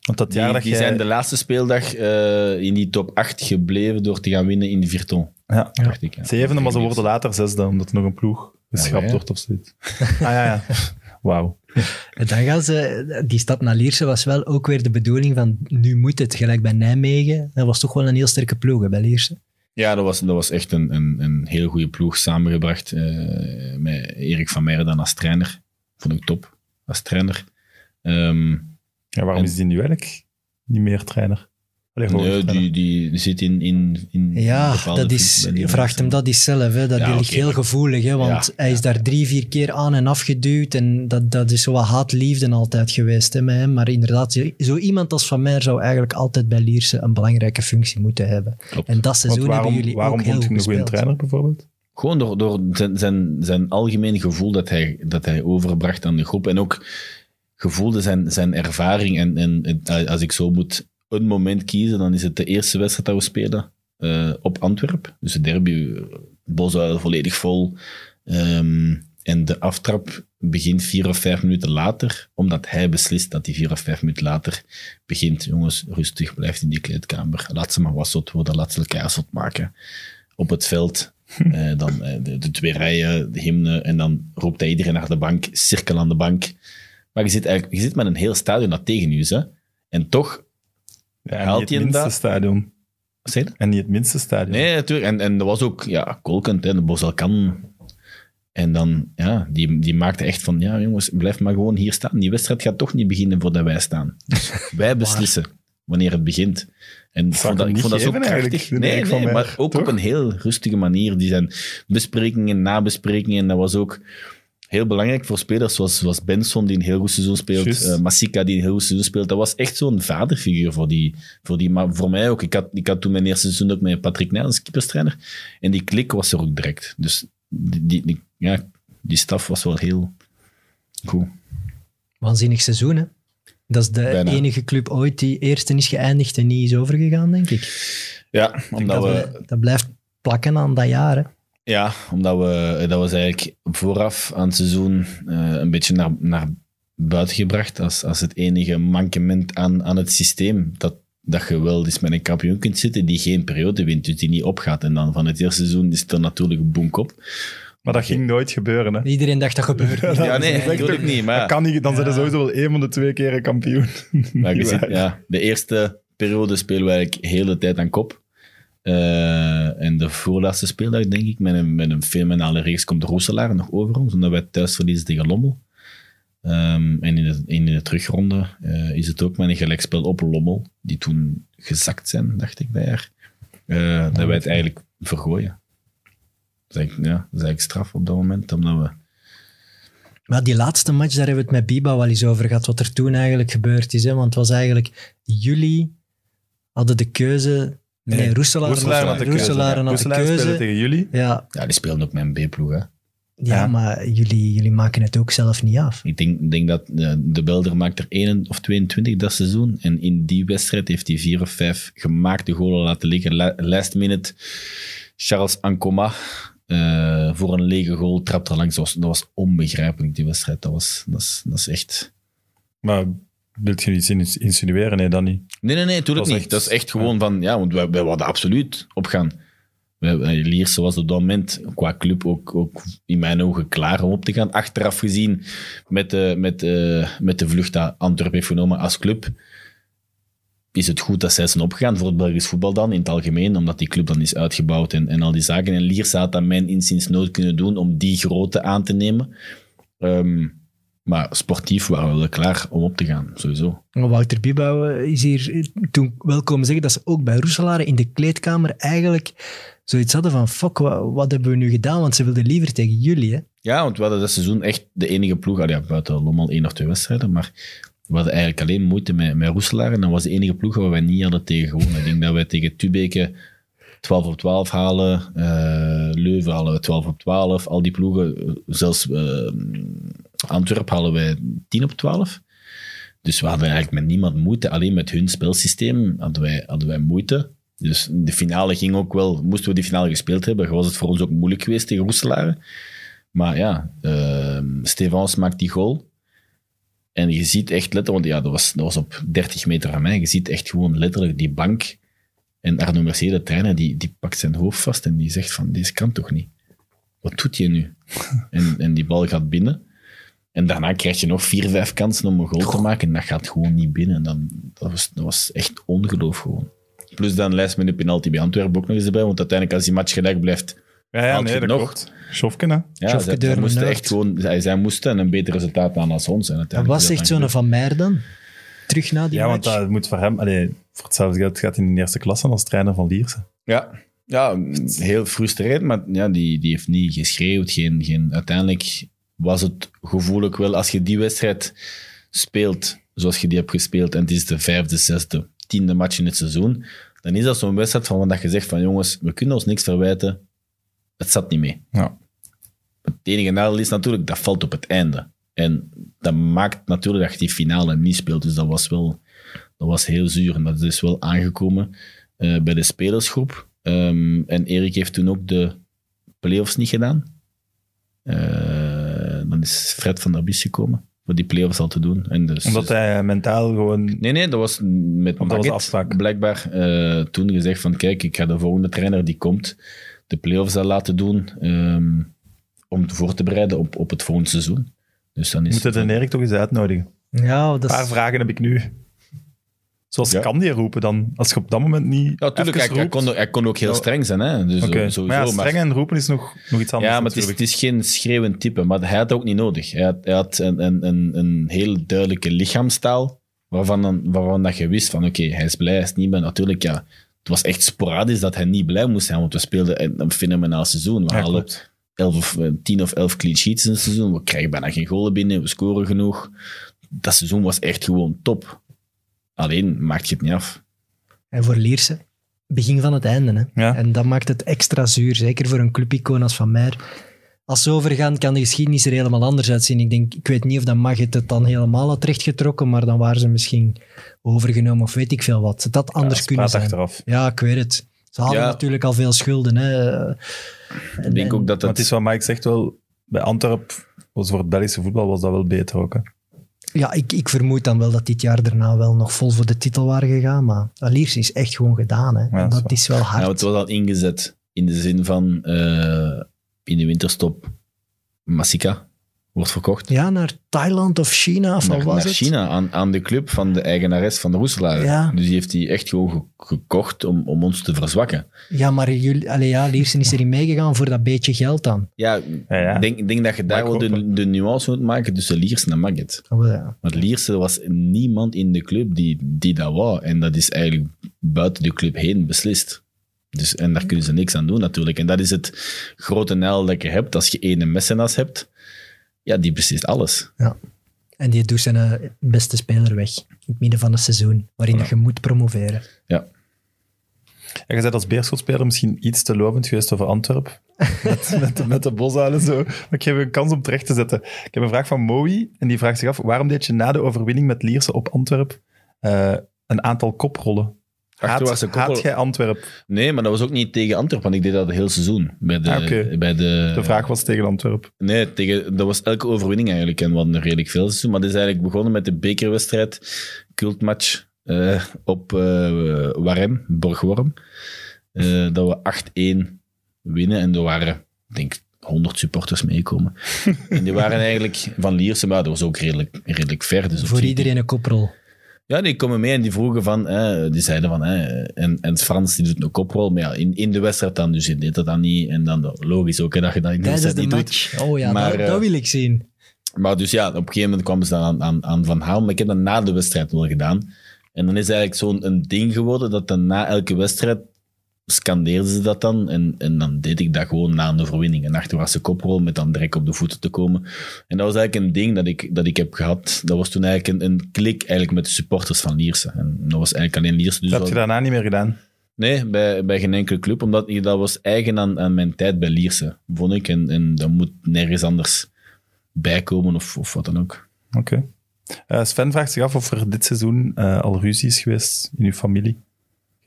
Want dat jaar die, dat die jij... zijn de laatste speeldag eh, in die top 8 gebleven door te gaan winnen in de Virton. Ja. Dacht ik, ja. Zevende, maar ze worden later zesde, omdat er nog een ploeg geschrapt ja. wordt of zoiets. ah ja, ja. Wauw. En dan gaan ze, die stap naar Lierse was wel ook weer de bedoeling van nu moet het, gelijk bij Nijmegen. Dat was toch wel een heel sterke ploeg hè, bij Lierse. Ja, dat was, dat was echt een, een, een heel goede ploeg samengebracht eh, met Erik van Meijer dan als trainer. Vond ik top, als trainer. Ehm, Ja, waarom En- is die nu eigenlijk niet meer trainer? Allee, gewoon nee, trainer. die, die zit in, in, in Ja, dat is, vraagt hem dat eens zelf. Hè. Dat Ja, ligt heel maar- gevoelig, hè, want Ja, hij is daar drie, vier keer aan en afgeduwd. En dat, dat is zo wat haat-liefde altijd geweest hè, met hem. Maar inderdaad, zo, iemand als Van Meer zou eigenlijk altijd bij Lierse een belangrijke functie moeten hebben. Klopt. En dat seizoen waarom, hebben jullie waarom ook heel goed een goede trainer, bijvoorbeeld? Gewoon door, door zijn, zijn, zijn algemeen gevoel dat hij, dat hij overbracht aan de groep. En ook gevoelde zijn, zijn ervaring. En, en en als ik zo moet een moment kiezen, dan is het de eerste wedstrijd dat we spelen eh, op Antwerpen. Dus de derby, eh, Bosuil volledig vol. Ehm, en de aftrap begint vier of vijf minuten later, omdat hij beslist dat hij vier of vijf minuten later begint. Jongens, rustig, blijft in die kleedkamer. Laat ze maar wat zot worden, laat ze elkaar zot maken. Op het veld, eh, dan eh, de, de twee rijen, de hymne, en dan roept hij iedereen naar de bank, cirkel aan de bank. Maar je zit, eigenlijk, je zit met een heel stadion dat tegen u is. Hè? En toch, Ja, en Haalt hij het hem minste dat? stadion. wat zeg je? En niet het minste stadion. Nee, natuurlijk. En, en dat was ook ja, kolkend, hè, de Boselkan. En dan, ja, die, die maakte echt van, ja jongens, blijf maar gewoon hier staan. Die wedstrijd gaat toch niet beginnen voordat wij staan. Dus wij beslissen wanneer het begint. En ik vond dat, ik vond dat zo krachtig. Nee, maar ook toch? op een heel rustige manier. Die zijn besprekingen, nabesprekingen. En dat was ook heel belangrijk voor spelers zoals, zoals Benson, die een heel goed seizoen speelt. Eh Masika, die een heel goed seizoen speelt. Dat was echt zo'n vaderfiguur voor die, voor die. Maar voor mij ook. Ik had, ik had toen mijn eerste seizoen ook met Patrick Nijl als keeperstrainer. En die klik was er ook direct. Dus die, die, die- ja, die staf was wel heel goed. Waanzinnig seizoen, hè? Dat is de Bijna. enige club ooit die eerste is geëindigd en niet is overgegaan, denk ik. Ja, omdat dat, we, dat blijft plakken aan dat jaar. Hè? Ja, omdat we dat was eigenlijk vooraf aan het seizoen eh, een beetje naar, naar buiten gebracht als, als het enige mankement aan, aan het systeem. Dat, dat je wel eens met een kampioen kunt zitten die geen periode wint, dus die niet opgaat. En dan van het eerste seizoen is het er natuurlijk boek op. Maar dat ging nooit gebeuren. Hè. Iedereen dacht dat gebeurt. niet. Ja, nee, natuurlijk niet. Maar, Dat kan niet, dan zijn er sowieso wel één van de twee keren kampioen. Maar je ziet, ja, de eerste periode spelen we eigenlijk de hele tijd aan kop. Eh, en de voorlaatste speeldag, denk ik, met een, met een fenomenale reeks komt Roeselaar nog over ons, omdat wij thuis verliezen tegen Lommel. Ehm, en in de, in de terugronde eh, is het ook met een gelijkspel op Lommel, die toen gezakt zijn, dacht ik, bij haar. Eh, dat wij het eigenlijk vergooien. Dat is ja, dat is eigenlijk straf op dat moment, omdat we... Maar die laatste match, daar hebben we het met Biba wel eens over gehad, wat er toen eigenlijk gebeurd is. Hè? Want het was eigenlijk, jullie hadden de keuze... Nee, Nee, Roeselaar, Roeselaar had de keuze. Roeselaar had de Roeselaar speelde keuze. tegen jullie. Ja, Ja, die spelen ook met een B-ploeg, hè. ja, Ja. maar jullie, jullie maken het ook zelf niet af. Ik denk, denk dat eh, de Belder maakt er 1 of 22 dat seizoen. En in die wedstrijd heeft hij vier of vijf gemaakte goalen laten liggen. La- Last minute, Charles Ancoma eh, voor een lege goal trapt er langs. Dat was, dat was onbegrijpelijk, die wedstrijd. Dat, was, dat, is, dat is echt... Maar wilt je iets ins- insinueren? Nee, dat niet. Nee, nee, nee, natuurlijk niet. echt- dat is echt gewoon van... Ja, want wij, wij wilden absoluut opgaan. Lierse was op dat moment qua club ook, ook in mijn ogen klaar om op te gaan. Achteraf gezien, met de, met, eh, met de vlucht dat Antwerpen heeft genomen als club, is het goed dat zij zijn opgegaan voor het Belgisch voetbal dan, in het algemeen, omdat die club dan is uitgebouwd en, en al die zaken. En Lierse had dat mijn inziens nooit kunnen doen om die grootte aan te nemen. Ehm, maar sportief waren we wel klaar om op te gaan, sowieso. Maar Wouter Bibouw eh, is hier eh, toen wel komen zeggen dat ze ook bij Roeselaar in de kleedkamer eigenlijk zoiets hadden van fuck, wat, wat hebben we nu gedaan? Want ze wilden liever tegen jullie. Hè? Ja, want we hadden dat seizoen echt de enige ploeg, allee, ja, buiten Lommel één of twee wedstrijden, maar we hadden eigenlijk alleen moeite met, met Roeselaar en dat was de enige ploeg waar wij niet hadden tegen gewonnen. Ik denk dat wij tegen Tubeke 12 op 12 halen, eh, Leuven halen we 12 op 12, al die ploegen, eh, zelfs Antwerpen halen wij 10 op 12. Dus we hadden eigenlijk met niemand moeite, alleen met hun spelsysteem hadden wij, hadden wij moeite. Dus de finale ging ook wel, moesten we die finale gespeeld hebben, was het voor ons ook moeilijk geweest tegen Roeselaar. Maar ja, ehm Stevens maakt die goal. En je ziet echt letterlijk, want ja, dat was, dat was op 30 meter van mij, je ziet echt gewoon letterlijk die bank. En Arno Mercier, de trainer, die, die pakt zijn hoofd vast en die zegt van, deze kan toch niet? Wat doet je nu? en, en die bal gaat binnen. En daarna krijg je nog vier, vijf kansen om een goal te maken en dat gaat gewoon niet binnen. En dan, dat, was, dat was echt ongeloof gewoon. Plus dan lijst met de penalty bij Antwerpen ook nog eens erbij, want uiteindelijk als die match gelijk blijft, Ja, ja nee, dat nog? klopt. Schofken, hè? ja, Schofke zij, moesten echt gewoon, zij, zij moesten een beter resultaat aan als ons. En was dan zo'n Van Meer dan? Terug na die Ja, want match? dat moet voor hem... Allee, voor hetzelfde geld gaat hij in de eerste klasse als trainer van Lierse. Ja, ja heel frustrerend, maar ja, die, die heeft niet geschreeuwd. Geen, geen, uiteindelijk was het gevoelig wel, als je die wedstrijd speelt zoals je die hebt gespeeld, en het is de vijfde, zesde, tiende match in het seizoen, dan is dat zo'n wedstrijd van wat je zegt van jongens, we kunnen ons niks verwijten, het zat niet mee. Ja. Het enige nadeel is natuurlijk, dat valt op het einde. En dat maakt natuurlijk dat je die finale niet speelt. Dus dat was wel dat was heel zuur. En dat is wel aangekomen eh, bij de spelersgroep. Ehm, en Erik heeft toen ook de play-offs niet gedaan. Eh, dan is Fred van der Bies gekomen voor die play-offs al te doen. En dus, Omdat hij mentaal gewoon... Nee, nee, dat was met dat was blijkbaar eh, toen gezegd van kijk, ik ga de volgende trainer die komt de play-offs al laten doen ehm, om voor te bereiden op, op het volgende seizoen. Dus dan is Moet het het een Erik toch eens uitnodigen? Ja, dat Een paar is... vragen heb ik nu. Zoals Ja. kan die roepen dan? Als je op dat moment niet Ja, tuurlijk, hij, kon, hij kon ook heel streng zijn. Hè? Dus Oké. sowieso, Maar ja, streng en roepen is nog, nog iets anders Ja, maar het is, het natuurlijk. is geen schreeuwend type. Maar hij had het ook niet nodig. Hij had, hij had een, een, een, een heel duidelijke lichaamstaal, waarvan, dan- waarvan dat je wist van oké, hij is blij, hij is niet blij. Natuurlijk, ja, het was echt sporadisch dat hij niet blij moest zijn, want we speelden een, een fenomenaal seizoen. We Ja, halen klopt. 11 of, eh, 10 of 11 clean sheets in het seizoen. We krijgen bijna geen golen binnen, we scoren genoeg. Dat seizoen was echt gewoon top. Alleen maakt je het niet af. En voor Lierse, begin van het einde. Hè? Ja. En dat maakt het extra zuur, zeker voor een clubicoon als Van Meer. als ze overgaan, kan de geschiedenis er helemaal anders uitzien. Ik denk, ik weet niet of dat Magget het dan helemaal had rechtgetrokken, maar dan waren ze misschien overgenomen of weet ik veel wat. Dat anders Ja, kunnen zijn. achteraf. Ja, ik weet het. Ze hadden Ja. natuurlijk al veel schulden. Hè. Ik denk ook dat Maar het is het... wat Mike zegt wel, bij Antwerp was voor het Belgische voetbal was dat wel beter ook. Hè. Ja, ik, ik vermoed dan wel dat dit jaar daarna wel nog vol voor de titel waren gegaan. Maar Aliers is echt gewoon gedaan. Hè. dat is dat is wel hard. Ja, het was al ingezet in de zin van eh, in de winterstop Masika wordt verkocht. Ja, naar Thailand of China of wat naar, was naar het? China, aan, aan de club van de eigenares van de Roeselaar. Ja. Dus die heeft die echt gewoon ge- gekocht om, om ons te verzwakken. Ja, maar jullie, allee, ja, Liersen is erin meegegaan voor dat beetje geld dan. Ja, Ja, ja. Ik denk, denk dat je daar wel de, de nuance moet maken tussen Liersen en Magget. Oh, ja. Want Lierse was niemand in de club die, die dat wou. En dat is eigenlijk buiten de club heen beslist. Dus, en daar kunnen ze niks aan doen natuurlijk. En dat is het grote nel dat je hebt. Als je ene mecenas hebt, ja, die beslist alles. En die doet zijn eh, beste speler weg. In het midden van het seizoen, waarin je moet promoveren. Ja. En je bent als Beerschot-speler misschien iets te lovend geweest over Antwerp. Met, met, de- met de zo. Maar ik geef je een kans om terecht te zetten. Ik heb een vraag van Moe. En die vraagt zich af, waarom deed je na de overwinning met Lierse op Antwerp eh, een aantal koprollen? Haat, Achterwaartse haat jij Antwerp? Nee, maar dat was ook niet tegen Antwerpen, want ik deed dat het hele seizoen. Bij de, Ah, oké. bij de, De vraag was tegen Antwerp. Nee, tegen, dat was elke overwinning eigenlijk. En we hadden er redelijk veel seizoen. Maar het is eigenlijk begonnen met de bekerwedstrijd, cultmatch eh, op eh Warem, Borgworm. Eh, dat we 8-1 winnen. En er waren, ik denk, 100 supporters meekomen. en die waren eigenlijk van Lierse, maar dat was ook redelijk, redelijk ver. Dus op Voor zich- iedereen een koprol. Ja, die komen mee en die vroegen van, eh, die zeiden van, eh, en, en Frans die doet een koprol, maar ja, in, in de wedstrijd dan, dus je deed dat dan niet. En dan logisch ook hè, dat je dat in de wedstrijd niet doet. Oh ja, Maar, dat, eh, dat wil ik zien. Maar dus ja, op een gegeven moment kwamen ze dan aan, aan, aan Van Haal. Maar ik heb dat na de wedstrijd wel gedaan. En dan is eigenlijk zo'n een ding geworden dat dan na elke wedstrijd scandeerden ze dat dan. En, en dan deed ik dat gewoon na een overwinning. Een achterwaartse koprol met dan direct op de voeten te komen. En dat was eigenlijk een ding dat ik, dat ik heb gehad. Dat was toen eigenlijk een, een klik eigenlijk met de supporters van Lierse. En dat was eigenlijk alleen Lierse. Dus Dat heb je daarna niet meer gedaan. Nee, bij, bij geen enkele club. Omdat dat was eigen aan, aan mijn tijd bij Lierse, vond ik. En, en dat moet nergens anders bijkomen of, of wat dan ook. Oké. Eh, Sven vraagt zich af of er dit seizoen eh, al ruzie is geweest in uw familie.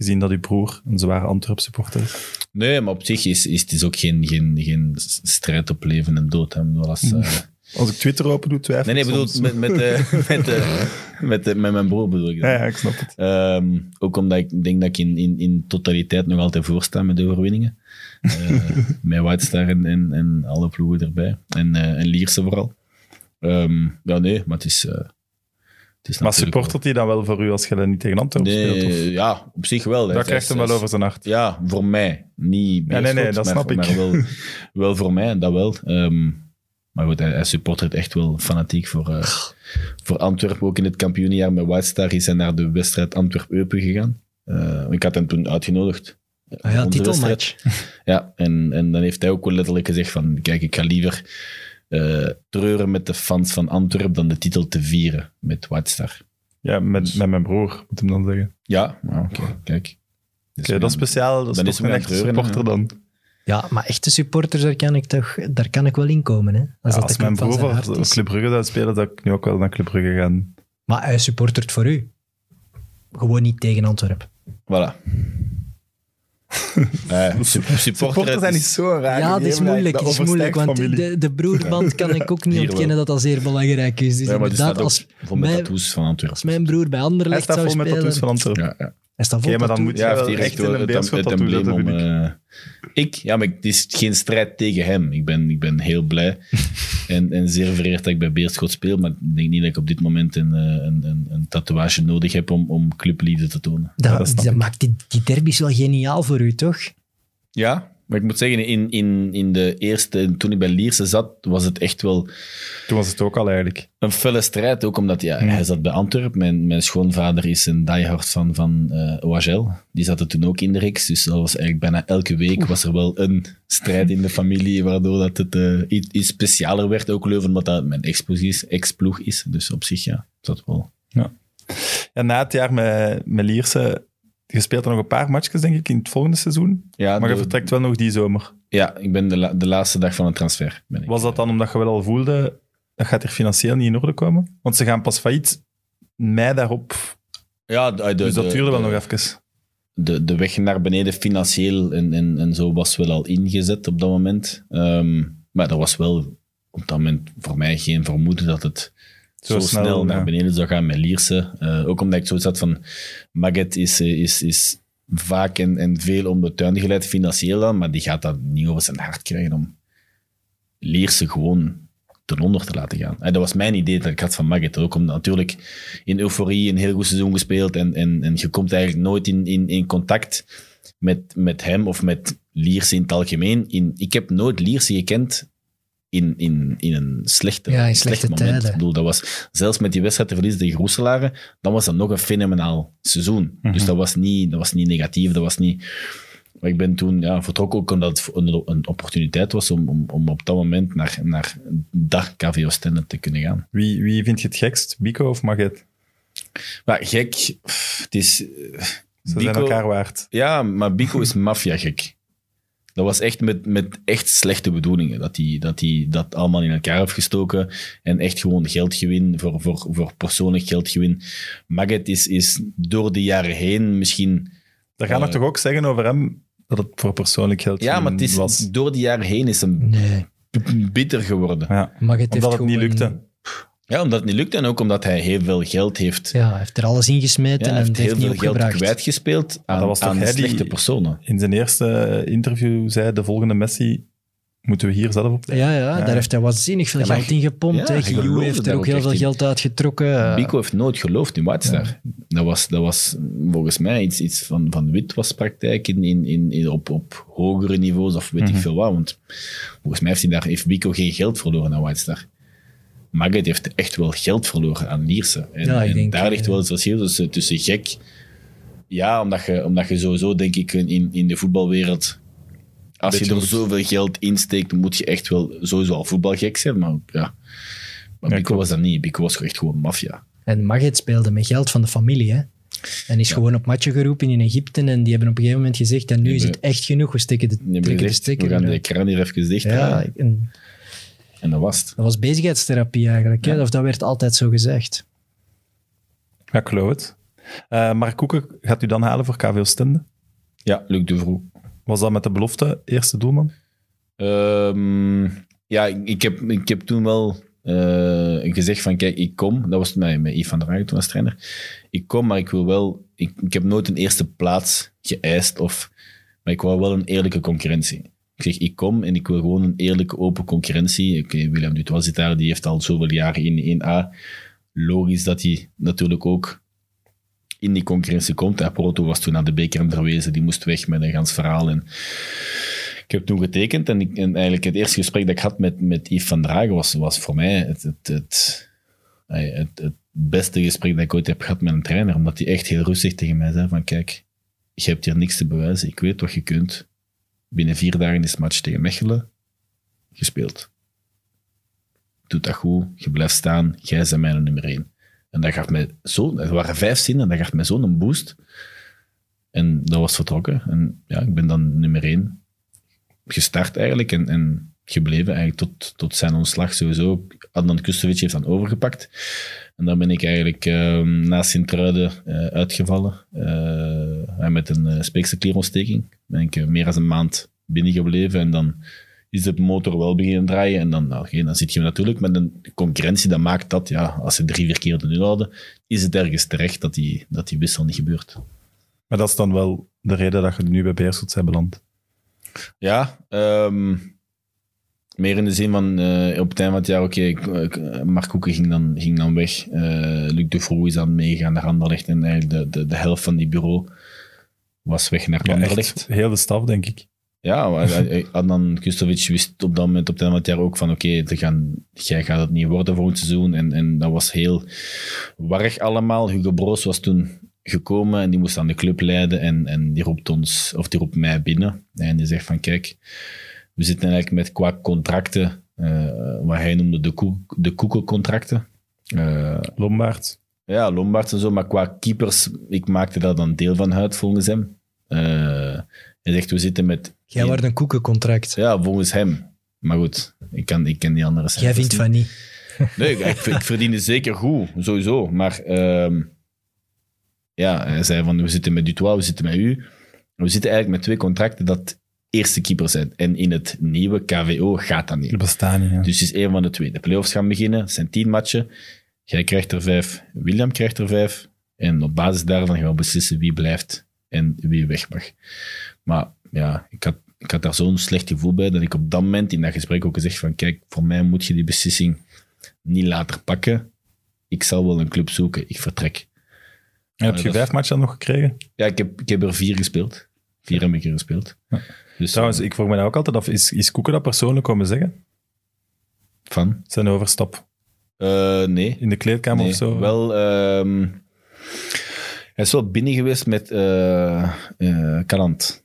Gezien dat uw broer een zware Antwerp-supporter is. Nee, maar op zich is, is het is ook geen, geen, geen strijd op leven en dood. Hè. Als, eh, Als ik Twitter open doe, twijfel nee, nee, bedoel, met, met, de, met, de, met, mijn broer bedoel ik dat. Ja, ja, ik snap het. Ehm, ook omdat ik denk dat ik in, in, in totaliteit nog altijd voorsta met de overwinningen. Eh, met White Star en, en, en alle ploegen erbij. En, eh, en Lierse vooral. Ehm, ja, nee, maar het is... is Maar supportert hij dan wel voor u als je dat niet tegen Antwerp speelt? Of? Nee, ja, op zich wel. Dat krijgt hem wel over zijn hart. Ja, voor mij. Niet Ja, nee, nee, dat maar, snap ik. Maar wel, wel voor mij, dat wel. Ehm, maar goed, hij, hij supportert echt wel fanatiek voor, eh, voor Antwerpen. Ook in het kampioenenjaar met White Star is hij naar de wedstrijd Antwerp-Eupen gegaan. Eh, ik had hem toen uitgenodigd. Ah ja, titelmatch. Ja, en, en dan heeft hij ook wel letterlijk gezegd van, kijk, ik ga liever eh, treuren met de fans van Antwerpen dan de titel te vieren met White Star. Ja, met, met mijn broer, moet hem dan zeggen. Ja, oké, kijk. Dus Oké, dat is speciaal. Dat is toch een echte supporter dan. Ja, maar echte supporters, daar kan ik, toch, daar kan ik wel in komen. Hè? Als, Ja, dat als mijn club van broer zijn voor hart is. Club Brugge zou spelen, zou ik nu ook wel naar Club Brugge gaan. Maar hij supportert voor u. Gewoon niet tegen Antwerpen. Voilà. Supporters zijn niet zo raar. ja, dat is moeilijk. Het is moeilijk want de, de broerband kan ik ook niet Hier ontkennen dat dat zeer belangrijk is. Dus Ja, maar die inderdaad, staat ook als, vol met mijn- van Antwerpen. als mijn broer bij Hij Anderlecht staat zou vol met spelen... tattoos van Antwerpen. Ja, ja. Hij staat vol Oké, maar dan moet je Ja, hij echt in een tattoo, dat embleem vind om... ik. eh, ik? Ja, maar het is geen strijd tegen hem. Ik ben, ik ben heel blij en, en zeer vereerd dat ik bij Beerschot speel, maar ik denk niet dat ik op dit moment een, eh, een, een, een tatoeage nodig heb om, om clubliefde te tonen. Dat, Ja, dat maakt die, die derby's wel geniaal voor u, toch? Ja, maar ik moet zeggen, in, in, in de eerste, toen ik bij Lierse zat, was het echt wel Toen was het ook al eigenlijk. een felle strijd. Ook omdat ja, hij zat bij Antwerpen. Mijn, mijn schoonvader is een diehard fan van OHL. Die zat er toen ook in de reeks. Dus dat was eigenlijk bijna elke week was er wel een strijd in de familie, waardoor dat het eh, iets, iets specialer werd. Ook Leuven, omdat dat mijn ex-ploeg is. Dus op zich, ja, dat wel. Ja, na het jaar met, met Lierse, je speelt er nog een paar matchjes, denk ik, in het volgende seizoen. Ja, Maar je vertrekt wel nog die zomer. Ja, ik ben de, la- de laatste dag van de transfer. Ben ik. Was dat dan omdat je wel al voelde, dat gaat er financieel niet in orde komen? Want ze gaan pas failliet mei daarop. Ja, de, Dus dat de- duurde wel nog even. de, de weg naar beneden financieel en, en, en zo was wel al ingezet op dat moment. Ehm, maar er was wel op dat moment voor mij geen vermoeden dat het Zo zo, snel, snel, naar ja. beneden zou gaan met Lierse. Eh, ook omdat ik zo zat van, Maget is, eh, is, is vaak en, en veel om de tuin geleid financieel dan, maar die gaat dat niet over zijn hart krijgen om Lierse gewoon ten onder te laten gaan. En dat was mijn idee dat ik had van Maget. Ook omdat natuurlijk in euforie een heel goed seizoen gespeeld en, en, en je komt eigenlijk nooit in, in, in contact met, met hem of met Lierse in het algemeen. In, ik heb nooit Lierse gekend in, in, in een slechte, Ja, in slecht slechte moment. Ik bedoel, dat was, zelfs met die wedstrijd te verliezen tegen Roeselare, dan was dat nog een fenomenaal seizoen. Mhm. Dus dat was, niet, dat was niet negatief, dat was niet... Maar ik ben toen ja, vertrokken ook omdat het een, een opportuniteit was om, om, om op dat moment naar, naar dat KV Oostende te kunnen gaan. Wie, wie vind je het gekst, Bico of Maget? Maar gek, pff, het is... eh, Ze Bico- zijn elkaar waard. Ja, maar Bico is maffia gek. Dat was echt met, met echt slechte bedoelingen. Dat hij dat, hij dat allemaal in elkaar heeft gestoken. En echt gewoon geldgewin, voor, voor, voor persoonlijk geldgewin. Maget is, is door de jaren heen misschien... Daar gaan we Eh, toch ook zeggen over hem dat het voor persoonlijk geld Ja, maar het is, was. door de jaren heen is hem Nee, bitter geworden. Ja, maar het omdat heeft het niet gewoon- lukte. Ja, omdat het niet lukt en ook omdat hij heel veel geld heeft... Ja, hij heeft er alles ingesmeten Ja, hij en heeft heel heeft veel geld kwijtgespeeld aan, dat was toch aan hij die- slechte personen. In zijn eerste interview zei de volgende Messi, moeten we hier zelf op Ja, ja, daar heeft hij waanzinnig veel Ja, geld in gepompt. ja, Giroud heeft er ook heel veel in. geld uitgetrokken. Eh, Bico heeft nooit geloofd in White Star. Dat, was, dat was volgens mij iets, iets van, van witwaspraktijk in, in, in, in- op, op hogere niveaus of weet ik veel wat. Want volgens mij heeft, hij daar, heeft Bico geen geld verloren aan White Maget heeft echt wel geld verloren aan Lierse. En, Ja, ik en denk, daar ligt eh, wel het verschil tussen, tussen gek. Ja, omdat je, omdat je sowieso, denk ik, in, in de voetbalwereld. Als je er moet- zoveel geld in steekt, moet je echt wel sowieso al voetbalgek zijn. Maar ja, maar Ja, Bico klopt. was dat niet. Bico was echt gewoon maffia. En Maged speelde met geld van de familie. Hè? En is gewoon op matchen geroepen in Egypte. En die hebben op een gegeven moment gezegd: en nu is het echt genoeg. We steken de, trekken de gezegd, stekker. we gaan de kraan hier even dicht Ja, en En dat was het. dat was bezigheidstherapie eigenlijk. Hè? Of dat werd altijd zo gezegd. Ja, ik geloof het. Eh Mark Koeken gaat u dan halen voor KV Oostende. Ja, Luc de Vroe. Was dat met de belofte eerste doelman? Ehm, ja, ik, ik heb, ik heb toen wel eh, gezegd van, kijk, ik kom. Dat was met, met Yves van der Hagen toen als trainer. Ik kom, maar ik wil wel... Ik, ik heb nooit een eerste plaats geëist, of, maar ik wou wel een eerlijke concurrentie. Ik zeg, ik kom en ik wil gewoon een eerlijke, open concurrentie. Oké, Willem Dutois zit daar, die heeft al zoveel jaren in 1A. Logisch dat hij natuurlijk ook in die concurrentie komt. Ja, Porto was toen aan de beker verwezen, die moest weg met een gans verhaal. En ik heb toen getekend en, en eigenlijk het eerste gesprek dat ik had met, met Yves van Dragen was, was voor mij het, het, het, eh, het, het beste gesprek dat ik ooit heb gehad met een trainer. Omdat hij echt heel rustig tegen mij zei van kijk, je hebt hier niks te bewijzen. Ik weet wat je kunt. Binnen vier dagen is het match tegen Mechelen gespeeld. Doe dat goed, je blijft staan, jij bent mijn nummer één. En dat gaf mij zo, er waren vijf zinnen, dat gaf mij zo'n boost. En dat was vertrokken. En ja, ik ben dan nummer één gestart eigenlijk en, en gebleven eigenlijk tot, tot zijn ontslag sowieso. Adnan Kustovic heeft dan overgepakt. En dan ben ik eigenlijk ehm na Sint-Truiden eh, uitgevallen. Eh, met een uh, speekselklierontsteking. Ben ik eh, meer dan een maand binnengebleven en dan is de motor wel beginnen draaien. En dan, nou, dan zit je natuurlijk met een concurrentie. Dat maakt dat, ja, als ze drie, vier keer de nul houden, is het ergens terecht dat die, dat die wissel niet gebeurt. Maar dat is dan wel de reden dat je nu bij Beerschot bent beland. Ja, ehm, meer in de zin van eh, op het einde van het jaar, oké, ik- Mark Koeken ging dan, ging dan weg. Eh, Luc Vroe is dan meegegaan naar Anderlecht en eigenlijk de, de, de helft van die bureau was weg naar Ja, Anderlecht. echt heel de staf, denk ik. Ja, eh, Adnan Kustovic wist op dat moment op het einde van het jaar ook van oké, te gaan, jij gaat het niet worden volgend seizoen. En, en dat was heel warrig allemaal. Hugo Broos was toen gekomen en die moest aan de club leiden en, en die roept ons, of die roept mij binnen. En die zegt van kijk, we zitten eigenlijk met qua contracten, eh, wat hij noemde de, koek, de koekencontracten. Eh, Lombard. Ja, Lombards en zo, maar qua keepers, ik maakte daar dan deel van uit volgens hem. Eh, hij zegt, we zitten met... Jij wordt een koekencontract. Ja, volgens hem. Maar goed, ik, kan, ik ken die andere Jij vindt niet. van niet. Nee, ik, ik verdien het zeker goed, sowieso. Maar ehm, ja, hij zei van, we zitten met Dutois, we zitten met u. We zitten eigenlijk met twee contracten dat eerste keeper zijn. En in het nieuwe KVO gaat dat niet. Dat bestaat niet. Ja. Dus het is één van de twee. De playoffs gaan beginnen, het zijn tien matchen. Jij krijgt er vijf, William krijgt er vijf. En op basis daarvan gaan we beslissen wie blijft en wie weg mag. Maar ja, ik had, ik had daar zo'n slecht gevoel bij dat ik op dat moment in dat gesprek ook gezegd van kijk, voor mij moet je die beslissing niet later pakken. Ik zal wel een club zoeken, ik vertrek. En heb je vijf matchen nog gekregen? Ja, ik heb, ik heb er vier gespeeld. Vier heb ik er gespeeld. Dus Trouwens, eh, ik vroeg me dat ook altijd af. Is, is Koeken dat persoonlijk komen zeggen? van? Zijn overstap Eh, nee. in de kleedkamer Nee, of zo? Wel, ehm, hij is wel binnen geweest met eh, Kalant.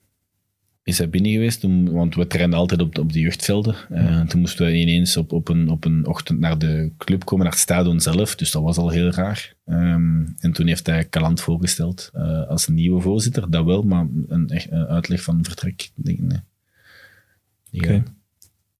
Is hij binnen geweest, toen, want we trainden altijd op, de- op de jeugdvelden. Eh, Toen moesten we ineens op, op, een, op een ochtend naar de club komen, naar het stadion zelf. Dus dat was al heel raar. Ehm, en toen heeft hij Kalant voorgesteld eh, als nieuwe voorzitter. Dat wel, maar een, echt, een uitleg van vertrek, denk ik, nee. Gaan-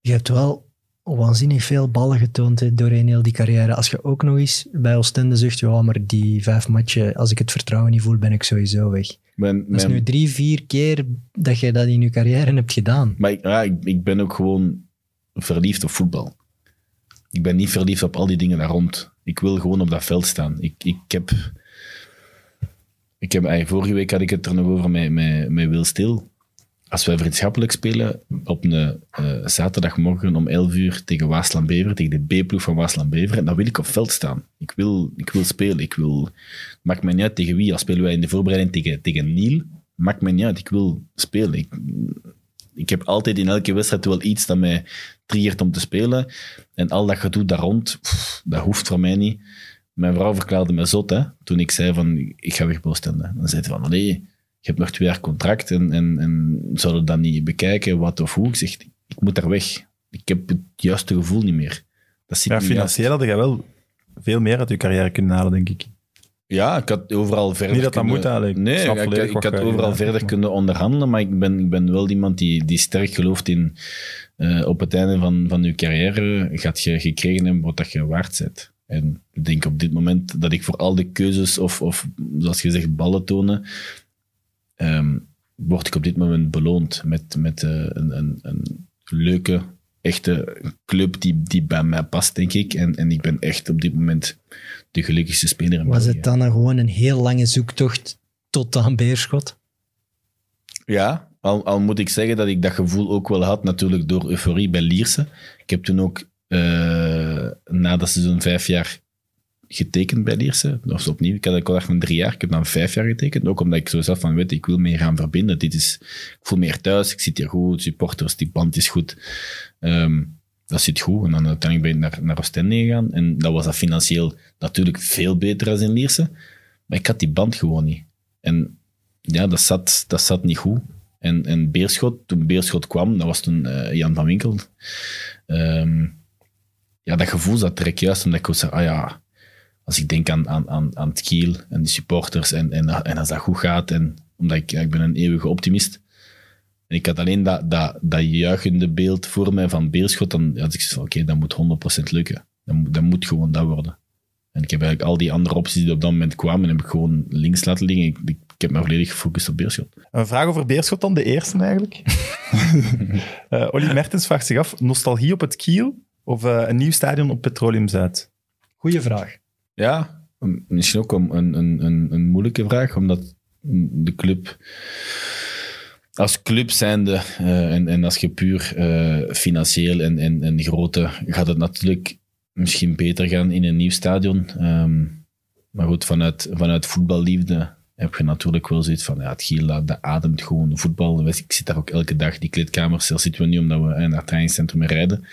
Je hebt wel waanzinnig veel ballen getoond hè, doorheen heel die carrière. Als je ook nog eens bij Oostende zegt, ja, maar die vijf matchen, als ik het vertrouwen niet voel, ben ik sowieso weg. Mijn- Dat is nu drie, vier keer dat je dat in je carrière hebt gedaan. Maar ik, ja, ik, ik ben ook gewoon verliefd op voetbal. Ik ben niet verliefd op al die dingen daar rond. Ik wil gewoon op dat veld staan. Ik, ik heb... Ik heb vorige week had ik het er nog over met, met, met Wil Stil. Als wij vriendschappelijk spelen op een eh, zaterdagmorgen om 11 uur tegen Waasland Bever, tegen de B-ploeg van Waasland Bever, dan wil ik op veld staan. Ik wil, ik wil spelen. Ik wil, maakt mij niet uit tegen wie. Als spelen wij in de voorbereiding tegen, tegen Niel, maakt mij niet uit. Ik wil spelen. Ik, ik heb altijd in elke wedstrijd wel iets dat mij triggert om te spelen. En al dat gedoe daar rond, dat hoeft voor mij niet. Mijn vrouw verklaarde me zot, hè, toen ik zei van, ik ga weg bij. Dan zei ze van, nee, je hebt nog twee jaar contract en, en, en zouden dat niet bekijken, wat of hoe? Ik zeg, ik moet daar weg. Ik heb het juiste gevoel niet meer. Dat zit ja, financieel had jij wel veel meer uit je carrière kunnen halen, denk ik. Ja, ik had overal verder Niet dat dat moet eigenlijk. Nee, ik, had je overal verder kunnen onderhandelen, maar ik ben, ik ben wel iemand die, die sterk gelooft in eh, op het einde van, van je carrière gaat je gekregen hebben wat dat je waard bent. En ik denk op dit moment dat ik voor al de keuzes of, of zoals je zegt, ballen tonen, ehm, word ik op dit moment beloond met, met eh, een, een, een leuke, echte club die, die bij mij past, denk ik. En, en ik ben echt op dit moment de gelukkigste speler in Was België. het dan een- gewoon een heel lange zoektocht tot aan Beerschot? Ja, al, al moet ik zeggen dat ik dat gevoel ook wel had, natuurlijk door euforie bij Lierse. Ik heb toen ook eh, na dat seizoen vijf jaar getekend bij Lierse. Dat opnieuw. Ik had een contract van drie jaar. Ik heb dan vijf jaar getekend. Ook omdat ik zo zag van, weet ik wil me hier gaan verbinden. Dit is, ik voel me hier thuis. Ik zit hier goed. Supporters, die band is goed. Ehm, dat zit goed. En dan uiteindelijk ben ik naar, naar Oostende gegaan. En dat was dat financieel natuurlijk veel beter dan in Lierse. Maar ik had die band gewoon niet. En ja, dat zat, dat zat niet goed. En, en Beerschot, toen Beerschot kwam, dat was toen eh, Jan van Winkel. Ehm, ja, dat gevoel zat direct juist, omdat ik zei, ah ja, als ik denk aan, aan, aan, aan het Kiel en die supporters en, en, en als dat goed gaat, en omdat ik, ja, ik ben een eeuwige optimist, en ik had alleen dat, dat, dat juichende beeld voor mij van Beerschot, dan had ik zoiets van, oké, dat moet 100% lukken. Dat, moet- dat moet gewoon dat worden. En ik heb eigenlijk al die andere opties die op dat moment kwamen, heb ik gewoon links laten liggen. Ik, ik, ik heb me volledig gefocust op Beerschot. Een vraag over Beerschot dan, de eerste eigenlijk. Eh Olly Mertens vraagt zich af, nostalgie op het Kiel of eh, een nieuw stadion op Petroleum Zuid? Goeie vraag. Ja, misschien ook een, een, een, een, moeilijke vraag, omdat de club als club zijnde eh, en, en als je puur eh, financieel en, en, en grootte gaat het natuurlijk misschien beter gaan in een nieuw stadion. Ehm, maar goed, vanuit, vanuit voetballiefde heb je natuurlijk wel zoiets van, ja, het Giel, dat, ademt gewoon voetbal. Ik zit daar ook elke dag, die kleedkamers, daar zitten we niet omdat we naar het trainingscentrum rijden.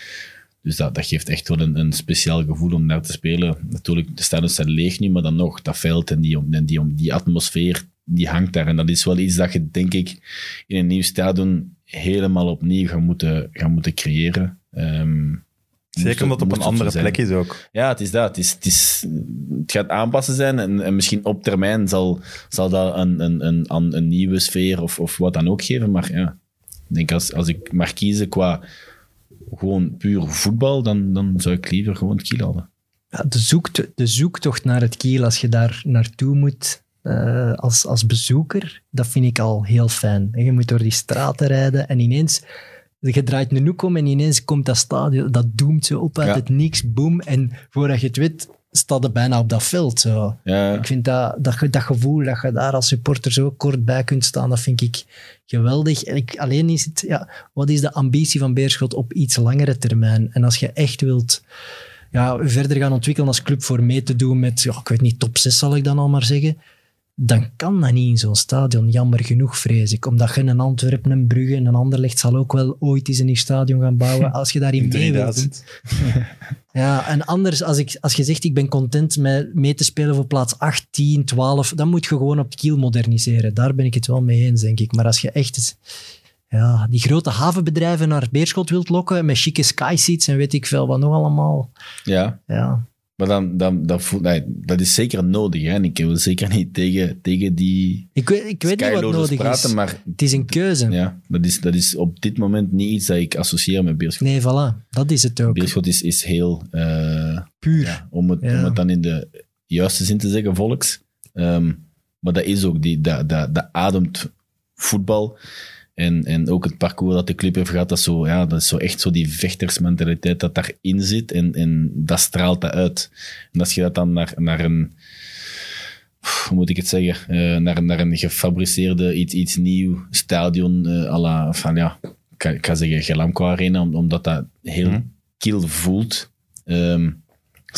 Dus dat, dat geeft echt wel een, een speciaal gevoel om daar te spelen. Natuurlijk, de stadions zijn leeg nu, maar dan nog, dat veld en die, en die, die atmosfeer, die hangt daar. En dat is wel iets dat je, denk ik, in een nieuw stadion helemaal opnieuw gaat moeten, gaat moeten creëren. Ehm, Zeker omdat het op een andere plek is ook. Ja, het is dat. Het, is, het, is, het gaat aanpassen zijn en, en misschien op termijn zal, zal dat een, een, een, een, een nieuwe sfeer of, of wat dan ook geven. Maar ja, ik denk als, als ik mag kiezen qua gewoon puur voetbal, dan, dan zou ik liever gewoon het kiel houden. Ja, de, zoekt, de zoektocht naar het kiel, als je daar naartoe moet uh, als, als bezoeker, dat vind ik al heel fijn. En je moet door die straten rijden en ineens... Je draait een hoek om en ineens komt dat stadion, dat doemt zo op uit Ja. het niks, boom. En voordat je het weet, staat er bijna op dat veld. Zo. Ja, Ik vind dat, dat, dat gevoel dat je daar als supporter zo kort bij kunt staan, dat vind ik geweldig. En ik, alleen is het, ja, wat is de ambitie van Beerschot op iets langere termijn? En als je echt wilt ja, verder gaan ontwikkelen als club voor mee te doen met, ja, ik weet niet, top 6 zal ik dan al maar zeggen, dan kan dat niet in zo'n stadion. Jammer genoeg, vrees ik. Omdat je een Antwerpen, een Brugge en een Anderlecht zal ook wel ooit eens een nieuw stadion gaan bouwen. Als je daarin In mee wilt. 3000. Ja, en anders, als, ik, als je zegt ik ben content met mee te spelen voor plaats 8, 10, 12, dan moet je gewoon op kiel moderniseren. Daar ben ik het wel mee eens, denk ik. Maar als je echt ja, die grote havenbedrijven naar Beerschot wilt lokken met chique skyseats en weet ik veel wat nog allemaal. ja. Ja, Maar dan, dan, dat, voelt, nee, dat is zeker nodig. Hè? En ik wil zeker niet tegen, tegen die ik weet, ik weet niet wat nodig praten, is. maar Het is een keuze. ja, dat, is, dat is op dit moment niet iets dat ik associeer met Beerschot. Nee, voilà. Dat is het ook. Beerschot is, is heel, eh, Puur. ja, om, het, Ja. om het dan in de juiste zin te zeggen, volks. Ehm, maar dat is ook, die, dat, dat, dat ademt voetbal. En, en ook het parcours dat de club heeft gehad, dat is, zo, ja, dat is zo echt zo die vechtersmentaliteit dat daarin zit. En, en dat straalt dat uit. En als je dat dan naar, naar een, hoe moet ik het zeggen, eh, naar, naar een gefabriceerde, iets, iets nieuw stadion, eh à la, van ja, ik ga, zeggen Gelamco Arena, om- omdat dat heel Mhm. kil voelt. Ehm,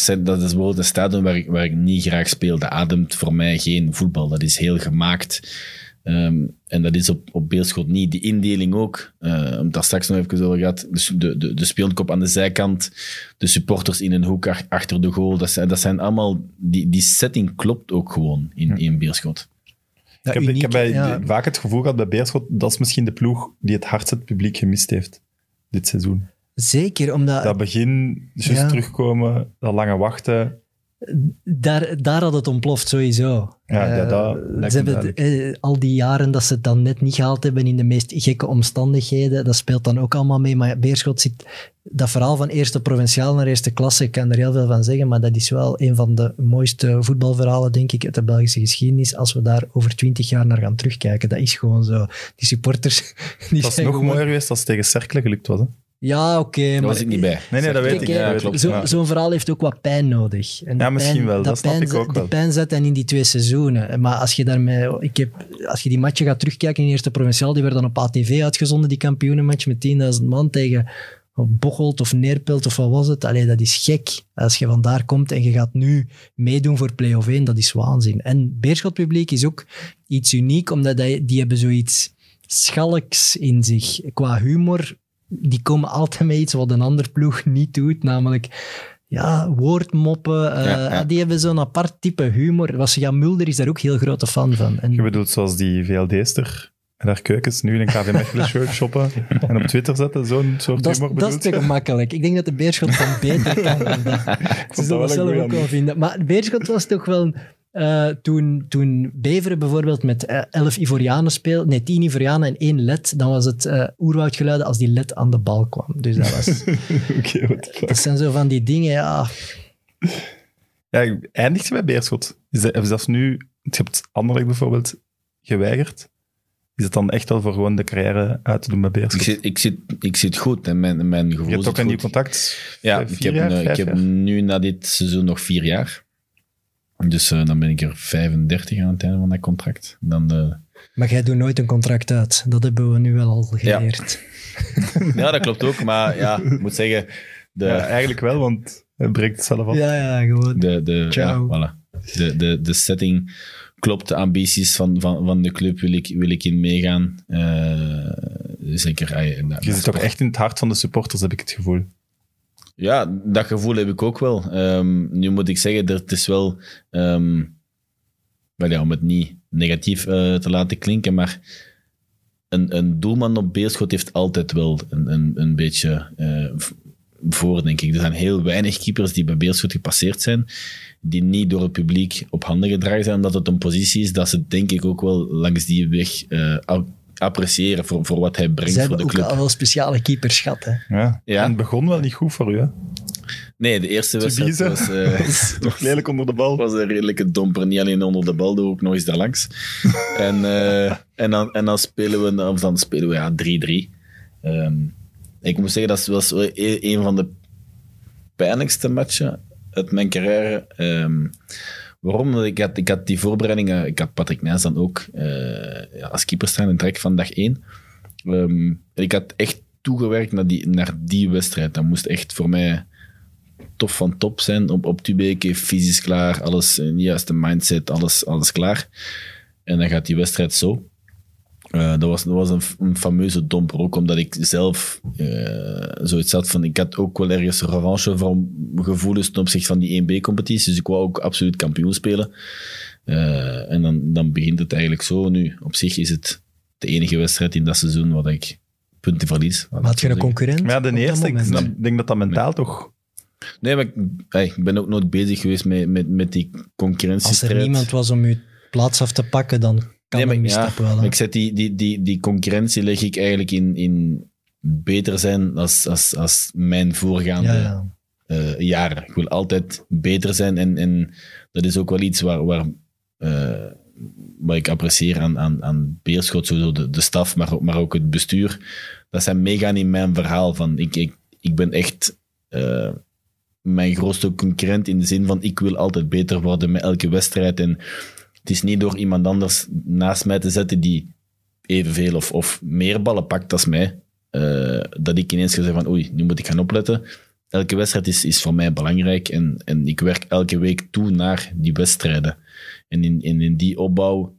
dat is bijvoorbeeld een stadion waar ik, waar ik niet graag speel. Dat ademt voor mij geen voetbal. Dat is heel gemaakt. Ehm, en dat is op, op Beerschot niet. Die indeling ook. eh om daar straks nog even over gehad. Dus de, de, de speelkop aan de zijkant. De supporters in een hoek ach- achter de goal. Dat zijn, dat zijn allemaal... Die, die setting klopt ook gewoon in, in Ik heb, ik heb bij, ja. vaak het gevoel gehad bij Beerschot, dat is misschien de ploeg die het hardst het publiek gemist heeft dit seizoen. Zeker, omdat Dat begin, juist Ja. terugkomen, dat lange wachten. Daar, daar had het ontploft sowieso. Ja, ja, Eh, dat ze hebben het, eh, al die jaren dat ze het dan net niet gehaald hebben in de meest gekke omstandigheden, dat speelt dan ook allemaal mee. Maar Beerschot zit, dat verhaal van eerste provinciaal naar eerste klasse, ik kan er heel veel van zeggen, maar dat is wel een van de mooiste voetbalverhalen, denk ik, uit de Belgische geschiedenis, als we daar over twintig jaar naar gaan terugkijken. Dat is gewoon zo. Die supporters, die Dat is nog gewoon- mooier geweest als het tegen Cercle gelukt was. Hè? Ja, oké. Daar maar was ik niet bij. Nee, nee, dat weet ik. dat ik. zo- Zo'n verhaal heeft ook wat pijn nodig. En Ja, misschien pijn- wel. Dat snap pijn ik zet- ook wel. Die pijn zet dan in die twee seizoenen. Maar als je, daarmee, ik heb, als je die matchen gaat terugkijken in de eerste provinciaal, die werden op ATV uitgezonden, die kampioenenmatch met 10.000 man tegen Bocholt of Neerpelt of wat was het. Allee, dat is gek. Als je vandaar komt en je gaat nu meedoen voor play-off 1, dat is waanzin. En Beerschot publiek is ook iets uniek, omdat die, die hebben zoiets schalks in zich. Qua humor, die komen altijd met iets wat een ander ploeg niet doet, namelijk ja, woordmoppen. eh, Ja, ja. Die hebben zo'n apart type humor. Was Jan Mulder is daar ook heel grote fan van. En Je bedoelt zoals die VLD-ster en haar keukens nu in een KV Mechelen shirt shoppen en op Twitter zetten, zo'n soort dat, humor dat is te gemakkelijk. Ik denk dat de Beerschot van beter kan dan dat. Ze zullen dat een zelf ook wel vinden. Maar Beerschot was toch wel... eh, toen, toen Beveren bijvoorbeeld met eh, elf Ivorianen speelde, nee, tien Ivorianen en één led, dan was het eh oerwoudgeluiden als die led aan de bal kwam. Dus dat was... Oké, what the fuck. dat zijn zo van die dingen, ja... Ja, eindigt je bij Beerschot? Is dat, of zelfs nu, je hebt Anderlecht bijvoorbeeld geweigerd. Is het dan echt wel voor gewoon de carrière uit te doen bij Beerschot? Ik zit, ik, zit, ik zit goed en mijn, mijn gevoel je hebt ook een nieuw contact. Ja, ik heb, jaar, eh, ik heb nu na dit seizoen nog vier jaar. Dus eh, dan ben ik er 35 aan het einde van dat contract. Dan, eh, Maar jij doet nooit een contract uit. Dat hebben we nu wel al geleerd. ja, dat klopt ook. Maar ja, ik moet zeggen, de, Ja, eigenlijk wel, want hij breekt het zelf af. Ja, ja, gewoon. de, de, ja, Ciao. voilà. de, de, de setting klopt. De ambities van, van, van de club wil ik, wil ik in meegaan. Eh, zeker. ja, Je zit toch echt in het hart van de supporters, heb ik het gevoel. Ja, dat gevoel heb ik ook wel. Ehm, nu moet ik zeggen, dat het is wel... wel ja, om het niet negatief eh, te laten klinken, maar een, een doelman op Beerschot heeft altijd wel een, een, een beetje... eh, voor, denk ik. Er zijn heel weinig keepers die bij Beerschot gepasseerd zijn, die niet door het publiek op handen gedragen zijn, omdat het een positie is dat ze denk ik ook wel langs die weg ap- appreciëren voor, voor wat hij brengt Ze voor hebben de ook club. al wel speciale keepers gehad. Hè. Ja. Ja. En het begon wel niet goed voor u, hè? Nee, de eerste wedstrijd was, eh, Toch lelijk onder de bal. was een redelijke domper. Niet alleen onder de bal, ook nog eens daarlangs. en, eh, en, dan, en dan spelen we, of dan spelen we ja, 3-3. Ehm, ik moet zeggen, dat was wel e- een van de pijnlijkste matchen uit mijn carrière. Ehm, waarom? Ik had, ik had die voorbereidingen, ik had Patrick Nijs dan ook eh, als keeper staan in trek van dag 1. Ehm, ik had echt toegewerkt naar die, naar die wedstrijd. Dat moest echt voor mij tof van top zijn. Op, op Tubeke, fysisch klaar, alles in de juiste mindset, alles, alles klaar. En dan gaat die wedstrijd zo. Eh, dat was, dat was een, een fameuze domper, ook omdat ik zelf eh, zoiets had van... Ik had ook wel ergens revanche van gevoelens ten opzichte van die 1B-competitie. Dus ik wou ook absoluut kampioen spelen. Eh, en dan, dan begint het eigenlijk zo. Nu, op zich is het de enige wedstrijd in dat seizoen wat ik punten verlies. Maar had je een concurrent? Maar ja, de eerste, ik denk dat dat mentaal toch... Nee, maar ik, hey, ik ben ook nooit bezig geweest met, met, met die Als concurrentiestrijd. er niemand was om je plaats af te pakken, dan kan Nee, maar, ja, wel. ik zeg, die, die, die, die concurrentie leg ik eigenlijk in, in beter zijn als, als, als mijn voorgaande ja, eh, jaren. Ik wil altijd beter zijn en, en dat is ook wel iets waar, waar, eh, wat ik apprecieer aan, aan, aan Beerschot, sowieso de, de staf, maar, ook- maar ook het bestuur. Dat zij meegaan in mijn verhaal van ik, ik, ik ben echt eh, mijn grootste concurrent in de zin van ik wil altijd beter worden met elke wedstrijd en het is niet door iemand anders naast mij te zetten die evenveel of, of meer ballen pakt als mij, eh, dat ik ineens ga zeggen van oei, nu moet ik gaan opletten. Elke wedstrijd is, is voor mij belangrijk en, en ik werk elke week toe naar die wedstrijden. En in, in, in die opbouw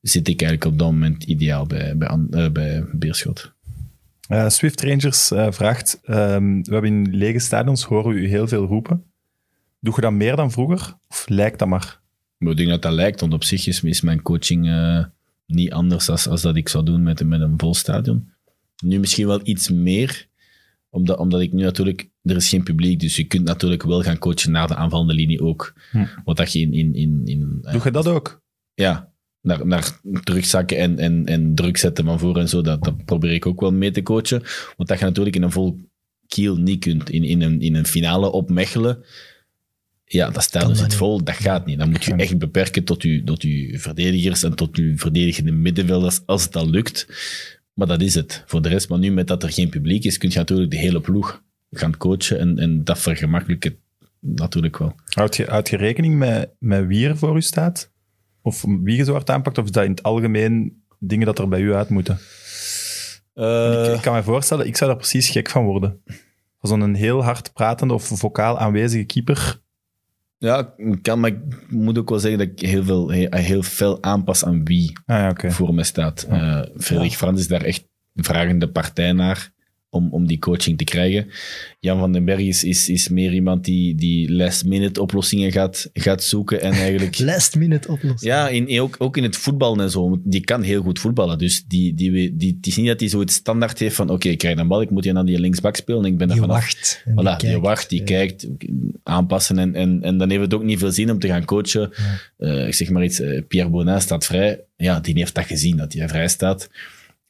zit ik eigenlijk op dat moment ideaal bij, bij, eh, bij Beerschot. Eh, Swift Rangers vraagt, ehm, we hebben in lege stadions, horen u heel veel roepen. Doe je dat meer dan vroeger? Of lijkt dat maar? Maar ik denk dat dat lijkt, want op zich is, is mijn coaching eh, niet anders als, als dat ik zou doen met, met een vol stadion. Nu misschien wel iets meer, omdat, omdat ik nu natuurlijk... Er is geen publiek, dus je kunt natuurlijk wel gaan coachen naar de aanvallende linie ook. Hm. Wat dat je in... in, in, in eh, Doe je dat ook? ja, naar, naar terugzakken en, en, en druk zetten van voor en zo, dat, dat probeer ik ook wel mee te coachen. Want dat je natuurlijk in een vol kiel niet kunt. In, in, een, in een finale op Mechelen, ja, dat stadion Kan dat zit vol, dat gaat niet. Dan moet je echt beperken tot je, tot je verdedigers en tot je verdedigende middenvelders, als het al lukt. Maar dat is het voor de rest. Maar nu met dat er geen publiek is, kun je natuurlijk de hele ploeg gaan coachen en, en dat vergemakkelijkt het natuurlijk wel. Houd je, houd je rekening met, met wie er voor u staat? Of wie je zo hard aanpakt? Of is dat in het algemeen dingen dat er bij u uit moeten? ik, ik kan me voorstellen, ik zou daar precies gek van worden. Voor zo'n heel hard pratende of vocaal aanwezige keeper. Ja, kan, maar ik moet ook wel zeggen dat ik heel veel, heel, heel fel aanpas aan wie Ah ja, voor me staat. Eh Frederik Frans is daar echt een vragende partij naar om, om die coaching te krijgen. Jan van den Berg is, is, is meer iemand die, die last-minute oplossingen gaat, gaat zoeken en eigenlijk... Last minute oplossing. Ja, in, in- ook, ook in het voetballen en zo. Die kan heel goed voetballen. Dus die, die, die, die, het is niet dat hij zoiets standaard heeft van oké, ik krijg een bal, ik moet hier naar die linksbak spelen. En ik ben die vanaf wacht. Voilà, die, kijkt. wacht, die Ja. kijkt, aanpassen. En, en, en dan heeft het ook niet veel zin om te gaan coachen. Eh, ik zeg maar iets, eh, Pierre Bonin staat vrij. Ja, die heeft dat gezien, dat hij vrij staat.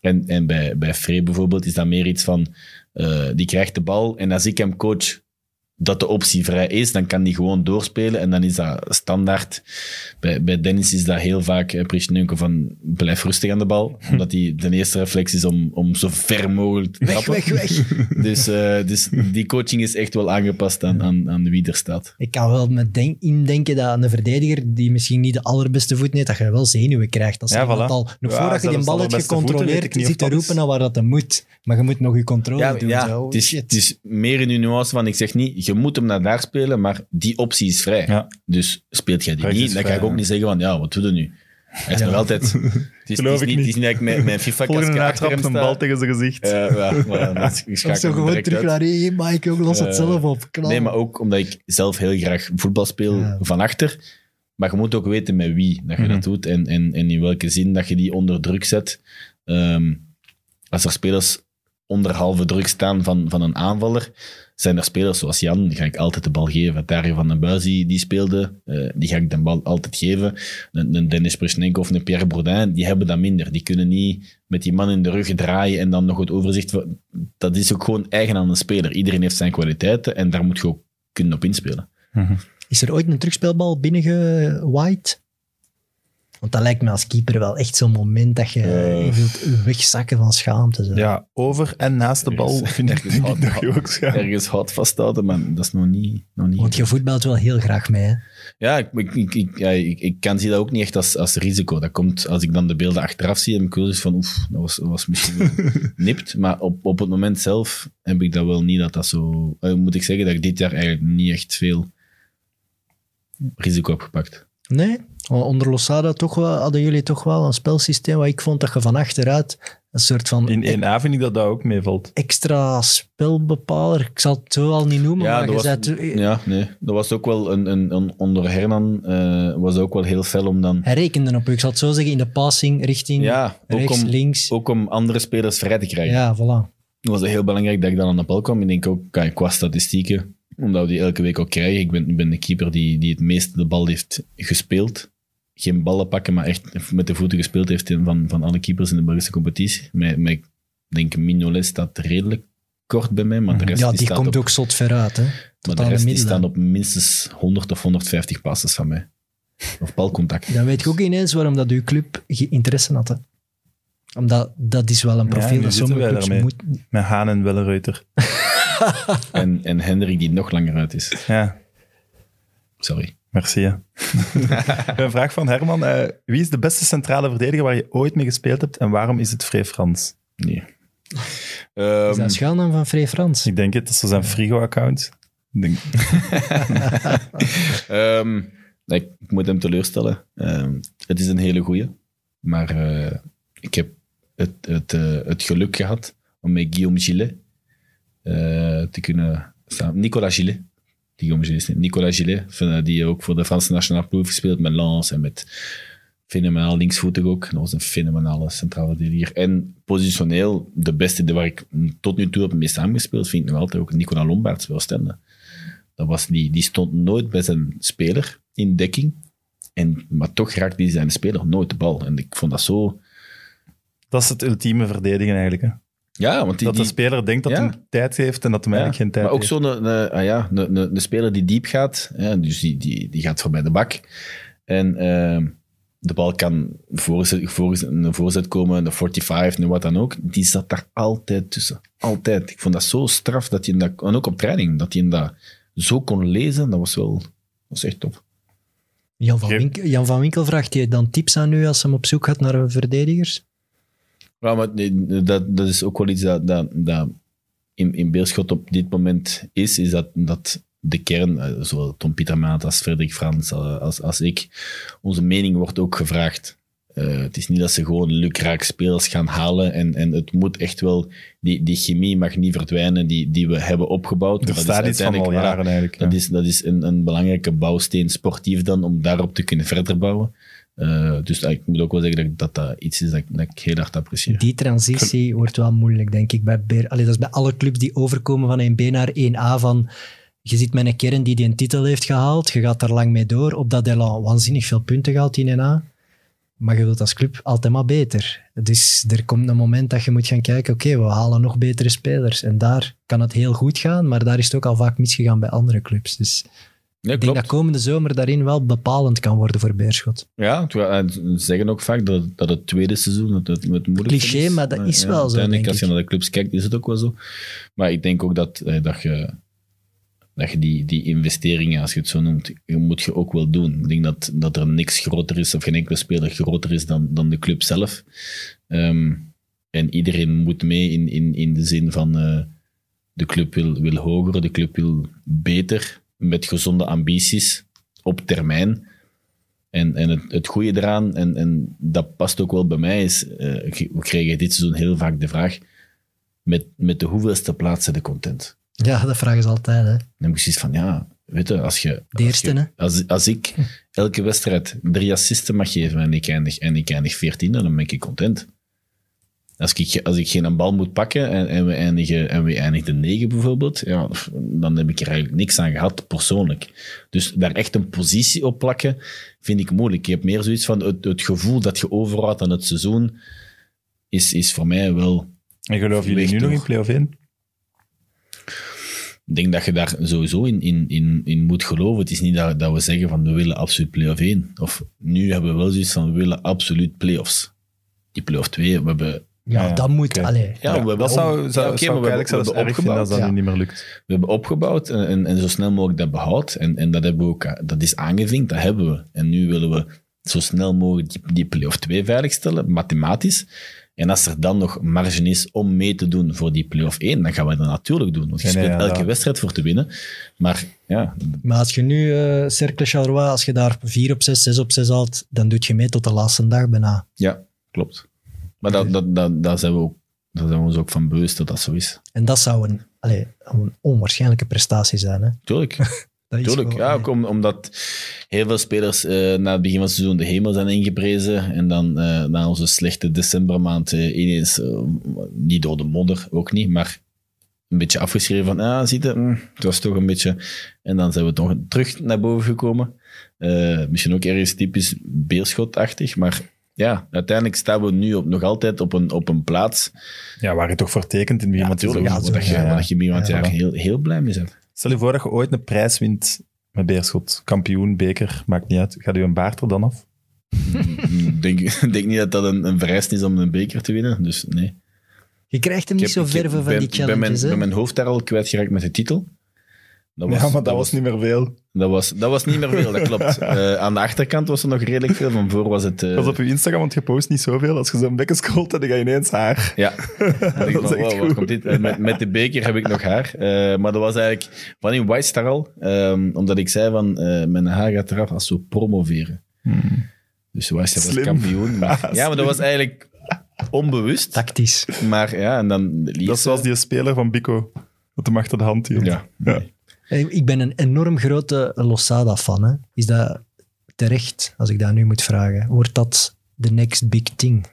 En, en bij, bij Frey bijvoorbeeld is dat meer iets van, eh, die krijgt de bal en als ik hem coach dat de optie vrij is, dan kan die gewoon doorspelen en dan is dat standaard. Bij, bij Dennis is dat heel vaak Prishnenko van blijf rustig aan de bal, omdat die de eerste reflex is om, om zo ver mogelijk te Weg, trappen. weg, weg. Dus, eh, dus die coaching is echt wel aangepast aan, aan, aan wie er staat. Ik kan wel met denk, indenken dat een verdediger die misschien niet de allerbeste voet heeft, dat je wel zenuwen krijgt. Als Ja, voilà. al, nog Ja, voordat je die bal hebt gecontroleerd, zit te roepen naar waar dat moet. Maar je moet nog je controle Ja, doen. ja zo. het, is, het is meer in de nuance van, ik zeg niet, je moet hem naar daar spelen, maar die optie is vrij. Ja. Dus speelt jij die niet, dan ga vrij, ik ook ja. niet zeggen van, ja, wat doe je nu? Hij is Ja. nog altijd... Het is, het Geloof is ik niet. Het is niet dat mijn FIFA-kastje Volgende achter hem een bal tegen zijn gezicht. Ja, ja, maar is- zo gewoon terug uit. naar Mike, jongen, los het Eh, zelf op. Knal. Nee, maar ook omdat ik zelf heel graag voetbal speel Ja. van achter. Maar je moet ook weten met wie dat je Mhm. dat doet en, en, en in welke zin dat je die onder druk zet. Ehm, als er spelers onder halve druk staan van, van een aanvaller, zijn er spelers zoals Jan, die ga ik altijd de bal geven. Dario van den Buis, die, die speelde, eh, die ga ik de bal altijd geven. Een, een Dennis Prusnenko of een Pierre Bourdin, die hebben dat minder. Die kunnen niet met die man in de rug draaien en dan nog het overzicht. Dat is ook gewoon eigen aan een speler. Iedereen heeft zijn kwaliteiten en daar moet je ook kunnen op inspelen. Is er ooit een terugspeelbal binnengewaaid? Want dat lijkt me als keeper wel echt zo'n moment dat je je wilt wegzakken van schaamte. Zo. Ja, over en naast de bal Ergens- vind ik, ergens denk ik hout- dat je ook schaam. Ergens hout vasthouden, maar dat is nog niet... Nog niet Want je voetbalt wel heel graag mee. Hè? Ja, ik, ik, ik, ik- ja, ik, ik kan zie dat ook niet echt als, als risico. Dat komt als ik dan de beelden achteraf zie en ik wil dus van oef, dat was, misschien nipt. Maar op, op het moment zelf heb ik dat wel niet dat dat zo... eh, moet ik zeggen dat ik dit jaar eigenlijk niet echt veel risico heb gepakt. Nee, onder Losada toch wel, hadden jullie toch wel een spelsysteem waar ik vond dat je van achteruit een soort van In 1A vind ik dat dat ook meevalt. extra spelbepaler, ik zal het zo al niet noemen, maar dat je was, zei het- ja, nee. Dat was ook wel een, een, een onder Hernan eh, was ook wel heel fel om dan... hij rekende op u. Ik zal het zo zeggen, in de passing richting Ja, ook rechts, om, links. ook om andere spelers vrij te krijgen. Ja, voilà. Het was heel belangrijk dat ik dan aan de bal kwam. Ik denk ook kijk, qua statistieken, omdat we die elke week ook krijgen. Ik ben, ik ben de keeper die, die het meeste de bal heeft gespeeld. Geen ballen pakken, maar echt met de voeten gespeeld heeft van, van alle keepers in de Belgische competitie. Met, met ik denk Mignolet staat redelijk kort bij mij, maar de rest Ja, die komt op, ook zot ver uit. Hè? maar Tot de rest die staan op minstens 100 of 150 passes van mij. Of balcontact. Dan weet je ook ineens waarom dat uw club interesse had. Hè? Omdat dat is wel een profiel dat sommige clubs daarmee. moeten... Met Haan en Wellereuter. En, en Hendrik die nog langer uit is. Ja, Sorry. Merci. hè. een vraag van Herman. eh, wie is de beste centrale verdediger waar je ooit mee gespeeld hebt en waarom is het Free Frans? Nee. Is Ehm, dat een schuilnaam van Free Frans? Ik denk het, dat is zo zijn Frigo-account. Ik denk- Ehm, nee, ik, ik moet hem teleurstellen. Ehm, het is een hele goeie. Maar eh, ik heb het, het, eh, het geluk gehad om met Guillaume Gillet eh, te kunnen staan. Nicolas Gillet. Is niet. Nicolas Gillet, die ook voor de Franse nationale ploeg gespeeld met Lens en met fenomenaal linksvoetig ook. Dat was een fenomenale centrale verdediger. En positioneel, de beste die waar ik tot nu toe heb mee samengespeeld, vind ik nog altijd ook Lombaerts bij Oostende. Dat was die, die stond nooit bij zijn speler in dekking. En, maar toch raakte hij zijn speler nooit de bal. En ik vond dat zo... Dat is het ultieme verdedigen eigenlijk. Hè? Ja, want die, dat de die- speler denkt dat Ja. hij tijd heeft en dat hij ja, eigenlijk geen tijd maar ook heeft. zo'n een, een- ah ja, een, een, een speler die diep gaat. Ja, dus die, die, die gaat voorbij de bak. En ehm, de bal kan voorzet, voorzet, een voorzet komen, een 45, nu wat dan ook. Die zat daar altijd tussen. Altijd. Ik vond dat zo straf. Dat hij in dat, en ook op training, dat hij in dat zo kon lezen. Dat was wel dat was echt top. Jan van, Winkel, Jan van Winkel vraagt je dan tips aan u als hij op zoek gaat naar verdedigers? Ja, maar nee, dat, dat is ook wel iets dat, dat, dat in, in Beerschot op dit moment is, is dat, dat de kern, eh, zowel Tom Pietermaat als Frederik Frans eh, als, als ik, onze mening wordt ook gevraagd. Eh, het is niet dat ze gewoon lukraak spelers gaan halen en, en het moet echt wel, die, die chemie mag niet verdwijnen die, die we hebben opgebouwd. Er Dat staat iets van al jaren eigenlijk. dat ja. is, dat is een, een belangrijke bouwsteen sportief dan, om daarop te kunnen verder bouwen. Eh, dus ik moet ook wel zeggen dat dat, iets is dat, ik- heel hard apprecieer. Die transitie wordt wel moeilijk, denk ik. Bij Beer. Allee, dat is bij alle clubs die overkomen van 1B naar 1A. Van, je zit met een kern die die een titel heeft gehaald. Je gaat daar lang mee door. Op dat elan waanzinnig veel punten gehaald in 1A. Maar je wilt als club altijd maar beter. Dus er komt een moment dat je moet gaan kijken, oké, we halen nog betere spelers. En daar kan het heel goed gaan, maar daar is het ook al vaak misgegaan bij andere clubs. Dus Ja, ik denk dat komende zomer daarin wel bepalend kan worden voor Beerschot. Ja, eh, ze zeggen ook vaak dat, dat het tweede seizoen het, het, het Cliché, is. maar dat is wel zo, uiteindelijk, Als je naar de clubs kijkt, is het ook wel zo. Maar ik denk ook dat, eh, dat je, dat je die, die investeringen, als je het zo noemt, moet je ook wel doen. Ik denk dat, dat er niks groter is, of geen enkele speler groter is dan, dan de club zelf. Ehm, en iedereen moet mee in, in, in de zin van eh, de club wil, wil hoger, de club wil beter, met gezonde ambities op termijn. En, en het, het goede eraan, en, en dat past ook wel bij mij, is, eh, we kregen dit seizoen heel vaak de vraag, met, met de hoeveelste plaatsen de content? Ja, dat vragen ze altijd. Hè. Dan heb ik zoiets van, ja, weet je, als je... De als je-? Als, als ik elke wedstrijd drie assisten mag geven en ik eindig, en ik eindig veertiende, dan ben ik content. Als ik, als ik geen bal moet pakken en, en, we eindigen, en we eindigen negen bijvoorbeeld, ja, dan heb ik er eigenlijk niks aan gehad, persoonlijk. Dus daar echt een positie op plakken, vind ik moeilijk. Ik heb meer zoiets van het, het gevoel dat je overhoudt aan het seizoen, is, is voor mij wel... En geloven jullie nu nog in play-off 1? Ik denk dat je daar sowieso in, in, in, in moet geloven. Het is niet dat, dat we zeggen van we willen absoluut play-off 1. Of nu hebben we wel zoiets van we willen absoluut play-offs. Die play-off 2, we hebben Ja, Ja, dat moet. Allee, Ja, we hebben Dat zou, zou, ja, oké, zou we eigenlijk hebben- zelfs erg vinden als dat nu niet meer lukt. We hebben opgebouwd en, en, en zo snel mogelijk dat behoud. En, en dat, hebben we ook, dat is aangevinkt, dat hebben we. En nu willen we zo snel mogelijk die, die play-off 2 veiligstellen, mathematisch. En als er dan nog marge is om mee te doen voor die play-off 1, dan gaan we dat natuurlijk doen. Want je speelt ja, elke wedstrijd voor te winnen. Maar ja, Maar als je nu eh Cercle Charleroi, als je daar 4 op 6, 6 op 6 haalt, dan doe je mee tot de laatste dag bijna. ja klopt. Maar dat, dat, dat, daar zijn we ook, daar zijn we ons ook van bewust dat dat zo is. En dat zou een, allee, een onwaarschijnlijke prestatie zijn. Hè? Tuurlijk. Dat is Tuurlijk, gewoon- ja, ook om- omdat heel veel spelers eh, na het begin van het seizoen de hemel zijn ingeprezen en dan eh, na onze slechte decembermaand eh, ineens, niet door de modder, ook niet, maar een beetje afgeschreven van, ah, ziet het, mm, het was toch een beetje... En dan zijn we toch terug naar boven gekomen. Misschien ook ergens typisch beerschotachtig, maar ja, uiteindelijk staan we nu op, nog altijd op een, op een plaats Ja, waar je toch voor tekent in van het natuurlijk, dat je, Ja, ja. dat je het Ja, heel, heel blij mee bent. Stel je voor dat je ooit een prijs wint met Beerschot. Kampioen, beker, maakt niet uit. Gaat u een baard er dan af? Ik denk, ik denk niet dat dat een, een vereist is om een beker te winnen, dus nee. Je krijgt hem niet Ik heb- zo ik ver van ben- die ben mijn, challenges. hè? ben mijn hoofd daar al kwijtgeraakt met de titel. Dat niet meer veel. dat was, dat was niet meer veel, dat klopt. Eh, aan de achterkant was er nog redelijk veel, van voor was het... eh, Dat was op uw Instagram, want je post niet zoveel. Als je zo'n bekken scrolt, dan ga je ineens haar. Ja. Dat wow, komt dit? En Met, met de beker heb ik nog haar. Eh, maar dat was eigenlijk van in White Star al. ehm, omdat ik zei van, eh, mijn haar gaat eraf als we promoveren. Dus White Star was kampioen. Maar, Ah, ja, maar dat was eigenlijk onbewust. Tactisch. Maar ja, en dan... Dat zoals die speler van Bico, dat hem achter de hand hield. Ja. Ja. Eh, Ik ben een enorm grote Losada-fan. Is dat terecht, als ik dat nu moet vragen? Wordt dat de next big thing?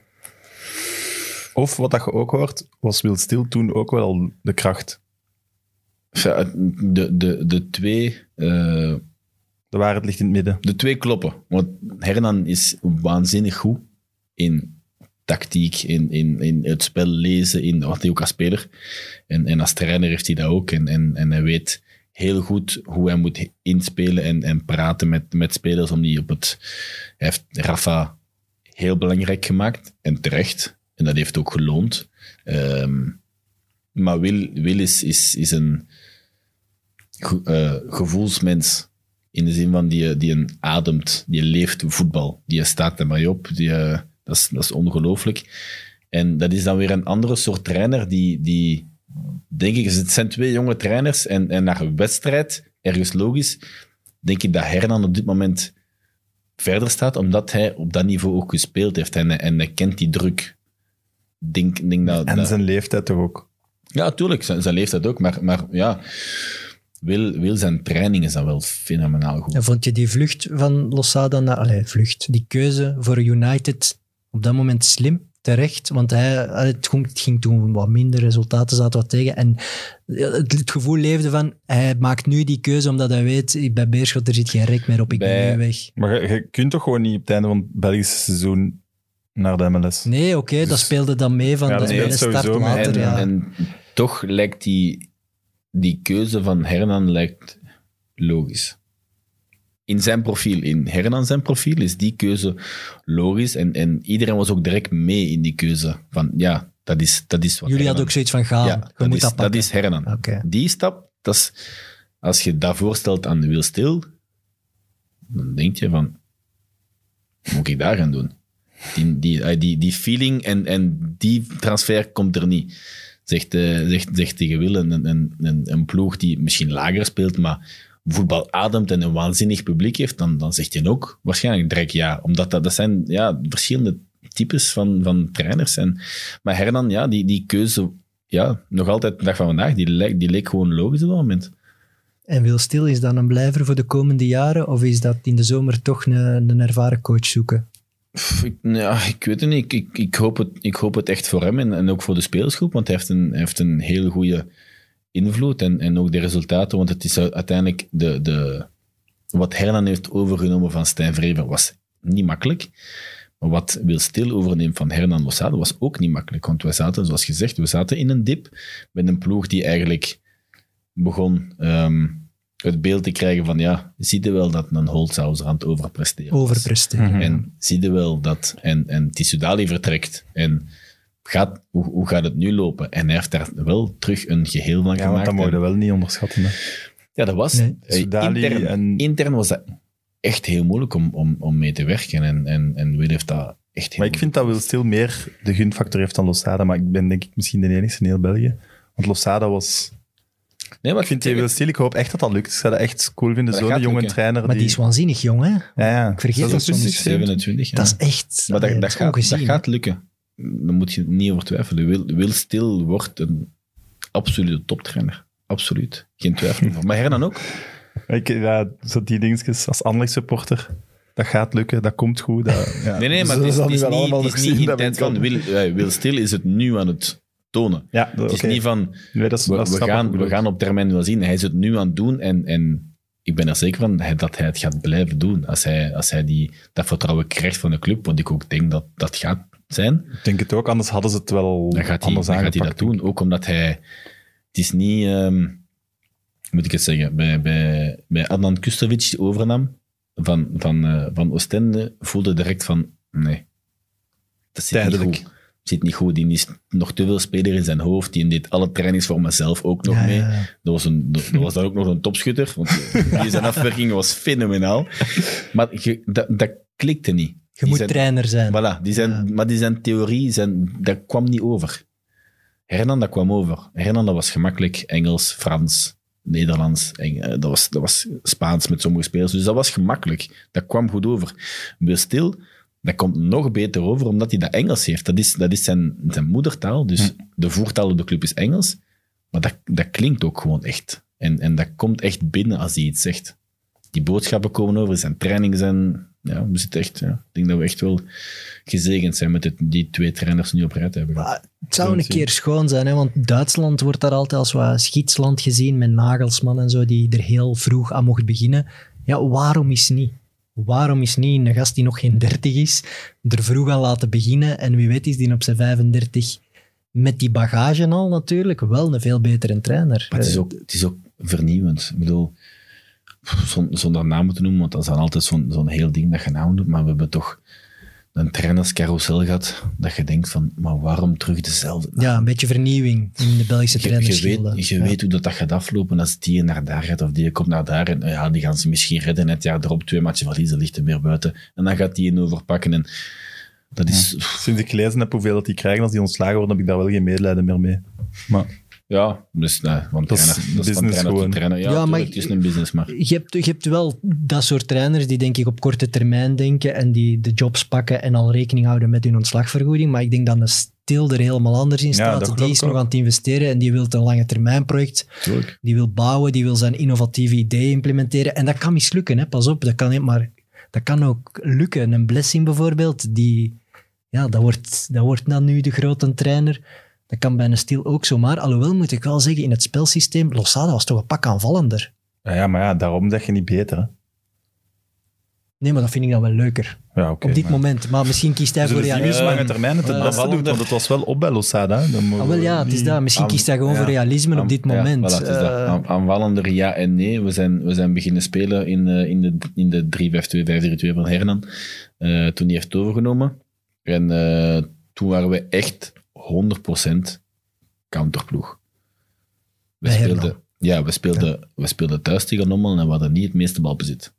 Of wat dat je ook hoort, was Wil Stil toen ook wel de kracht. Enfin, De, de, de twee... eh, De waarheid ligt in het midden. De twee kloppen. Want Hernan is waanzinnig goed in tactiek, in, in, in het spel lezen, in wat hij ook als speler. En, en als trainer heeft hij dat ook. En, en, en hij weet heel goed hoe hij moet inspelen en, en praten met, met spelers om die op het... Hij heeft Rafa heel belangrijk gemaakt en terecht. En dat heeft ook geloond. Ehm, maar Will, is, is, is een ge- eh, gevoelsmens. In de zin van die, die een ademt, die leeft voetbal. Die staat er maar op. Die, eh, dat, is, dat is ongelooflijk. En dat is dan weer een andere soort trainer die, die denk ik, het zijn twee jonge trainers en, en naar een wedstrijd, ergens logisch, denk ik dat Hernan op dit moment verder staat, omdat hij op dat niveau ook gespeeld heeft en, hij- en hij kent die druk. Denk, denk dat, En dat- zijn leeftijd toch ook. ja, tuurlijk, zijn, zijn leeftijd ook, maar, maar ja, wil, wil zijn training is dan wel fenomenaal goed. En vond je die vlucht van Losada naar... Allee, vlucht. Die keuze voor United op dat moment slim? Terecht, want hij, het, ging, het ging toen wat minder, resultaten zaten wat tegen. En het, het gevoel leefde van, hij maakt nu die keuze omdat hij weet, bij Beerschot er zit geen rek meer op, ik ben nu weg. Maar je, je kunt toch gewoon niet op het einde van het Belgische seizoen naar de MLS? Nee, oké, dat speelde dan mee van, Ja, dat is speelt start later. en, ja. en toch lijkt die, die keuze van Hernan lijkt logisch. In zijn profiel, in Hernan zijn profiel, is die keuze logisch. En, en iedereen was ook direct mee in die keuze. Van ja, dat is, dat is wat Jullie Hernan- hadden ook zoiets van, gaan, ja, je dat, moet is, dat dat is Hernan. Die stap, dat is, als je dat voorstelt aan Wil Stil, dan denk je van, wat moet ik daar gaan doen? Die, die, eh, die, die feeling en, en die transfer komt er niet. Zegt, eh, zegt, zegt tegen Wil, een, een, een, een ploeg die misschien lager speelt, maar voetbal ademt en een waanzinnig publiek heeft, dan, dan zegt je ook waarschijnlijk direct ja. Omdat dat, dat zijn ja, verschillende types van, van trainers. En, maar Hernan, ja, die, die keuze, ja, nog altijd de dag van vandaag, die, leek- die leek gewoon logisch op dat moment. En Wil Stil, is dat een blijver voor de komende jaren? Of is dat in de zomer toch een, een ervaren coach zoeken? Ik, ja, ik weet het niet. Ik, ik, ik, hoop het, ik hoop het echt voor hem en, en ook voor de spelersgroep, want hij heeft een, hij heeft een heel goede invloed en, en ook de resultaten, want het is uiteindelijk de, de, wat Hernan heeft overgenomen van Stijn Vreven was niet makkelijk. Maar wat Wil Stil overneemt van Hernan Losada was ook niet makkelijk. Want we zaten, zoals gezegd, we zaten in een dip met een ploeg die eigenlijk begon ehm, het beeld te krijgen van ja, zie je wel dat een Holtzhauser aan het overpresteren. Overpresteren. En zie je wel dat... En, en Tissoudali vertrekt. En gaat, hoe, hoe gaat het nu lopen? En hij heeft daar wel terug een geheel van Ja, gemaakt. dat mogen En- we wel niet onderschatten. Hè. ja, dat was... Nee. eh, intern, en- intern was dat echt heel moeilijk om, om, om mee te werken. En, en, en Will heeft dat echt heel Maar ik vind dat Will Stil meer de gunfactor heeft dan Losada. Maar ik ben denk ik misschien de enige in heel België. Want Losada was... Nee, maar Ik vind Will Stil, ik hoop echt dat dat lukt. Ik zou dat echt cool vinden. Dat Zo'n jonge lukken. trainer. Maar die is waanzinnig jong, hè? Ja, ja. Ik vergeet dat soms. 26, 27, ja. Dat is echt maar dat, dat, gaat, dat gaat lukken. Daar moet je niet over twijfelen. Will, Will Stil wordt een absolute toptrainer. Absoluut. Geen twijfel over. Maar Hernan ook. Ik, ja, zo die dingetjes als Anderlecht supporter. Dat gaat lukken, dat komt goed. Dat, ja. Nee, nee, maar het is, zullen het is niet, het is niet in tijd van Will Stil is het nu aan het tonen. Ja, Het is niet van, Nee, dat is, we, dat we gaan, we gaan op termijn wel zien. Hij is het nu aan het doen en, en ik ben er zeker van hij- dat hij het gaat blijven doen. Als hij, als hij die, dat vertrouwen krijgt van de club, wat ik ook denk dat dat gaat zijn, Ik denk het ook, anders hadden ze het wel dan gaat hij, anders dan gaat hij dat doen. Ook omdat hij... Het is niet... hoe moet ik het zeggen? Bij, bij, bij Adnan Kustovic die overnam van, van, eh, van Oostende voelde direct van... Nee, dat zit niet goed. Zit niet goed. Die is nog te veel speler in zijn hoofd. Die deed alle trainings voor mezelf ook nog Ja, mee. ja, ja. Dat was, een, dat was dan ook nog een topschutter. Want die zijn afwerking was fenomenaal. Maar dat, dat klikte niet. Je Die moet zijn- trainer zijn. Voilà, die zijn, Ja. maar die zijn theorie, zijn, dat kwam niet over. Hernan, dat kwam over. Hernan, dat was gemakkelijk Engels, Frans, Nederlands, Eng- eh, dat, was, dat was Spaans met sommige spelers, dus dat was gemakkelijk. Dat kwam goed over. Wil Stil, dat komt nog beter over, omdat hij dat Engels heeft. Dat is, dat is zijn, zijn moedertaal, dus de voertaal op de club is Engels, maar dat, dat klinkt ook gewoon echt. En, en dat komt echt binnen als hij iets zegt. Die boodschappen komen over, zijn trainingen zijn... Ja, we zitten echt... Ja, ik denk dat we echt wel gezegend zijn met het, die twee trainers nu op rij te hebben. Maar het zou een keer schoon zijn, hè? want Duitsland wordt daar altijd als wat schietsland gezien met Nagelsman en zo, die er heel vroeg aan mocht beginnen. Ja, waarom is niet? Waarom is niet een gast die nog geen 30 is, er vroeg aan laten beginnen en wie weet is die op zijn 35 met die bagage al natuurlijk wel een veel betere trainer. Maar het is Eh, ook, het is ook vernieuwend. Ik bedoel, zon- zonder namen te noemen, want dat is dan altijd zo'n zo'n heel ding dat je naam doet, maar we hebben toch een trainerscarousel gehad, dat je denkt van, maar waarom terug dezelfde ja, een beetje vernieuwing in de Belgische Je, je, weet, je Ja. weet hoe dat, dat gaat aflopen als die naar daar gaat of die komt naar daar. En ja, die gaan ze misschien redden. Het jaar erop twee matchen verliezen, ligt er meer buiten. En dan gaat die een overpakken. En dat is... Sinds ik gelezen heb hoeveel dat die krijgen als die ontslagen worden, heb ik daar wel geen medelijden meer mee. Maar Ja, dus, nee, Dat is trainer, dat is van trainer tot trainer. Ja, Ja, maar- het is een business, maar... Je hebt, je hebt wel dat soort trainers die denk ik op korte termijn denken en die de jobs pakken en al rekening houden met hun ontslagvergoeding. Maar ik denk dat een stil er helemaal anders in staat. die is nog aan het investeren en die wil een lange termijn project. Tuurlijk. Die wil bouwen, die wil zijn innovatieve ideeën implementeren. En dat kan mislukken, hè? pas op. Dat kan, niet, maar dat kan ook lukken. Een Blessing bijvoorbeeld, die, ja, dat, wordt, dat wordt dan nu de grote trainer. Dat kan bij een stil ook zomaar. Alhoewel moet ik wel zeggen, in het spelsysteem, Losada was toch een pak aanvallender. ja, ja, maar ja, daarom zeg je niet beter. Hè? Nee, maar dat vind ik dan wel leuker. Ja, oké. op dit maar- moment. Maar misschien kiest hij Dus voor de realisme. is lange termijn het het beste doet, want het was wel op bij Losada. hè. Dan mogen Ah, wel we ja, het is dat. Misschien Aan- kiest hij gewoon ja. voor realisme op dit Ja, moment. voilà, het is dat. Eh, Aan- Aanvallender ja en nee. We zijn, we zijn beginnen spelen in, eh, in de, in de 3-5-2, 5-3-2 van Hernan. eh, toen hij heeft overgenomen. En eh, toen waren we echt 100% counterploeg. We speelden, ja, we speelden, we speelden thuis tegen Nommel en we hadden niet het meeste balbezit.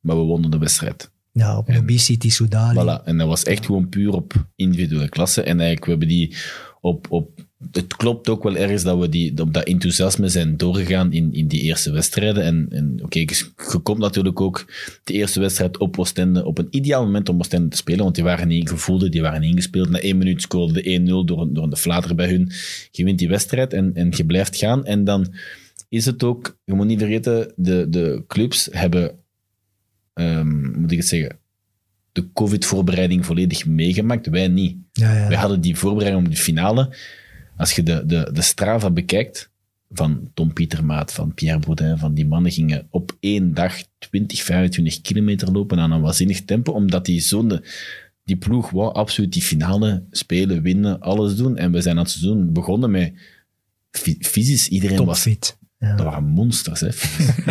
Maar we wonnen de wedstrijd. ja, op En- Obesity, Soudali. Voilà. En dat was echt gewoon puur op individuele klasse. En eigenlijk, we hebben die op, op... Het klopt ook wel ergens dat we die, op dat enthousiasme zijn doorgegaan in, in die eerste wedstrijden. En, en oké, je, je komt natuurlijk ook de eerste wedstrijd op Oostende op een ideaal moment om Oostende te spelen, want die waren niet gevoelde, die waren niet ingespeeld. Na één minuut scoorde de 1-0 door, door een flater bij hun. Je wint die wedstrijd en, en je blijft gaan. En dan is het ook, je moet niet vergeten, de, de clubs hebben, ehm, moet ik het zeggen, de COVID-voorbereiding volledig meegemaakt. Wij niet. Ja, ja. Wij hadden die voorbereiding op de finale. Als je de, de, de Strava bekijkt, van Tom Pietermaat, van Pierre Baudin, van die mannen gingen op één dag 20, 25 kilometer lopen aan een waanzinnig tempo, omdat die zo'n... Die ploeg wou absoluut die finale spelen, winnen, alles doen. En we zijn aan het seizoen begonnen met fy- fysisch. Iedereen was. Ja. dat waren monsters, hè.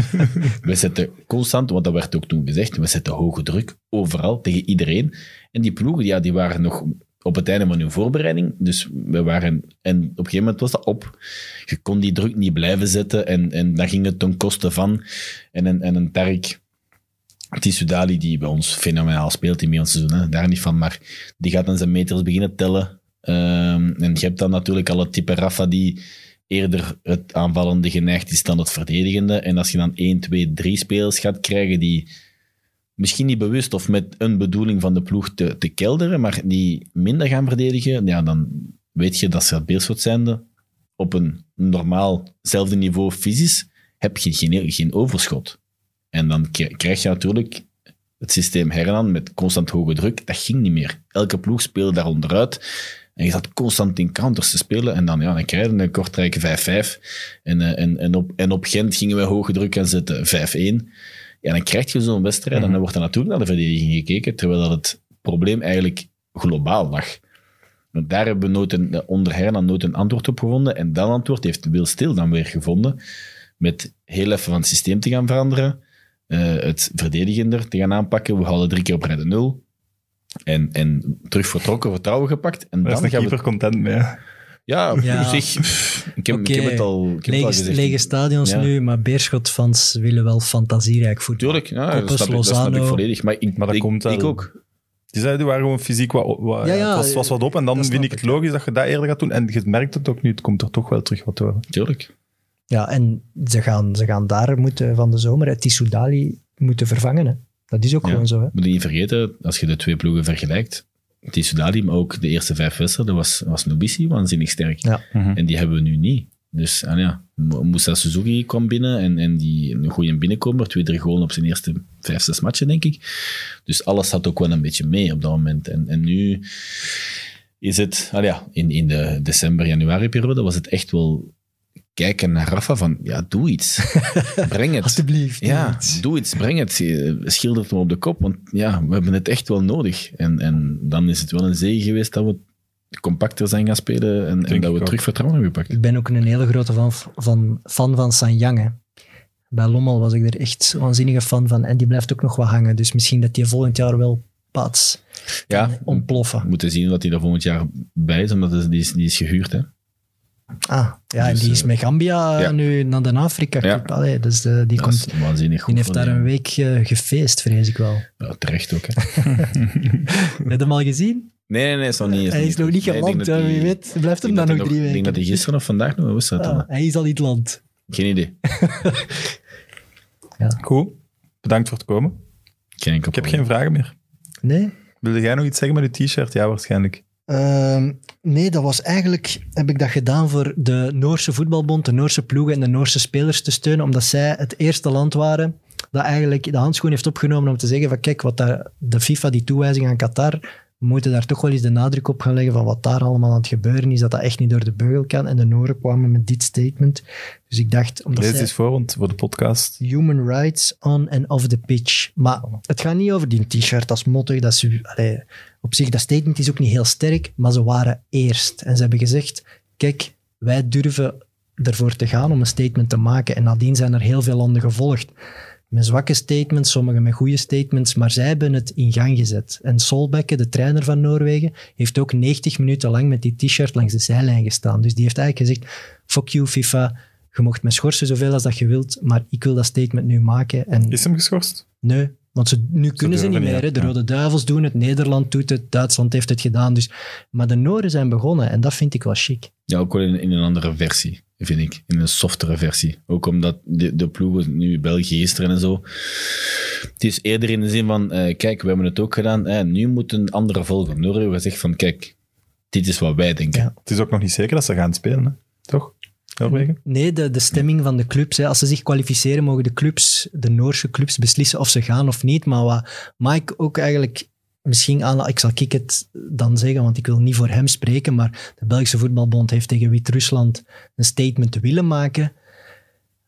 we zetten constant, want dat werd ook toen gezegd, we zetten hoge druk overal, tegen iedereen. En die ploegen, ja, die waren nog op het einde van hun voorbereiding. Dus we waren... En op een gegeven moment was dat op. Je kon die druk niet blijven zetten en, en dan ging het ten koste van. En een, en een Tarek Tissoudali, die bij ons fenomenaal speelt in ons seizoen, hè, daar niet van, maar die gaat dan zijn meters beginnen tellen. Ehm, en je hebt dan natuurlijk al het type Rafa die eerder het aanvallende geneigd is dan het verdedigende. En als je dan 1, 2, 3 spelers gaat krijgen die misschien niet bewust of met een bedoeling van de ploeg te, te kelderen, maar die minder gaan verdedigen, ja, dan weet je dat ze het Beerschot zijnde op een normaalzelfde niveau fysisch heb je geen, geen overschot. En dan krijg je natuurlijk het systeem Hernan met constant hoge druk. Dat ging niet meer. Elke ploeg speelde daar onderuit. En je zat constant in counters te spelen. En dan, ja, dan krijg je een Kortrijk 5-5. En, eh, en, en, op, en op Gent gingen we hoge druk aan zetten 5-1. Ja, dan krijg je zo'n wedstrijd. En dan wordt er natuurlijk naar de verdediging gekeken. Terwijl dat het probleem eigenlijk globaal lag. Want daar hebben we nooit een, onder Hernan nooit een antwoord op gevonden. En dat antwoord heeft Wil Stil dan weer gevonden. Met heel even van het systeem te gaan veranderen. eh, het verdedigender te gaan aanpakken. We halen drie keer op rij de nul. En, en terug vertrokken, vertrouwen gepakt. En Daar is dan de we... keeper content mee. Ja, Ja. op zich... Ik heb, ik Oké, heb het al, ik heb het al Lege, stadions Ja. nu, maar Beerschot-fans willen wel fantasierijk voetbal. Tuurlijk, ja, dat, snap ik, dat snap ik Lozano. volledig. Maar ik, Maar dat ik, komt ik ook. Die zeiden, waren gewoon fysiek wat, wat Ja, ja, het was, was wat op. En dan vind ik het logisch dat je dat eerder gaat doen. En je merkt het ook nu, het komt er toch wel terug wat door. Tuurlijk. Ja, en ze gaan, ze gaan daar moeten van de zomer het Tissoudali moeten vervangen. Hè. Dat is ook Ja. gewoon zo. Hè. Moet je niet vergeten, als je de twee ploegen vergelijkt, Tissoudali, maar ook de eerste vijf wedstrijden, was, was Nobisi waanzinnig sterk. Ja. En die hebben we nu niet. Dus ah ja, Moussa Suzuki kwam binnen en, en die een goede binnenkomer, twee, drie goals op zijn eerste vijf, zes matchen, denk ik. Dus alles zat ook wel een beetje mee op dat moment. En, en nu is het, ah ja, in, in de december-januari-periode was het echt wel kijken naar Rafa van, ja, doe iets. Breng het. Alsjeblieft. doe Ja, iets. doe iets, breng het. Schilder het hem op de kop, want ja, we hebben het echt wel nodig. En, en dan is het wel een zegen geweest dat we compacter zijn gaan spelen en, en dat we ook. terug vertrouwen hebben gepakt. Ik ben ook een hele grote fan van, fan van Sanyang. hè. Bij Lommel was ik er echt waanzinnige fan van. En die blijft ook nog wat hangen. Dus misschien dat die volgend jaar wel pats Ja, ontploffen. we moeten zien wat hij er volgend jaar bij is, omdat die is, die is gehuurd. Hè. Ah, ja, en Dus, die is eh, met Gambia ja. nu naar de Afrika Cup. Allee, dus eh, die, Dat komt, is waanzinnig goed. die heeft daar die- een week eh, gefeest, vrees ik wel. Ja, terecht ook. Hè. Heb je hem al gezien? Nee, nee, nee, is nog niet. Hij is nog niet geland, wie weet. Blijft hem dan nog drie hij Ik denk weken. dat hij gisteren of vandaag nog Ah, dan. hij is al in het land. Geen idee. Goed, bedankt voor het komen. Geen Ik heb geen vragen meer. Nee? Wilde jij nog iets zeggen met je t-shirt? Ja, waarschijnlijk. Ehm, nee, dat was eigenlijk, heb ik dat gedaan voor de Noorse voetbalbond, de Noorse ploegen en de Noorse spelers te steunen, omdat zij het eerste land waren dat eigenlijk de handschoen heeft opgenomen om te zeggen van kijk, wat daar, de FIFA, die toewijzing aan Qatar, we moeten daar toch wel eens de nadruk op gaan leggen van wat daar allemaal aan het gebeuren is, dat dat echt niet door de beugel kan. En de Nooren kwamen met dit statement. Dus ik dacht, omdat Lees eens voor, want voor de podcast. human rights on and off the pitch. Maar het gaat niet over die t-shirt, dat is mottig. Dat is, op zich, dat statement is ook niet heel sterk, maar ze waren eerst. En ze hebben gezegd, kijk, wij durven ervoor te gaan om een statement te maken. En nadien zijn er heel veel landen gevolgd. Met zwakke statements, sommigen met goede statements, maar zij hebben het in gang gezet. En Solbekke, de trainer van Noorwegen, heeft ook 90 minuten lang met die t-shirt langs de zijlijn gestaan. Dus die heeft eigenlijk gezegd, fuck you FIFA, je mocht me schorsen zoveel als dat je wilt, maar ik wil dat statement nu maken. En Is hem geschorst? nee, want ze, nu kunnen ze niet meer. De ja. Rode Duivels doen het, Nederland doet het, Duitsland heeft het gedaan. Dus, maar de Noren zijn begonnen en dat vind ik wel chic. Ja, ook wel in, in een andere versie, vind ik. In een softere versie. Ook omdat de, de ploegen, nu België gisteren en zo. Het is eerder in de zin van, eh, kijk, we hebben het ook gedaan. nu moeten anderen volgen. Noorwegen gezegd van, kijk, dit is wat wij denken. Ja. Het is ook nog niet zeker dat ze gaan spelen, hè? toch? Noorwegen? Nee, de, de stemming van de clubs. Hè. Als ze zich kwalificeren, mogen de clubs, de Noorse clubs, beslissen of ze gaan of niet. Maar wat Mike ook eigenlijk misschien aan, ik zal ik het dan zeggen, want ik wil niet voor hem spreken, maar de Belgische Voetbalbond heeft tegen Wit-Rusland een statement willen maken,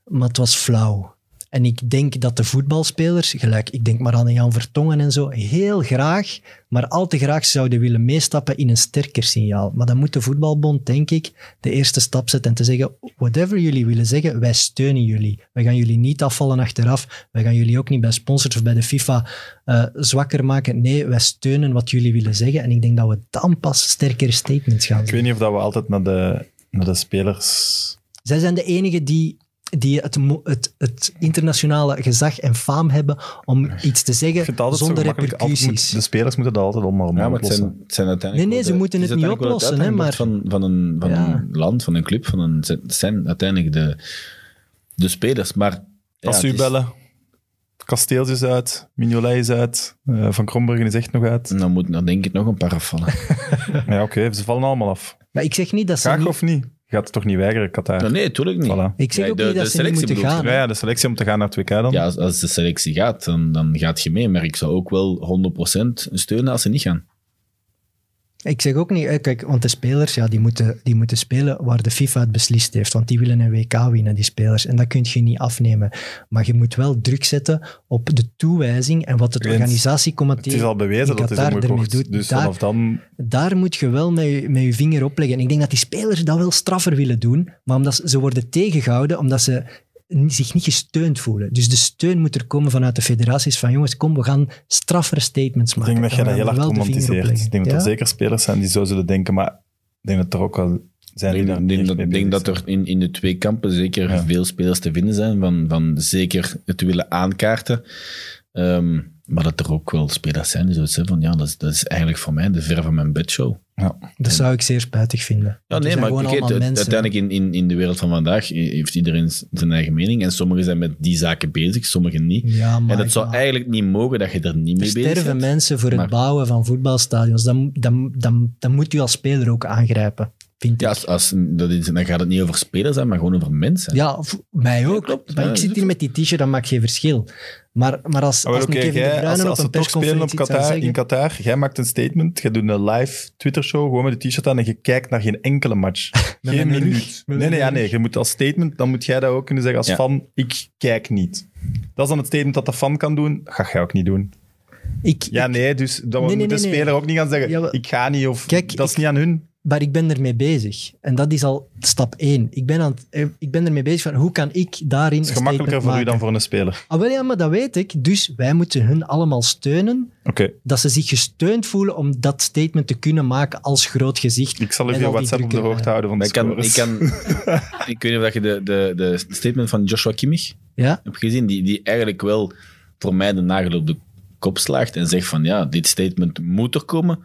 maar het was flauw. En ik denk dat de voetbalspelers, gelijk, ik denk maar aan Jan Vertongen en zo, heel graag, maar al te graag zouden willen meestappen in een sterker signaal. Maar dan moet de voetbalbond, denk ik, de eerste stap zetten en te zeggen, whatever jullie willen zeggen, wij steunen jullie. Wij gaan jullie niet afvallen achteraf. Wij gaan jullie ook niet bij sponsors of bij de FIFA uh, zwakker maken. Nee, wij steunen wat jullie willen zeggen. En ik denk dat we dan pas sterkere statements gaan Ik weet niet of dat we altijd naar de, naar de spelers... Zij zijn de enigen die die het, het, het, internationale gezag en faam hebben om iets te zeggen zonder repercussies. de spelers moeten dat altijd allemaal ja, maar het zijn, het zijn uiteindelijk Nee, nee, ze moeten het, niet oplossen. Hè, maar... Van, van, een, van een land, van een club, van een, het zijn uiteindelijk de, de spelers. Maar, Als u bellen, Kasteels is uit, Mignolet is uit, uh, Van Krombergen is echt nog uit. Dan moet dan denk ik nog een paar afvallen. ja, oké, ze vallen allemaal af. Maar ik zeg niet dat ze... Graag of niet? Gaat het toch niet weigeren, Qatar? nee, natuurlijk niet. Voilà. Ik zeg ook niet dat ze niet moeten gaan. Ja, de selectie om te gaan naar het WK dan. Ja, als, als de selectie gaat, dan, dan gaat je mee. Maar ik zou ook wel 100% steunen als ze niet gaan. Ik zeg ook niet, kijk, want de spelers ja, die moeten, die moeten spelen waar de FIFA het beslist heeft. Want die willen een WK winnen, die spelers. En dat kun je niet afnemen. Maar je moet wel druk zetten op de toewijzing en wat het organisatiecomité. Het is al bewezen dat het ermee doet. Dus daar, vanaf dan... daar moet je wel met je, met je vinger op leggen. En ik denk dat die spelers dat wel straffer willen doen, maar omdat ze, ze worden tegengehouden, omdat ze zich niet gesteund voelen. Dus de steun moet er komen vanuit de federaties van jongens, kom, we gaan straffere statements maken. Ik denk dat je dat heel erg romantiseert. Ik denk dat er zeker spelers zijn die zo zullen denken, maar ik denk dat er ook wel zijn ik denk, denk, dat, denk dat er in, in de twee kampen zeker veel spelers te vinden zijn van, van zeker het willen aankaarten. Um, maar dat er ook wel spelers zijn die zoiets zeggen van ja, dat is, dat is eigenlijk voor mij de ver van mijn bedshow. Ja. Dat zou ik zeer spijtig vinden. Ja, nee, maar uiteindelijk in, in, in de wereld van vandaag heeft iedereen zijn eigen mening en sommigen zijn met die zaken bezig, sommigen niet. Ja, en het zou eigenlijk niet mogen dat je er niet mee bezig bent. Er sterven mensen voor het bouwen van voetbalstadions. Dan, dan, dan, dan moet u als speler ook aangrijpen. Ja, als, als, dat is, dan gaat het niet over spelers zijn, maar gewoon over mensen. Ja, mij ook. klopt. Maar ik zit hier met die t-shirt, dat maakt geen verschil. Maar, maar als, als, okay, jij, als, als op een toch spelen op Qatar, zeggen... in Qatar, jij maakt een statement, jij doet een live Twitter-show, gewoon met de t-shirt aan en je kijkt naar geen enkele match. geen minuut. Nee, nee, ja, nee, je moet als statement, dan moet jij dat ook kunnen zeggen als fan, ik kijk niet. Dat is dan het statement dat de fan kan doen, dat ga jij ook niet doen. Ik, ja, nee, dus dan moet de speler ook niet gaan zeggen, ik ga niet, of kijk, dat is niet aan hun. Maar ik ben ermee bezig. En dat is al stap één. Ik ben, aan eh, ik ben ermee bezig van hoe kan ik daarin. Het is gemakkelijker voor u dan voor een speler. Ah, wel ja, maar dat weet ik. Dus wij moeten hun allemaal steunen. Okay. Dat ze zich gesteund voelen om dat statement te kunnen maken als groot gezicht. Ik zal u via WhatsApp op de hoogte houden van de ik kan, ik, kan, ik weet niet of je de, de, de statement van Joshua Kimmich ja? hebt gezien, die, die eigenlijk wel voor mij de nagel op de kop slaagt en zegt van ja, dit statement moet er komen,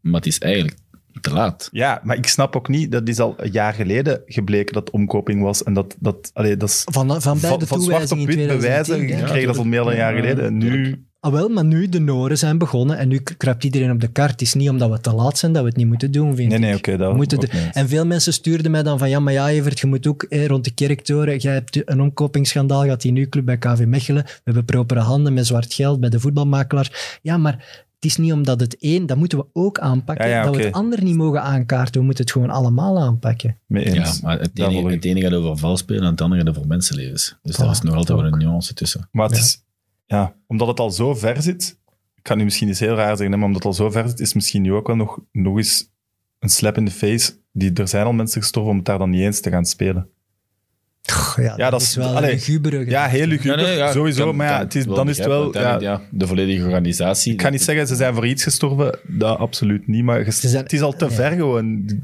maar het is eigenlijk te laat. Ja, maar ik snap ook niet, dat is al een jaar geleden gebleken dat omkoping was. En dat, dat, allee, dat is van, van beide van, zwart op wit bewijzen, ja, kreeg dat al meer dan een jaar geleden. En nu... Ah, wel, maar nu de Noren zijn begonnen en nu kruipt iedereen op de kaart. Het is niet omdat we te laat zijn dat we het niet moeten doen, vind nee, nee, oké. Okay, moeten En veel mensen stuurden mij dan van, ja, maar ja, Evert, je moet ook eh, rond de kerktoren, jij hebt een omkopingsschandaal gehad in uw club bij KV Mechelen. We hebben propere handen met zwart geld bij de voetbalmakelaar. Ja, maar het is niet omdat het één, dat moeten we ook aanpakken, dat we het ander niet mogen aankaarten. We moeten het gewoon allemaal aanpakken. Ja, maar het ene, het ene gaat over valspelen en het andere gaat over mensenlevens. Dus daar is nog altijd wel een nuance tussen. Maar het is, ja, omdat het al zo ver zit, ik kan nu misschien iets heel raar zeggen, maar omdat het al zo ver zit, is misschien nu ook wel nog, nog eens een slap in de face. Die, er zijn al mensen gestorven om het daar dan niet eens te gaan spelen ja, ja, dat, is wel allee, luguber. Ja, heel luguber, sowieso. maar ja, het is, dan is het wel... Ja, de volledige organisatie. Ik ga niet zeggen, ze zijn voor iets gestorven. Dat absoluut niet, maar het is al te ver gewoon.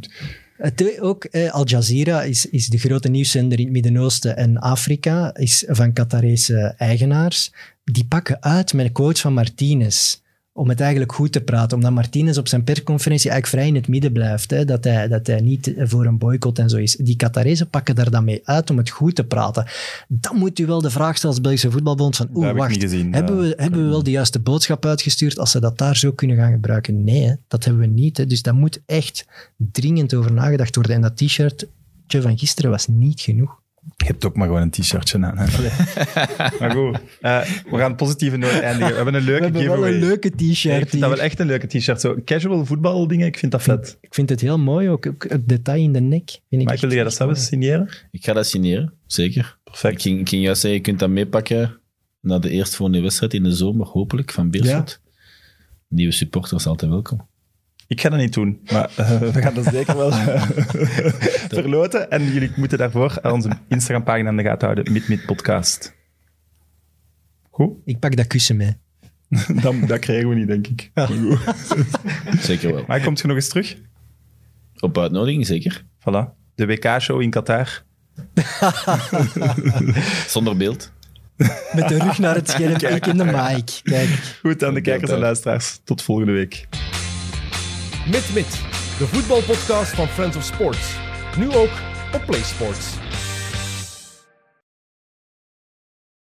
Het, ook eh, Al Jazeera is, is de grote nieuwszender in het Midden-Oosten en Afrika, is van Qatarese eigenaars. Die pakken uit met een quote van Martinez om het eigenlijk goed te praten. Omdat Martinez op zijn persconferentie eigenlijk vrij in het midden blijft. Hè, dat, hij, dat hij niet voor een boycott en zo is. Die Qatarezen pakken daar dan mee uit om het goed te praten. Dan moet u wel de vraag stellen als Belgische voetbalbond van oeh, wacht, hebben, we, hebben we wel de juiste boodschap uitgestuurd als ze dat daar zo kunnen gaan gebruiken? Nee, hè, dat hebben we niet. Hè. Dus daar moet echt dringend over nagedacht worden. En dat t-shirt van gisteren was niet genoeg. Je hebt ook maar gewoon een t-shirtje aan. maar goed, eh, we gaan positieve noot eindigen. We hebben een We leuke hebben wel giveaway. een leuke Ik vind t-shirt dat wel echt een leuke t-shirt. Zo casual voetbal dingen, ik vind dat vet. Ik vind het heel mooi, ook, ook het detail in de nek. Vind ik Maar wilde jij dat zelf signeren? Ik ga dat signeren, zeker. Ik Perfect. ging, ik ging juist zeggen, je kunt dat meepakken naar de eerstvolgende wedstrijd in de zomer, hopelijk, van Beerschot. Nieuwe supporters altijd welkom. Ik ga dat niet doen, maar eh, we gaan dat zeker wel eh, verloten. En jullie moeten daarvoor onze Instagram-pagina in de gaten houden, MidMid Podcast. Goed? Ik pak dat kussen mee. Dan, dat krijgen we niet, denk ik. Zeker wel. Maar komt je nog eens terug? Op uitnodiging, zeker. Voilà. De WK-show in Qatar. Zonder beeld. Met de rug naar het scherm. Ik in de mic. Kijk. Goed aan de kijkers en luisteraars. Tot volgende week. Mit Mit, de voetbalpodcast van Friends of Sports. Nu ook op PlaySports.